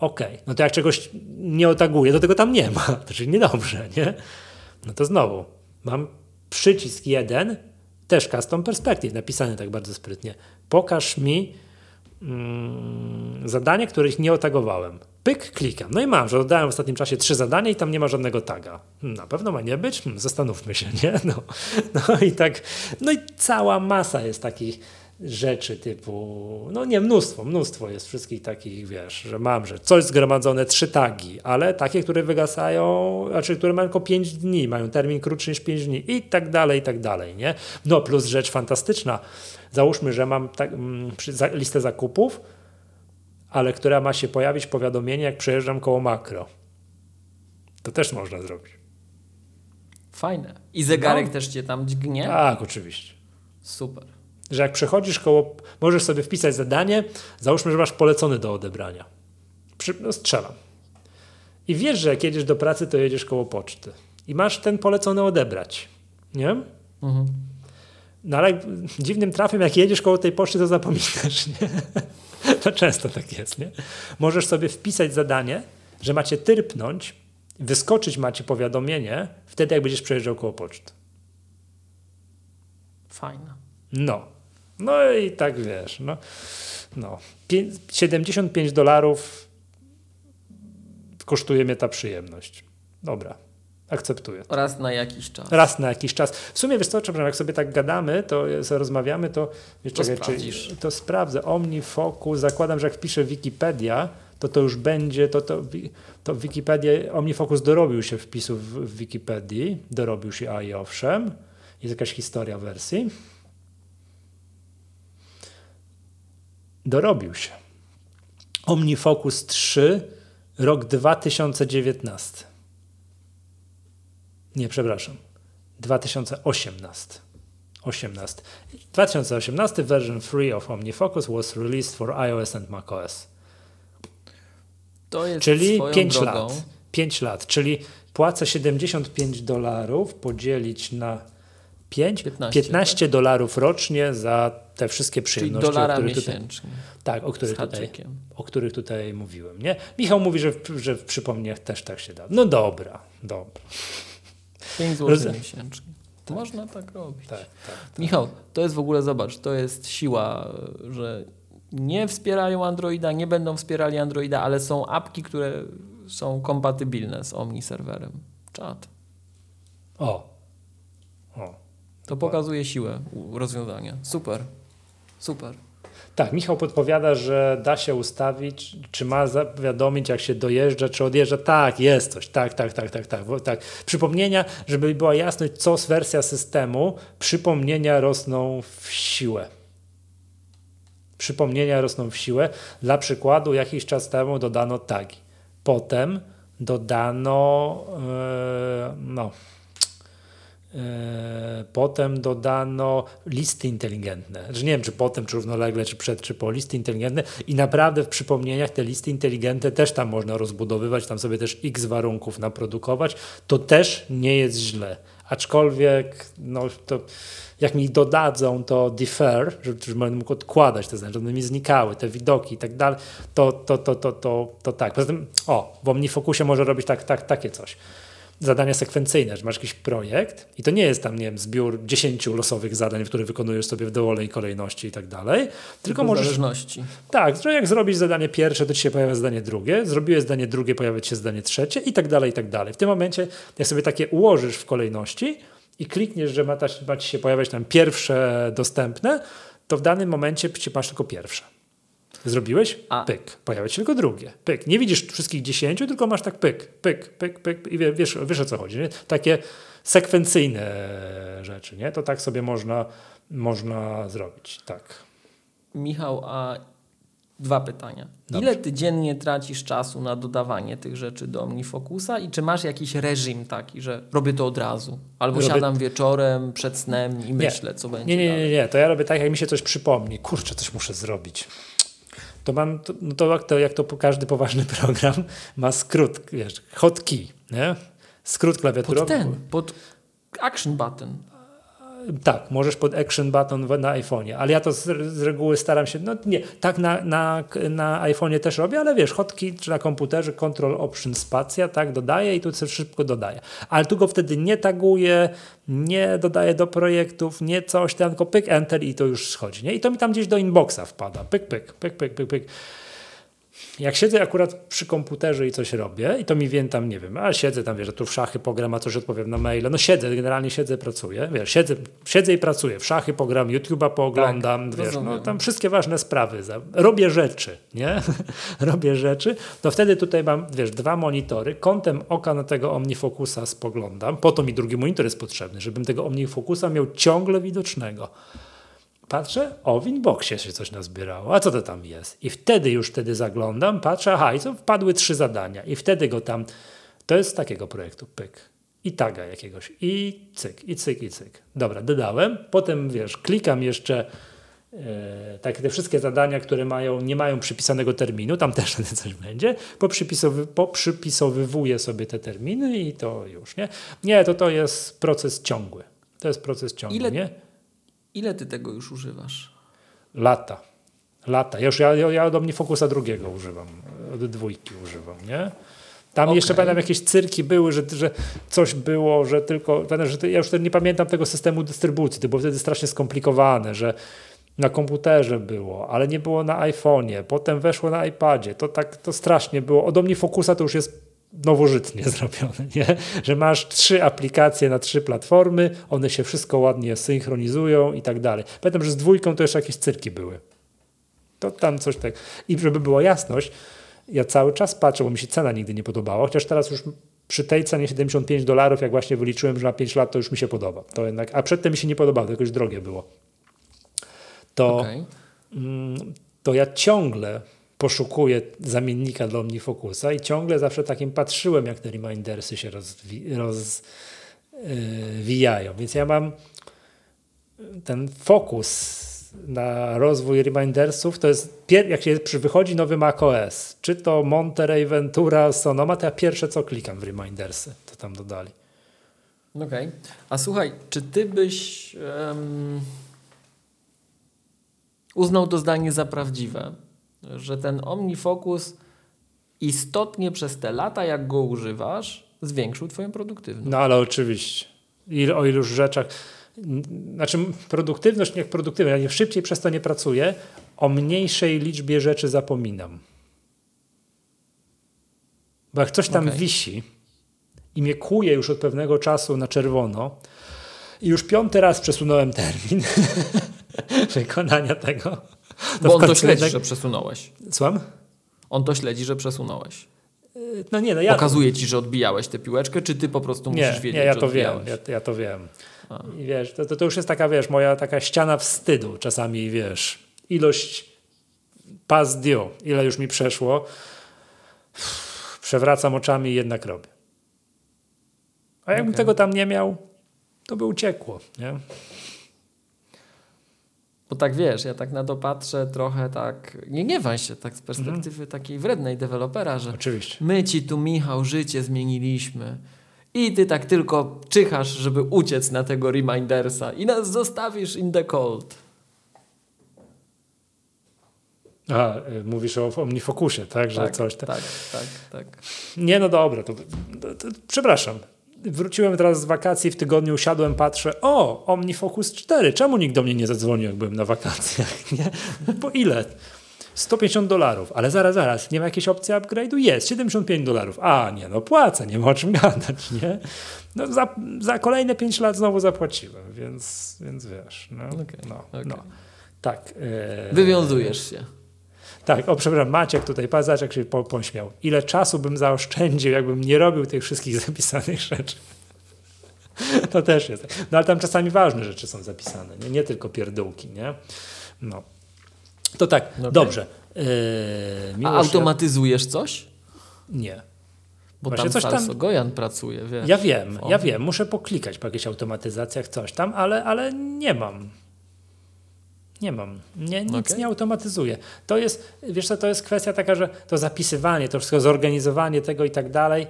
OK, no to jak czegoś nie otaguję, to tego tam nie ma, czyli niedobrze, nie? No to znowu, mam przycisk jeden, też custom perspective, napisany tak bardzo sprytnie. Pokaż mi zadanie, których nie otagowałem. Pyk, klikam. No i mam, że oddałem w ostatnim czasie trzy zadania i tam nie ma żadnego taga. Hmm, na pewno ma nie być? Hmm, zastanówmy się, nie? No, no i tak, no i cała masa jest takich rzeczy typu, no nie mnóstwo, mnóstwo jest wszystkich takich, wiesz, że mam, że coś zgromadzone, trzy tagi, ale takie, które wygasają, znaczy, które mają tylko 5 dni, mają termin krótszy niż 5 dni i tak dalej, i tak dalej, nie? No plus rzecz fantastyczna, załóżmy, że mam tak, mm, listę zakupów, ale która ma się pojawić powiadomienie, jak przejeżdżam koło makro. To też można zrobić. Fajne. I zegarek no. też cię tam dźgnie? Tak, oczywiście. Super że jak przechodzisz koło, możesz sobie wpisać zadanie, załóżmy, że masz polecony do odebrania. Przy, no strzelam. I wiesz, że jak jedziesz do pracy, to jedziesz koło poczty. I masz ten polecony odebrać. Nie? Mhm. No ale dziwnym trafem, jak jedziesz koło tej poczty, to zapominasz. Nie? To często tak jest. Nie? Możesz sobie wpisać zadanie, że macie tyrpnąć, wyskoczyć macie powiadomienie, wtedy jak będziesz przejeżdżał koło poczty. Fajne. No. No i tak wiesz, no, no. 75 dolarów kosztuje mnie ta przyjemność. Dobra, akceptuję. Raz na jakiś czas. Raz na jakiś czas. W sumie wiesz co, jak sobie tak gadamy, to rozmawiamy, to wiesz, to, czekaj, czy, to sprawdzę. OmniFocus, zakładam, że jak wpiszę Wikipedia, to to już będzie, to, to, to Wikipedia, OmniFocus dorobił się wpisów w Wikipedii, dorobił się, a i owszem, jest jakaś historia wersji. Dorobił się. OmniFocus 3, rok 2019. Nie, przepraszam. 2018. 18. 2018 version 3 of OmniFocus was released for iOS and macOS. To jest czyli 5 drogą. lat. 5 lat, czyli płacę 75 dolarów podzielić na 5, 15, 15 tak? dolarów rocznie za te wszystkie przyjemności, Czyli dolara o których tutaj, tak, o których, tutaj, o których tutaj mówiłem. Nie? Michał mówi, że, że w przypomnieniach też tak się da. No dobra, dobra. 5 zł miesięcznie. Tak. Można tak robić. Tak, tak, tak, Michał, to jest w ogóle, zobacz, to jest siła, że nie wspierają Androida, nie będą wspierali Androida, ale są apki, które są kompatybilne z Omni serwerem. Czat. O. O. To pokazuje siłę rozwiązania. Super. Super. Tak, Michał podpowiada, że da się ustawić, czy ma zawiadomić, jak się dojeżdża, czy odjeżdża. Tak, jest coś. Tak, tak, tak, tak, tak. tak. Przypomnienia, żeby była jasność, co z wersja systemu, przypomnienia rosną w siłę. Przypomnienia rosną w siłę. Dla przykładu, jakiś czas temu dodano tagi. Potem dodano, yy, no, potem dodano listy inteligentne. Że nie wiem, czy potem, czy równolegle, czy przed, czy po listy inteligentne. I naprawdę w przypomnieniach te listy inteligentne też tam można rozbudowywać, tam sobie też x warunków naprodukować. To też nie jest źle. Aczkolwiek, no to jak mi dodadzą to defer, że, będę mógł odkładać zdania, żeby one mi znikały, te widoki i tak dalej, to, to, to, to, to, to tak. Poza tym, o, w OmniFocusie może robić tak, tak, takie coś zadania sekwencyjne, że masz jakiś projekt i to nie jest tam, nie wiem, zbiór 10 losowych zadań, które wykonujesz sobie w dowolnej kolejności i tak dalej, tylko możesz... zależności. Tak, że jak zrobisz zadanie pierwsze, to ci się pojawia zadanie drugie, zrobiłeś zadanie drugie, pojawia ci się zadanie trzecie i tak dalej, i tak dalej. W tym momencie, jak sobie takie ułożysz w kolejności i klikniesz, że ma, ta, ma ci się pojawiać tam pierwsze dostępne, to w danym momencie masz tylko pierwsze. Zrobiłeś? A. Pyk. Pojawia się tylko drugie. Pyk. Nie widzisz wszystkich dziesięciu, tylko masz tak pyk, pyk, pyk, pyk i wiesz, wiesz o co chodzi. Nie? Takie sekwencyjne rzeczy, nie? To tak sobie można, można zrobić. Tak. Michał, a dwa pytania. Dobrze. Ile ty dziennie tracisz czasu na dodawanie tych rzeczy do OmniFocusa i czy masz jakiś reżim taki, że robię to od razu? Albo robię... siadam wieczorem przed snem i myślę, nie. co będzie Nie, nie, nie, nie. To ja robię tak, jak mi się coś przypomni. Kurczę, coś muszę zrobić to mam, to, no to, to jak to każdy poważny program ma skrót, wiesz, hotkey, nie? Skrót klawiaturowy. Pod ten, pod action button. Tak, możesz pod action button na iPhone'ie, ale ja to z, z, reguły staram się, no nie, tak na, na, na iPhone'ie też robię, ale wiesz, hotkey czy na komputerze Control Option Spacja, tak, dodaję i tu szybko dodaję. Ale tu go wtedy nie taguję, nie dodaję do projektów, nie coś tam, tylko pyk, enter i to już schodzi, nie? I to mi tam gdzieś do inboxa wpada, pyk, pyk, pyk, pyk, pyk, pyk jak siedzę akurat przy komputerze i coś robię i to mi wiem tam, nie wiem, a siedzę tam, wiesz, tu w szachy pogram, a coś odpowiem na maile, no siedzę, generalnie siedzę, pracuję, wiesz, siedzę, siedzę i pracuję, w szachy pogram, YouTube'a pooglądam, tak, wiesz, no, tam wszystkie ważne sprawy, robię rzeczy, nie? robię rzeczy, no wtedy tutaj mam, wiesz, dwa monitory, kątem oka na tego OmniFocusa spoglądam, po to mi drugi monitor jest potrzebny, żebym tego OmniFocusa miał ciągle widocznego. Patrzę, o, w inboxie się coś nazbierało, a co to tam jest? I wtedy już wtedy zaglądam, patrzę, aha, i co, wpadły trzy zadania i wtedy go tam, to jest z takiego projektu, pyk. I taga jakiegoś, i cyk, i cyk, i cyk. Dobra, dodałem, potem wiesz, klikam jeszcze e, tak, te wszystkie zadania, które mają, nie mają przypisanego terminu, tam też coś będzie, poprzypisowy, poprzypisowywuję sobie te terminy i to już, nie? Nie, to to jest proces ciągły. To jest proces ciągły, Ile... nie? Ile ty tego już używasz? Lata. Lata. Ja już ja, ja od OmniFocusa drugiego używam. Od dwójki używam, nie? Tam okay. jeszcze pamiętam jakieś cyrki były, że, że coś było, że tylko. Że ja już nie pamiętam tego systemu dystrybucji, to było wtedy strasznie skomplikowane, że na komputerze było, ale nie było na iPhone'ie, potem weszło na iPadzie. To tak to strasznie było. Od OmniFocusa to już jest nowożytnie zrobione, nie? że masz trzy aplikacje na trzy platformy, one się wszystko ładnie synchronizują i tak dalej. Pamiętam, że z dwójką to jeszcze jakieś cyrki były. To tam coś tak. I żeby była jasność, ja cały czas patrzę, bo mi się cena nigdy nie podobała, chociaż teraz już przy tej cenie 75 dolarów, jak właśnie wyliczyłem, że na 5 lat to już mi się podoba. To jednak, a przedtem mi się nie podobało, to jakoś drogie było. To, okay. mm, to ja ciągle poszukuję zamiennika dla OmniFocusa i ciągle zawsze takim patrzyłem, jak te remindersy się rozwijają. Więc ja mam ten fokus na rozwój remindersów, to jest, jak się wychodzi nowy macOS, czy to Monterey, Ventura, Sonoma, to ja pierwsze co klikam w remindersy, to tam dodali. Okej. Okay. A słuchaj, czy ty byś um, uznał to zdanie za prawdziwe, że ten OmniFocus istotnie przez te lata, jak go używasz, zwiększył Twoją produktywność. No ale oczywiście. I o iluż rzeczach. Znaczy, produktywność, niech produktywność. Ja szybciej przez to nie pracuję, o mniejszej liczbie rzeczy zapominam. Bo jak coś tam okay. wisi i mnie kuje już od pewnego czasu na czerwono, i już piąty raz przesunąłem termin wykonania tego, Bo on to śledzi, że przesunąłeś. Słucham? On to śledzi, że przesunąłeś. No nie, no ja... Pokazuje ci, że odbijałeś tę piłeczkę, czy ty po prostu Nie, musisz wiedzieć, nie, ja że to wiem, ja, ja to wiem. I wiesz, to, to, to już jest taka, wiesz, moja taka ściana wstydu czasami, wiesz, ilość pas due, ile już mi przeszło, przewracam oczami i jednak robię. A jakbym Okej. tego tam nie miał, to by uciekło, nie? Bo tak wiesz, ja tak na to patrzę trochę tak, nie gniewaj się tak z perspektywy takiej wrednej dewelopera, że Oczywiście. my ci tu Michał życie zmieniliśmy i ty tak tylko czyhasz, żeby uciec na tego remindersa i nas zostawisz in the cold. A, y, mówisz o OmniFocusie, tak, że tak, coś tam. tak, tak, tak. Nie, no dobra, to, to, to przepraszam. Wróciłem teraz z wakacji, w tygodniu usiadłem, patrzę, o, OmniFocus 4, czemu nikt do mnie nie zadzwonił, jak byłem na wakacjach, nie? Po ile? 150 dolarów, ale zaraz, zaraz, nie ma jakiejś opcji upgrade'u? Jest, 75 dolarów. A, nie, no płacę, nie ma o czym gadać, nie? No za, za kolejne 5 lat znowu zapłaciłem, więc, więc wiesz, no, Okej, no, okej. no. Tak. e, Wywiązujesz się. Tak, o przepraszam, Maciek tutaj, jak się po, pośmiał. Ile czasu bym zaoszczędził, jakbym nie robił tych wszystkich zapisanych rzeczy. To też jest. No ale tam czasami ważne rzeczy są zapisane, nie, nie tylko pierdółki, nie? No. To tak, Okej. dobrze. Yy, A automatyzujesz coś? Ja, nie. Bo Właśnie tam coś tam- Gojan pracuje, wiesz. Ja wiem, ja wiem, muszę poklikać po jakichś automatyzacjach, coś tam, ale, ale nie mam. Nie mam. Nie, nic Okej. nie automatyzuję. To jest, wiesz co, to jest kwestia taka, że to zapisywanie, to wszystko zorganizowanie tego i tak dalej,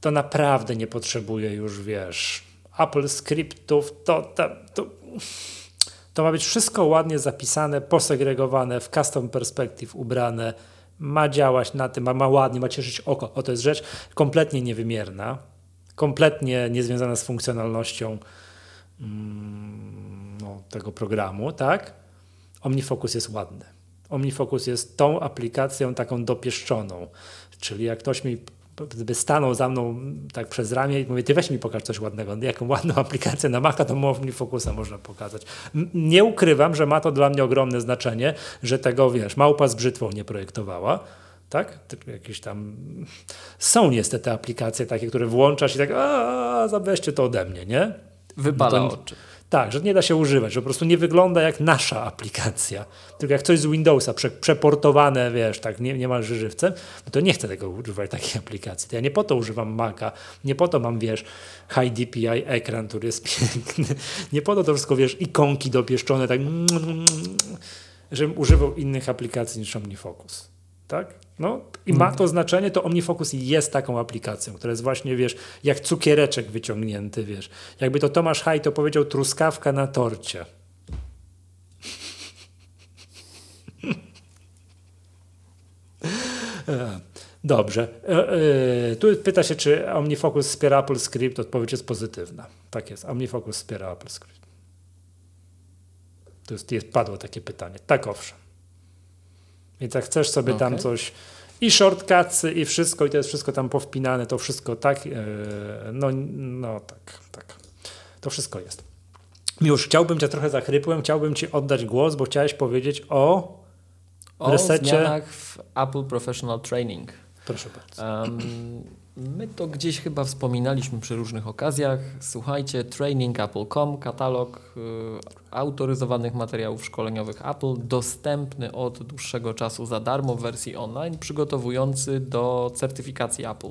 to naprawdę nie potrzebuje już, wiesz, Apple scriptów, to, to, to, to ma być wszystko ładnie zapisane, posegregowane, w custom perspective ubrane, ma działać na tym, ma, ma ładnie, ma cieszyć oko. O, to jest rzecz kompletnie niewymierna, kompletnie niezwiązana z funkcjonalnością mm, no, tego programu, tak? OmniFocus jest ładny. OmniFocus jest tą aplikacją taką dopieszczoną, czyli jak ktoś mi gdyby stanął za mną tak przez ramię i mówi, ty weź mi pokaż coś ładnego, jaką ładną aplikację na Maca, to OmniFocusa można pokazać. Nie ukrywam, że ma to dla mnie ogromne znaczenie, że tego, wiesz, małpa z brzytwą nie projektowała, tak? Jakieś tam... Są niestety aplikacje takie, które włączasz i tak, a, zabierzcie to ode mnie, nie? Wypala No to- oczy. Tak, że nie da się używać, że po prostu nie wygląda jak nasza aplikacja. Tylko jak coś z Windowsa prze, przeportowane, wiesz, tak nie, niemalże żywcem, no to nie chcę tego używać takiej aplikacji. To ja nie po to używam Maca, nie po to mam, wiesz, high DPI ekran, który jest piękny, nie po to to wszystko, wiesz, ikonki dopieszczone, tak, żebym używał innych aplikacji niż OmniFocus. Tak? No i ma to znaczenie, to OmniFocus jest taką aplikacją, która jest właśnie, wiesz, jak cukiereczek wyciągnięty, wiesz. Jakby to Tomasz Haj to powiedział truskawka na torcie. Dobrze. E, e, Tu pyta się, czy OmniFocus wspiera Apple Script. Odpowiedź jest pozytywna. Tak jest. OmniFocus wspiera Apple Script. To jest, jest, padło takie pytanie. Tak, owszem. Więc jak chcesz sobie tam Okej. coś i shortcutsy i wszystko, i to jest wszystko tam powpinane, to wszystko tak, e, no, no tak, tak. To wszystko jest. Już chciałbym cię trochę zachrypłem, chciałbym ci oddać głos, bo chciałeś powiedzieć o, O resecie. zmianach w Apple Professional Training. proszę bardzo. Em, my to gdzieś chyba wspominaliśmy przy różnych okazjach. Słuchajcie, training.apple.com, katalog y, autoryzowanych materiałów szkoleniowych Apple, dostępny od dłuższego czasu za darmo w wersji online, przygotowujący do certyfikacji Apple.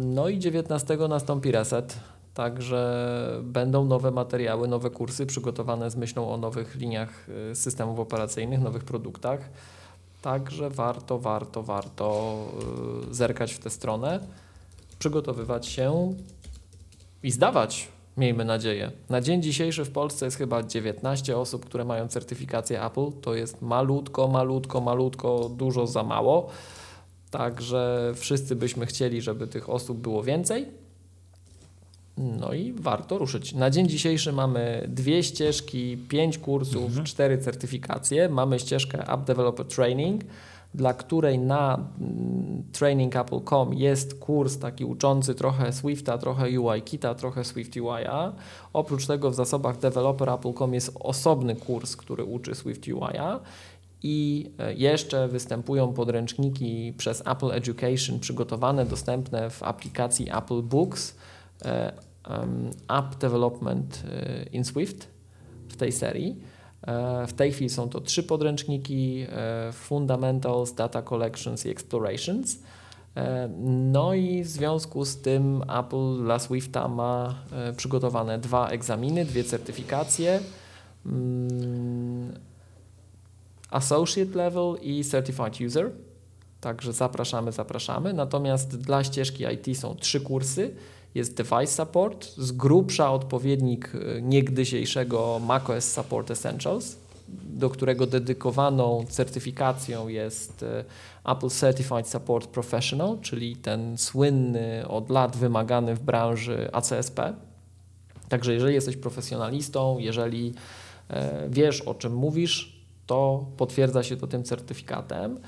No i 19 nastąpi reset, także będą nowe materiały, nowe kursy przygotowane z myślą o nowych liniach y, systemów operacyjnych, nowych produktach. Także warto, warto, warto y, zerkać w tę stronę, przygotowywać się i zdawać, miejmy nadzieję. Na dzień dzisiejszy w Polsce jest chyba 19 osób, które mają certyfikację Apple. To jest malutko, malutko, malutko, dużo za mało. Także wszyscy byśmy chcieli, żeby tych osób było więcej. No i warto ruszyć. Na dzień dzisiejszy mamy dwie ścieżki, pięć kursów, cztery certyfikacje. Mamy ścieżkę App Developer Training. dla której na mm, trainingapple.com jest kurs taki uczący trochę Swifta, trochę UI-Kita, trochę Swift UI-a. Oprócz tego w zasobach developer.apple.com jest osobny kurs, który uczy Swift UI-a i e, jeszcze występują podręczniki przez Apple Education przygotowane, dostępne w aplikacji Apple Books, App Development e, in Swift w tej serii. W tej chwili są to trzy podręczniki: Fundamentals, Data Collections i Explorations. No i w związku z tym Apple dla Swifta ma przygotowane dwa egzaminy, dwie certyfikacje. Mm, Associate Level i Certified User. Także zapraszamy, zapraszamy. Natomiast dla ścieżki IT są trzy kursy. Jest Device Support, z grubsza odpowiednik e, niegdysiejszego macOS Support Essentials, do którego dedykowaną certyfikacją jest e, Apple Certified Support Professional, czyli ten słynny, od lat wymagany w branży ACSP. Także jeżeli jesteś profesjonalistą, jeżeli e, wiesz o czym mówisz, to potwierdza się to tym certyfikatem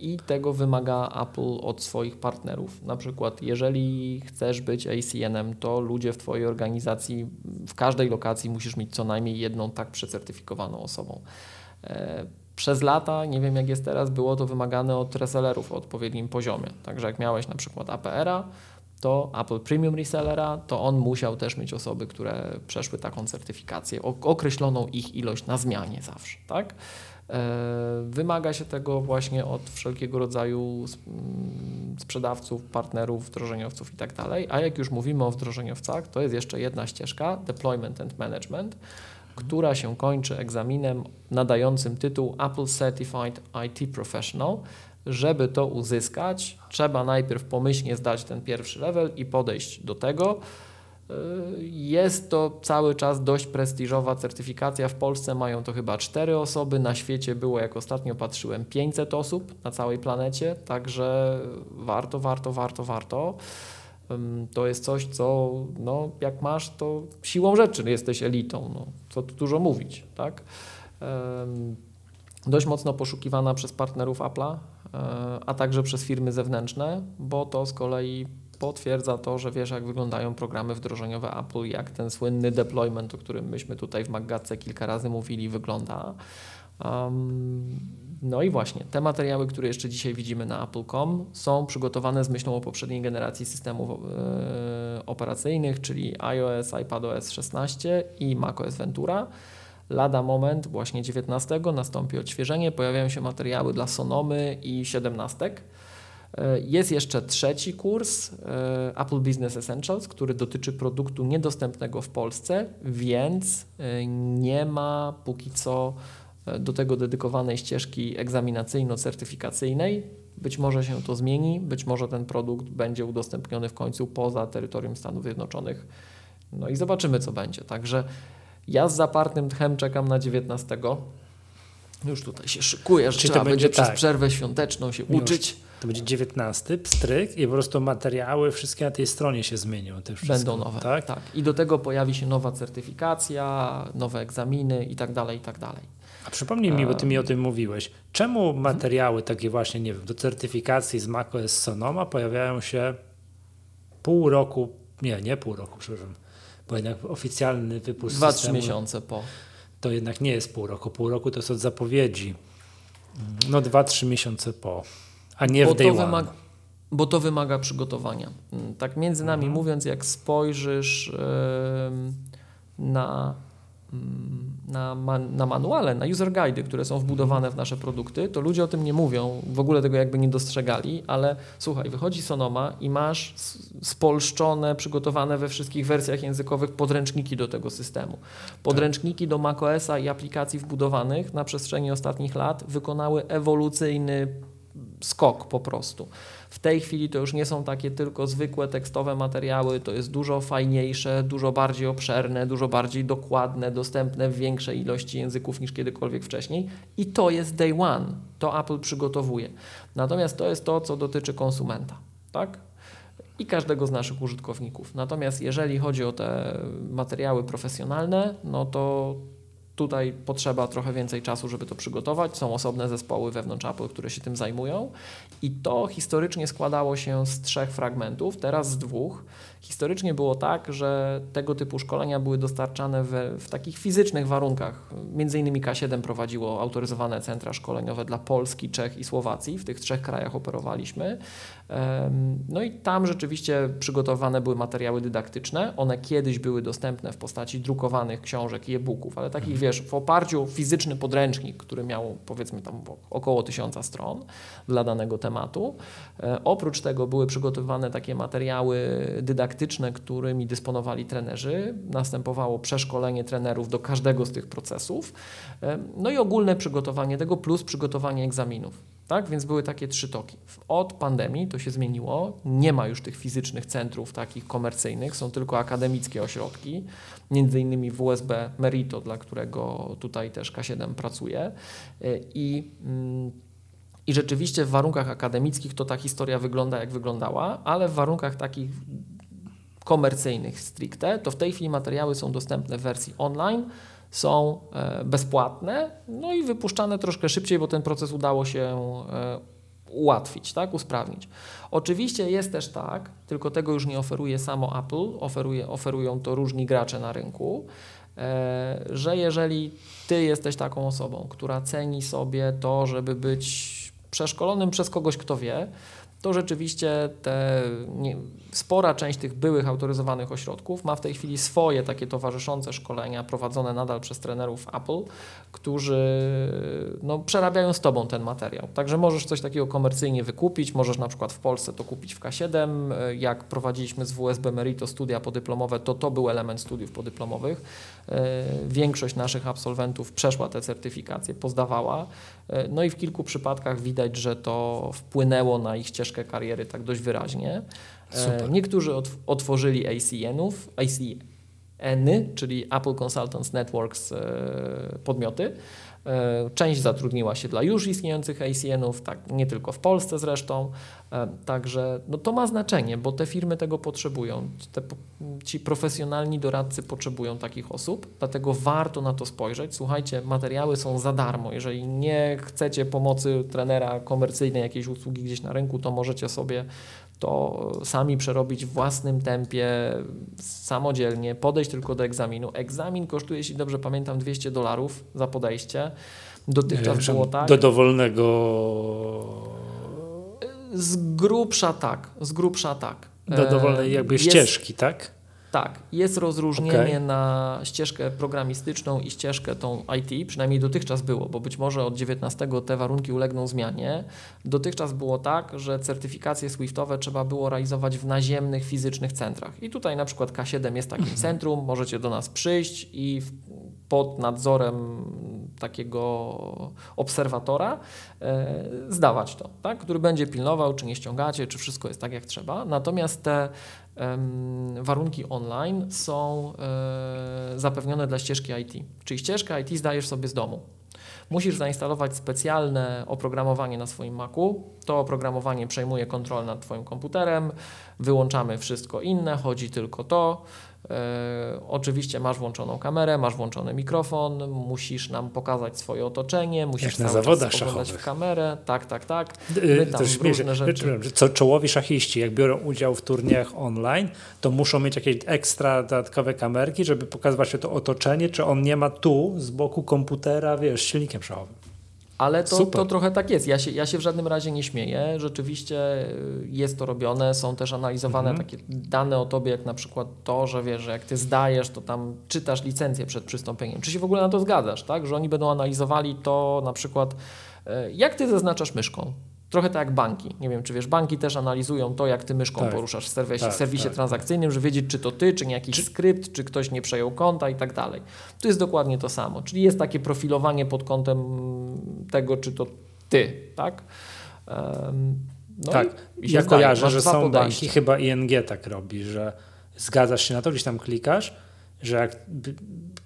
i tego wymaga Apple od swoich partnerów. Na przykład, jeżeli chcesz być ACN-em, to ludzie w Twojej organizacji, w każdej lokacji musisz mieć co najmniej jedną tak przecertyfikowaną osobą. E, przez lata, nie wiem jak jest teraz, było to wymagane od resellerów o odpowiednim poziomie. Także jak miałeś na przykład APR-a, to Apple Premium Resellera, to on musiał też mieć osoby, które przeszły taką certyfikację, określoną ich ilość na zmianie zawsze, tak? E, wymaga się tego właśnie od wszelkiego rodzaju mm, sprzedawców, partnerów, wdrożeniowców i tak. A jak już mówimy o wdrożeniowcach, to jest jeszcze jedna ścieżka Deployment and Management, która się kończy egzaminem nadającym tytuł Apple Certified IT Professional, żeby to uzyskać, trzeba najpierw pomyślnie zdać ten pierwszy level i podejść do tego. Y, jest to cały czas dość prestiżowa certyfikacja. W Polsce mają to chyba cztery osoby, na świecie było, jak ostatnio patrzyłem, 500 osób na całej planecie, także warto, warto, warto, warto. To jest coś, co no, jak masz, to siłą rzeczy jesteś elitą. No, co tu dużo mówić, tak? Dość mocno poszukiwana przez partnerów Apple'a, E, a także przez firmy zewnętrzne, bo to z kolei potwierdza to, że wiesz, jak wyglądają programy wdrożeniowe Apple, jak ten słynny deployment, o którym myśmy tutaj w Maggatce kilka razy mówili, wygląda. Um, no i właśnie, te materiały, które jeszcze dzisiaj widzimy na Apple.com są przygotowane z myślą o poprzedniej generacji systemów e, operacyjnych, czyli iOS, iPadOS 16 i macOS Ventura. Lada moment, właśnie 19 nastąpi odświeżenie, pojawiają się materiały dla Sonomy i 17. E, jest jeszcze trzeci kurs e, Apple Business Essentials, który dotyczy produktu niedostępnego w Polsce, więc e, nie ma póki co do tego dedykowanej ścieżki egzaminacyjno-certyfikacyjnej. Być może się to zmieni, być może ten produkt będzie udostępniony w końcu poza terytorium Stanów Zjednoczonych. No i zobaczymy, co będzie. Także ja z zapartym tchem czekam na 19. Już tutaj się szykuję, że Czyli trzeba to będzie, będzie przez tak. przerwę świąteczną się Miłość. uczyć. To będzie 19, pstryk i po prostu materiały wszystkie na tej stronie się zmienią. Te wszystko, Będą nowe, tak? tak? I do tego pojawi się nowa certyfikacja, nowe egzaminy i tak dalej, i tak dalej. A przypomnij mi, bo ty mi o tym mówiłeś. Czemu materiały takie właśnie, nie wiem, do certyfikacji z macOS Sonoma pojawiają się pół roku, nie, nie pół roku, przepraszam, bo jednak oficjalny wypust Dwa, trzy miesiące po. To jednak nie jest pół roku. Pół roku to jest od zapowiedzi. No dwa, trzy miesiące po, a nie w day. Wymaga, bo to wymaga przygotowania. Tak między nami mhm. mówiąc, jak spojrzysz yy, na Mm, na, man, na manuale, na user guide, które są wbudowane w nasze produkty, to ludzie o tym nie mówią, w ogóle tego jakby nie dostrzegali, ale słuchaj, wychodzi Sonoma i masz spolszczone, przygotowane we wszystkich wersjach językowych podręczniki do tego systemu. Podręczniki do macOSa i aplikacji wbudowanych na przestrzeni ostatnich lat wykonały ewolucyjny skok po prostu. W tej chwili to już nie są takie tylko zwykłe tekstowe materiały, to jest dużo fajniejsze, dużo bardziej obszerne, dużo bardziej dokładne, dostępne w większej ilości języków niż kiedykolwiek wcześniej i to jest day one, to Apple przygotowuje. Natomiast to jest to, co dotyczy konsumenta, tak? I każdego z naszych użytkowników. Natomiast jeżeli chodzi o te materiały profesjonalne, no to Tutaj potrzeba trochę więcej czasu, żeby to przygotować. Są osobne zespoły wewnątrz Apple, które się tym zajmują. I to historycznie składało się z trzech fragmentów, teraz z dwóch. Historycznie było tak, że tego typu szkolenia były dostarczane w, w takich fizycznych warunkach. Między innymi K7 prowadziło autoryzowane centra szkoleniowe dla Polski, Czech i Słowacji. W tych trzech krajach operowaliśmy. No i tam rzeczywiście przygotowane były materiały dydaktyczne. One kiedyś były dostępne w postaci drukowanych książek i e-booków, ale takich, wiesz, w oparciu o fizyczny podręcznik, który miał powiedzmy tam około tysiąca stron dla danego tematu. E, oprócz tego były przygotowane takie materiały dydaktyczne, którymi dysponowali trenerzy. Następowało przeszkolenie trenerów do każdego z tych procesów. No i ogólne przygotowanie tego plus przygotowanie egzaminów. Tak? Więc były takie trzy toki. Od pandemii to się zmieniło. Nie ma już tych fizycznych centrów takich komercyjnych, są tylko akademickie ośrodki, między innymi WSB Merito, dla którego tutaj też K7 pracuje. I, mm, I rzeczywiście w warunkach akademickich to ta historia wygląda jak wyglądała, ale w warunkach takich komercyjnych stricte, to w tej chwili materiały są dostępne w wersji online są e, bezpłatne, no i wypuszczane troszkę szybciej, bo ten proces udało się e, ułatwić, tak, usprawnić. Oczywiście jest też tak, tylko tego już nie oferuje samo Apple, oferuje, oferują to różni gracze na rynku, e, że jeżeli ty jesteś taką osobą, która ceni sobie to, żeby być przeszkolonym przez kogoś, kto wie, to rzeczywiście te, nie, spora część tych byłych autoryzowanych ośrodków ma w tej chwili swoje takie towarzyszące szkolenia prowadzone nadal przez trenerów Apple, którzy no, przerabiają z Tobą ten materiał. Także możesz coś takiego komercyjnie wykupić, możesz na przykład w Polsce to kupić w K7. Jak prowadziliśmy z WSB Merito studia podyplomowe, to to był element studiów podyplomowych. E, większość naszych absolwentów przeszła te certyfikacje, pozdawała. E, no i w kilku przypadkach widać, że to wpłynęło na ich ścieżkę kariery tak dość wyraźnie. E, Super. Niektórzy otworzyli ACN-ów, ACN-y, czyli Apple Consultants Networks podmioty. E, część zatrudniła się dla już istniejących ACN-ów, tak, nie tylko w Polsce zresztą. E, także no to ma znaczenie, bo te firmy tego potrzebują. Te, ci profesjonalni doradcy potrzebują takich osób, dlatego warto na to spojrzeć. Słuchajcie, materiały są za darmo. Jeżeli nie chcecie pomocy trenera komercyjnej, jakiejś usługi gdzieś na rynku, to możecie sobie to sami przerobić w własnym tempie, samodzielnie, podejść tylko do egzaminu. Egzamin kosztuje, jeśli dobrze pamiętam, 200 dolarów za podejście. Dotychczas było tak. Do dowolnego. Z grubsza tak, z grubsza tak. Do dowolnej jakby Jest... ścieżki, tak? Tak, jest rozróżnienie okay. na ścieżkę programistyczną i ścieżkę tą IT, przynajmniej dotychczas było, bo być może od 19 te warunki ulegną zmianie. Dotychczas było tak, że certyfikacje Swiftowe trzeba było realizować w naziemnych, fizycznych centrach. I tutaj na przykład K7 jest takim mhm. centrum, możecie do nas przyjść i pod nadzorem takiego obserwatora e, zdawać to, tak? który będzie pilnował, czy nie ściągacie, czy wszystko jest tak, jak trzeba. Natomiast te warunki online są e, zapewnione dla ścieżki IT. Czyli ścieżkę IT zdajesz sobie z domu. Musisz zainstalować specjalne oprogramowanie na swoim Macu. To oprogramowanie przejmuje kontrolę nad Twoim komputerem, wyłączamy wszystko inne, chodzi tylko to. E, oczywiście masz włączoną kamerę, masz włączony mikrofon, musisz nam pokazać swoje otoczenie, musisz Jak na zawodach szachowych. w kamerę. Tak, tak, tak. My tam to różne rzeczy. Co czołowi szachiści, jak biorą udział w turniejach online, to muszą mieć jakieś ekstra dodatkowe kamerki, żeby pokazywać to otoczenie, czy on nie ma tu z boku komputera, wiesz, silnikiem szachowym. Ale to, to trochę tak jest. Ja się, ja się w żadnym razie nie śmieję. Rzeczywiście y, jest to robione. Są też analizowane mhm. takie dane o tobie, jak na przykład to, że wiesz, że jak ty zdajesz, to tam czytasz licencję przed przystąpieniem. Czy się w ogóle na to zgadzasz, tak? Że oni będą analizowali to na przykład, y, jak ty zaznaczasz myszką. Trochę tak jak banki. Nie wiem, czy wiesz, banki też analizują to, jak ty myszką tak. poruszasz w serwisie, tak, serwisie tak, transakcyjnym, żeby wiedzieć, czy to ty, czy nie jakiś czy... skrypt, czy ktoś nie przejął konta i tak dalej. Tu jest dokładnie to samo. Czyli jest takie profilowanie pod kątem tego, czy to ty, tak? No tak, i, ja kojarzę, że są podejścia. banki, chyba ING tak robi, że zgadzasz się na to, gdzieś tam klikasz, że jak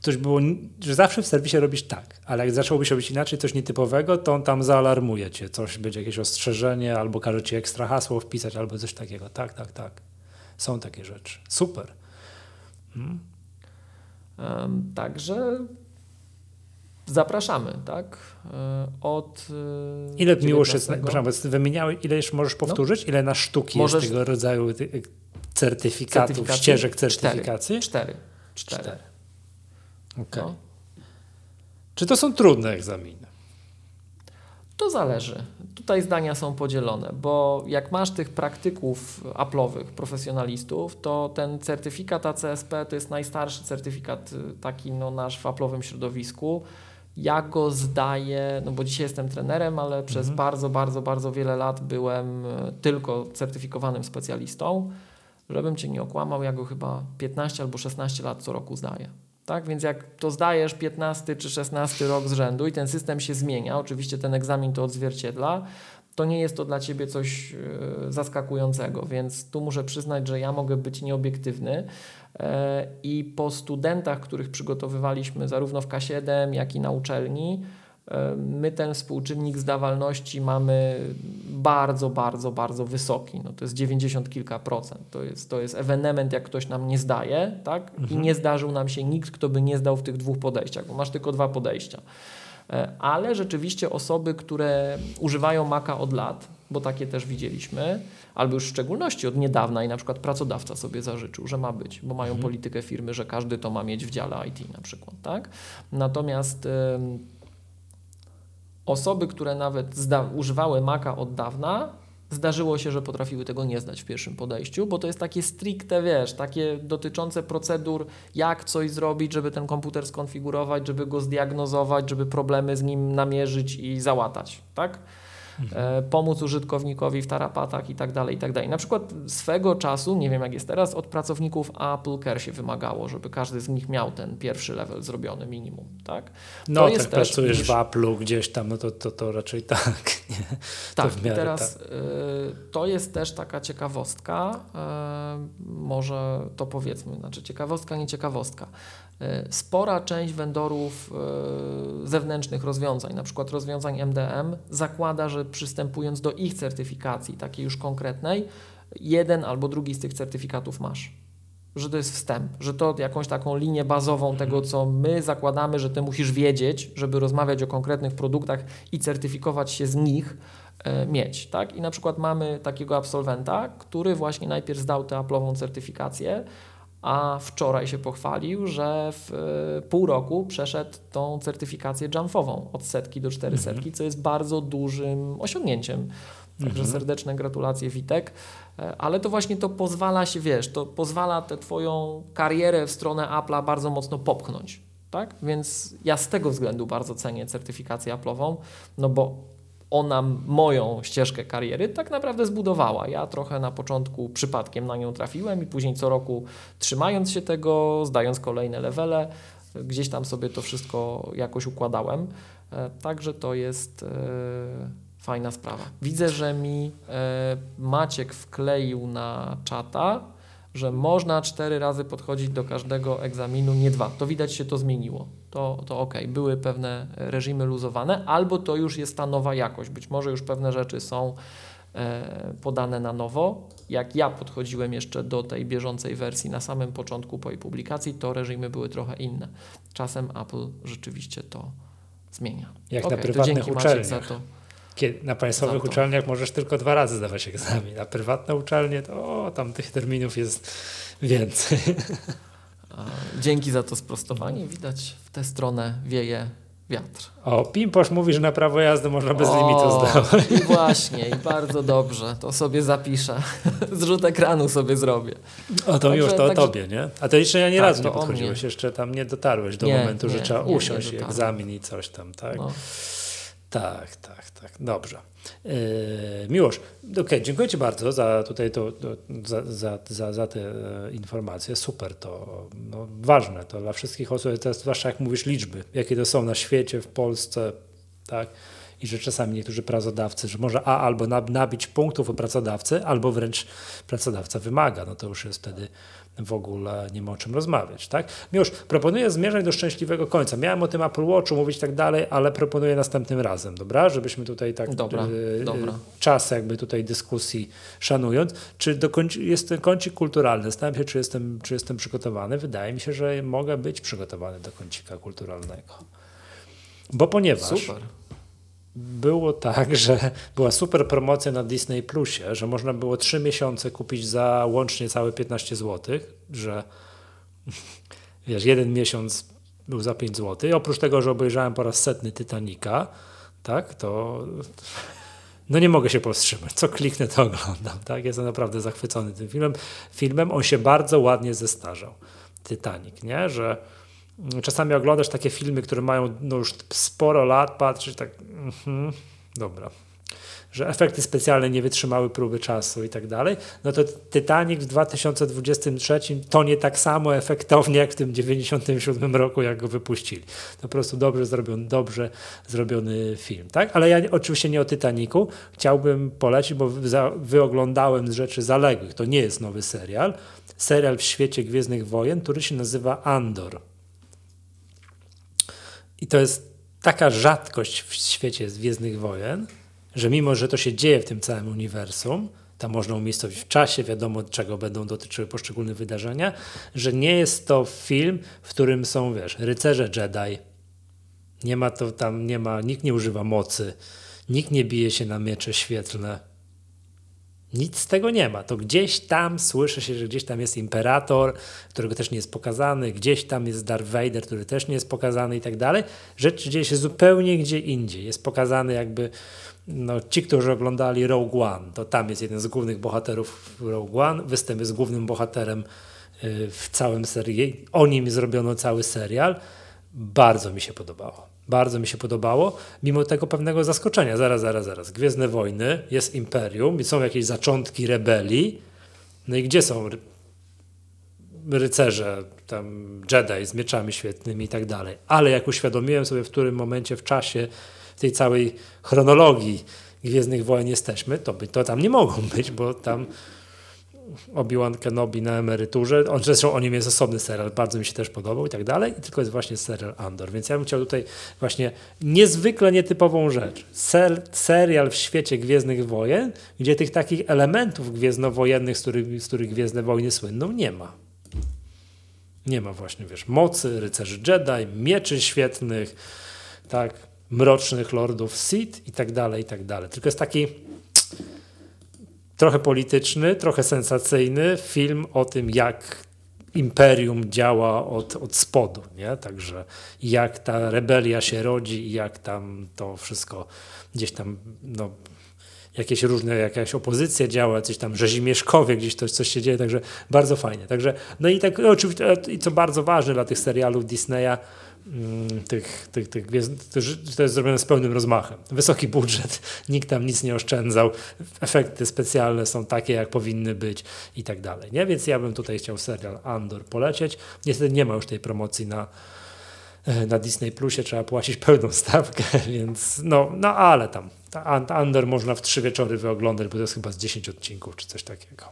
coś było, że zawsze w serwisie robisz tak, ale jak zaczęłoby robić inaczej, coś nietypowego, to on tam zaalarmuje cię, coś będzie jakieś ostrzeżenie, albo każe ci ekstra hasło wpisać, albo coś takiego. Tak, tak, tak. Są takie rzeczy. Super. Hmm. Um, także Zapraszamy, tak? E, od. e, Ile miłość jest, 19. przepraszam, wymieniały, ile jeszcze możesz powtórzyć? Ile na sztuki Możesz- jest tego rodzaju ty- certyfikatów, ścieżek certyfikacji? Cztery. Cztery. Cztery. Okej. No. Czy to są trudne egzaminy? To zależy. Tutaj zdania są podzielone, bo jak masz tych praktyków Apple'owych, profesjonalistów, to ten certyfikat ACSP to jest najstarszy certyfikat y, taki no, nasz w Apple'owym środowisku. Ja go zdaję, no bo dzisiaj jestem trenerem, ale przez Mhm. bardzo, bardzo, bardzo wiele lat byłem y, tylko certyfikowanym specjalistą. Żebym Cię nie okłamał, ja go chyba 15 albo 16 lat co roku zdaję. Tak, więc jak to zdajesz 15 czy 16 rok z rzędu i ten system się zmienia, oczywiście ten egzamin to odzwierciedla, to nie jest to dla ciebie coś e, zaskakującego, więc tu muszę przyznać, że ja mogę być nieobiektywny e, i po studentach, których przygotowywaliśmy zarówno w K7, jak i na uczelni, my ten współczynnik zdawalności mamy bardzo, bardzo, bardzo wysoki. No to jest 90 kilka procent. To jest, to jest ewenement, jak ktoś nam nie zdaje, tak? I nie zdarzył nam się nikt, kto by nie zdał w tych dwóch podejściach, bo masz tylko dwa podejścia. E, Ale rzeczywiście osoby, które używają Maca od lat, bo takie też widzieliśmy, albo już w szczególności od niedawna i na przykład pracodawca sobie zażyczył, że ma być, bo mają politykę firmy, że każdy to ma mieć w dziale IT na przykład, tak? Natomiast em, osoby, które nawet używały Maca od dawna, zdarzyło się, że potrafiły tego nie zdać w pierwszym podejściu, bo to jest takie stricte, wiesz, takie dotyczące procedur, jak coś zrobić, żeby ten komputer skonfigurować, żeby go zdiagnozować, żeby problemy z nim namierzyć i załatać, tak? E, pomóc użytkownikowi w tarapatach i tak dalej, i tak dalej. Na przykład swego czasu, nie wiem jak jest teraz, od pracowników Apple Care się wymagało, żeby każdy z nich miał ten pierwszy level zrobiony minimum, tak? No, To tak jest też pracujesz niż- w Apple'u gdzieś tam, no to, to, to raczej tak. Nie? Tak, i miarę teraz y, to jest też taka ciekawostka, y, może to powiedzmy, znaczy ciekawostka, nie ciekawostka. Y, spora część vendorów y, zewnętrznych rozwiązań, na przykład rozwiązań MDM, zakłada, że przystępując do ich certyfikacji, takiej już konkretnej, jeden albo drugi z tych certyfikatów masz. Że to jest wstęp, że to jakąś taką linię bazową tego, co my zakładamy, że ty musisz wiedzieć, żeby rozmawiać o konkretnych produktach i certyfikować się z nich, e, mieć. Tak? I na przykład mamy takiego absolwenta, który właśnie najpierw zdał tę Apple'ową certyfikację, a wczoraj się pochwalił, że w e, pół roku przeszedł tą certyfikację jumfową od setki do cztery setki, co jest bardzo dużym osiągnięciem. Także serdeczne gratulacje Witek. E, Ale to właśnie to pozwala się, wiesz, to pozwala tę twoją karierę w stronę Apple'a bardzo mocno popchnąć. Tak? Więc ja z tego względu bardzo cenię certyfikację Apple'ową, no bo ona moją ścieżkę kariery tak naprawdę zbudowała. Ja trochę na początku przypadkiem na nią trafiłem i później co roku trzymając się tego, zdając kolejne levele, gdzieś tam sobie to wszystko jakoś układałem. E, Także to jest e, fajna sprawa. Widzę, że mi e, Maciek wkleił na czata, że można cztery razy podchodzić do każdego egzaminu, nie dwa. To widać się to zmieniło. To, to ok, były pewne reżimy luzowane, albo to już jest ta nowa jakość. Być może już pewne rzeczy są e, podane na nowo. Jak ja podchodziłem jeszcze do tej bieżącej wersji na samym początku po jej publikacji, to reżimy były trochę inne. Czasem Apple rzeczywiście to zmienia. Jak na Okej, to prywatnych dzięki, Maciek, uczelniach. za to. Na państwowych uczelniach możesz tylko dwa razy zdawać egzamin, a prywatne uczelnie to o, tam tych terminów jest więcej. Dzięki za to sprostowanie. Widać, w tę stronę wieje wiatr. O, Pimposz mówi, że na prawo jazdy można bez O, limitu zdawać. I właśnie, i bardzo dobrze. To sobie zapiszę. Zrzut ekranu sobie zrobię. O, to Także- miłość, to o także- tobie, nie? A to jeszcze ja nie Tak, razu nie podchodziłeś, jeszcze tam nie dotarłeś do Nie, momentu, że nie, trzeba nie, usiąść egzamin i coś tam, tak? No. Tak, tak, tak. Dobrze. Yy, Miłosz, okej, dziękuję Ci bardzo za tutaj to, to, za, za, za, za te e, informacje. Super to, no, ważne to dla wszystkich osób, zwłaszcza jak mówisz liczby, jakie to są na świecie, w Polsce, tak? I że czasami niektórzy pracodawcy, że może a albo nab- nabić punktów u pracodawcy, albo wręcz pracodawca wymaga, no to już jest wtedy w ogóle nie ma o czym rozmawiać, tak? Miłosz, proponuję zmierzać do szczęśliwego końca. Miałem o tym Apple Watchu mówić tak dalej, ale proponuję następnym razem, dobra? Żebyśmy tutaj tak Dobra, e, e, dobra. czas jakby tutaj dyskusji szanując. Czy do końci, jest ten kącik kulturalny? Zastanawiam się, czy jestem, czy jestem przygotowany. Wydaje mi się, że mogę być przygotowany do kącika kulturalnego. Bo ponieważ Super. Było tak, że była super promocja na Disney Plusie, że można było 3 miesiące kupić za łącznie całe 15 zł, że wiesz, jeden miesiąc był za 5 zł. I oprócz tego, że obejrzałem po raz setny Titanica, tak, to no nie mogę się powstrzymać. Co kliknę, to oglądam. Tak? Jestem naprawdę zachwycony tym filmem. Filmem on się bardzo ładnie zestarzał. Titanic, nie? Że czasami oglądasz takie filmy, które mają no już sporo lat, patrzysz tak, mhm, dobra, że efekty specjalne nie wytrzymały próby czasu i tak dalej, no to Titanic w 2023 to nie tak samo efektownie jak w tym 97 roku, jak go wypuścili. To po prostu dobrze zrobiony, dobrze zrobiony film, tak? Ale ja oczywiście nie o Titanicu chciałbym polecić, bo wyoglądałem z rzeczy zaległych. To nie jest nowy serial. Serial w świecie Gwiezdnych Wojen, który się nazywa Andor. I to jest taka rzadkość w świecie Gwiezdnych Wojen, że mimo, że to się dzieje w tym całym uniwersum, tam można umiejscowić w czasie, wiadomo czego będą dotyczyły poszczególne wydarzenia, że nie jest to film, w którym są, wiesz, rycerze Jedi. Nie ma to tam, nie ma, nikt nie używa mocy, nikt nie bije się na miecze świetlne. Nic z tego nie ma. To gdzieś tam słyszy się, że gdzieś tam jest imperator, którego też nie jest pokazany, gdzieś tam jest Darth Vader, który też nie jest pokazany i tak dalej. Rzecz dzieje się zupełnie gdzie indziej. Jest pokazany jakby no, ci, którzy oglądali Rogue One, to tam jest jeden z głównych bohaterów Rogue One, występ jest głównym bohaterem y, w całym serii. O nim zrobiono cały serial. Bardzo mi się podobało. Bardzo mi się podobało, mimo tego pewnego zaskoczenia. Zaraz, zaraz, zaraz. Gwiezdne Wojny, jest Imperium są jakieś zaczątki rebelii. No i gdzie są rycerze, tam Jedi z mieczami świetnymi i tak dalej. Ale jak uświadomiłem sobie, w którym momencie w czasie tej całej chronologii Gwiezdnych Wojen jesteśmy, to, by, to tam nie mogą być, bo tam Obi-Wan Kenobi na emeryturze, on, zresztą o nim jest osobny serial, bardzo mi się też podobał i tak dalej, i tylko jest właśnie serial Andor, więc ja bym chciał tutaj właśnie niezwykle nietypową rzecz, Ser, serial w świecie Gwiezdnych Wojen, gdzie tych takich elementów gwiezdnowojennych, z których, z których Gwiezdne Wojny słynną, nie ma. Nie ma właśnie, wiesz, mocy, rycerzy Jedi, mieczy świetnych, tak, mrocznych lordów Sith i tak dalej, i tak dalej. Tylko jest taki trochę polityczny, trochę sensacyjny film o tym, jak imperium działa od, od spodu, nie? Także jak ta rebelia się rodzi i jak tam to wszystko gdzieś tam, no, jakieś różne, jakaś opozycja działa, coś tam Rzezimieszkowie, gdzieś to, coś się dzieje, także bardzo fajnie. Także, no i tak oczywiście, i co bardzo ważne dla tych serialów Disneya, Mm, tych, tych, tych to jest zrobione z pełnym rozmachem. Wysoki budżet, nikt tam nic nie oszczędzał, efekty specjalne są takie, jak powinny być i tak dalej. Nie? Więc ja bym tutaj chciał serial Andor polecieć. Niestety nie ma już tej promocji na, e, na Disney Plusie, trzeba płacić pełną stawkę, więc no, no ale tam. Andor można w trzy wieczory wyoglądać, bo to jest chyba z 10 odcinków czy coś takiego.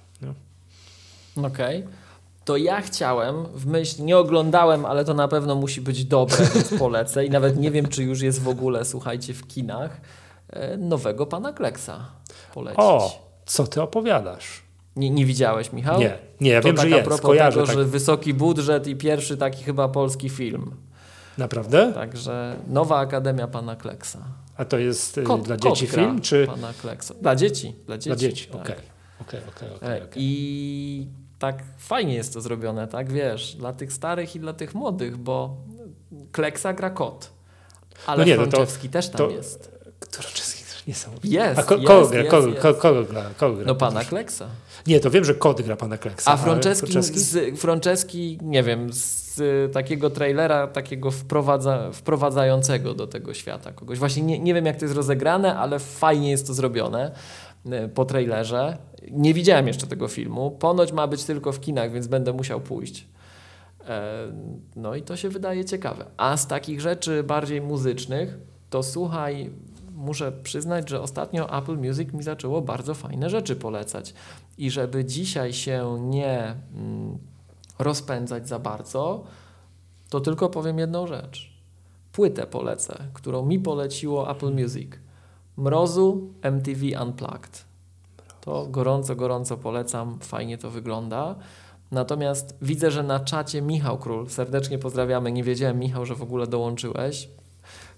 Okej. Okay to ja chciałem w myśl, nie oglądałem, ale to na pewno musi być dobre, więc polecę i nawet nie wiem, czy już jest w ogóle, słuchajcie, w kinach, e, nowego Pana Kleksa polecić. O, co ty opowiadasz? Nie, nie widziałeś, Michał? Nie, nie, ja to wiem, tak że jest, propos kojarzę. tego, tak. że wysoki budżet i pierwszy taki chyba polski film. Naprawdę? Także nowa Akademia Pana Kleksa. A to jest y, kot, dla dzieci film, czy? Pana Kleksa. Dla dzieci, dla dzieci. Dla dzieci, tak. okej. Okay. Okay, okay, okay, I tak fajnie jest to zrobione, tak wiesz, dla tych starych i dla tych młodych, bo Kleksa gra kot, ale no nie, no to, też tam to, jest. Frączewski też niesamowity. Jest, A ko, jest, kogo, gra, jest, kogo, jest. kogo, gra, kogo gra? No pana Kleksa. Nie, to wiem, że kod gra pana Kleksa. A Franceski, z, Franceski nie wiem, z takiego trailera, takiego wprowadza, wprowadzającego do tego świata kogoś. Właśnie nie, nie wiem, jak to jest rozegrane, ale fajnie jest to zrobione y, po trailerze. Nie widziałem jeszcze tego filmu. Ponoć ma być tylko w kinach, więc będę musiał pójść. E, no i to się wydaje ciekawe. A z takich rzeczy bardziej muzycznych, to słuchaj, muszę przyznać, że ostatnio Apple Music mi zaczęło bardzo fajne rzeczy polecać. I żeby dzisiaj się nie mm, rozpędzać za bardzo, to tylko powiem jedną rzecz. Płytę polecę, którą mi poleciło Apple Music. Mrozu MTV Unplugged. To gorąco, gorąco polecam, fajnie to wygląda. Natomiast widzę, że na czacie Michał Król, serdecznie pozdrawiamy. Nie wiedziałem, Michał, że w ogóle dołączyłeś.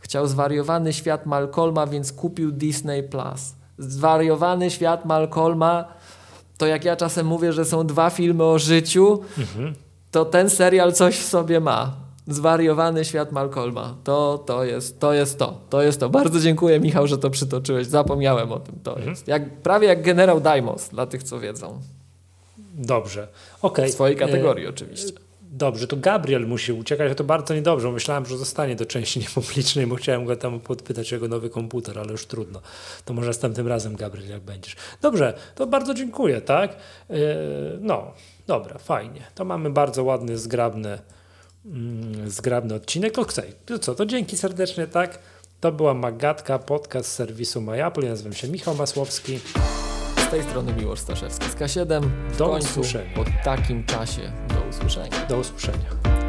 Chciał zwariowany świat Malcolma, więc kupił Disney Plus. Zwariowany świat Malcolma, to jak ja czasem mówię, że są dwa filmy o życiu, to ten serial coś w sobie ma. Zwariowany świat Malcolma. To, to, jest, to jest to. To jest to. Bardzo dziękuję, Michał, że to przytoczyłeś. Zapomniałem o tym. To jest jak, prawie jak generał Daimos, dla tych, co wiedzą. Dobrze. Okej. W swojej E, kategorii oczywiście. Dobrze, to Gabriel musi uciekać, a to bardzo niedobrze. Myślałem, że zostanie do części niepublicznej, bo chciałem go tam podpytać o jego nowy komputer, ale już trudno. To może następnym razem, Gabriel, jak będziesz. Dobrze, to bardzo dziękuję, tak? Yy, no, dobra, fajnie. To mamy bardzo ładny, zgrabny, zgrabny odcinek. Okej, to co, to dzięki serdecznie, tak? To była Magatka, podcast serwisu MyApple. Ja nazywam się Michał Masłowski. Z tej strony Miłosz Staszewski z K7. W Do końcu usłyszenia. po takim czasie do usłyszenia. Do usłyszenia.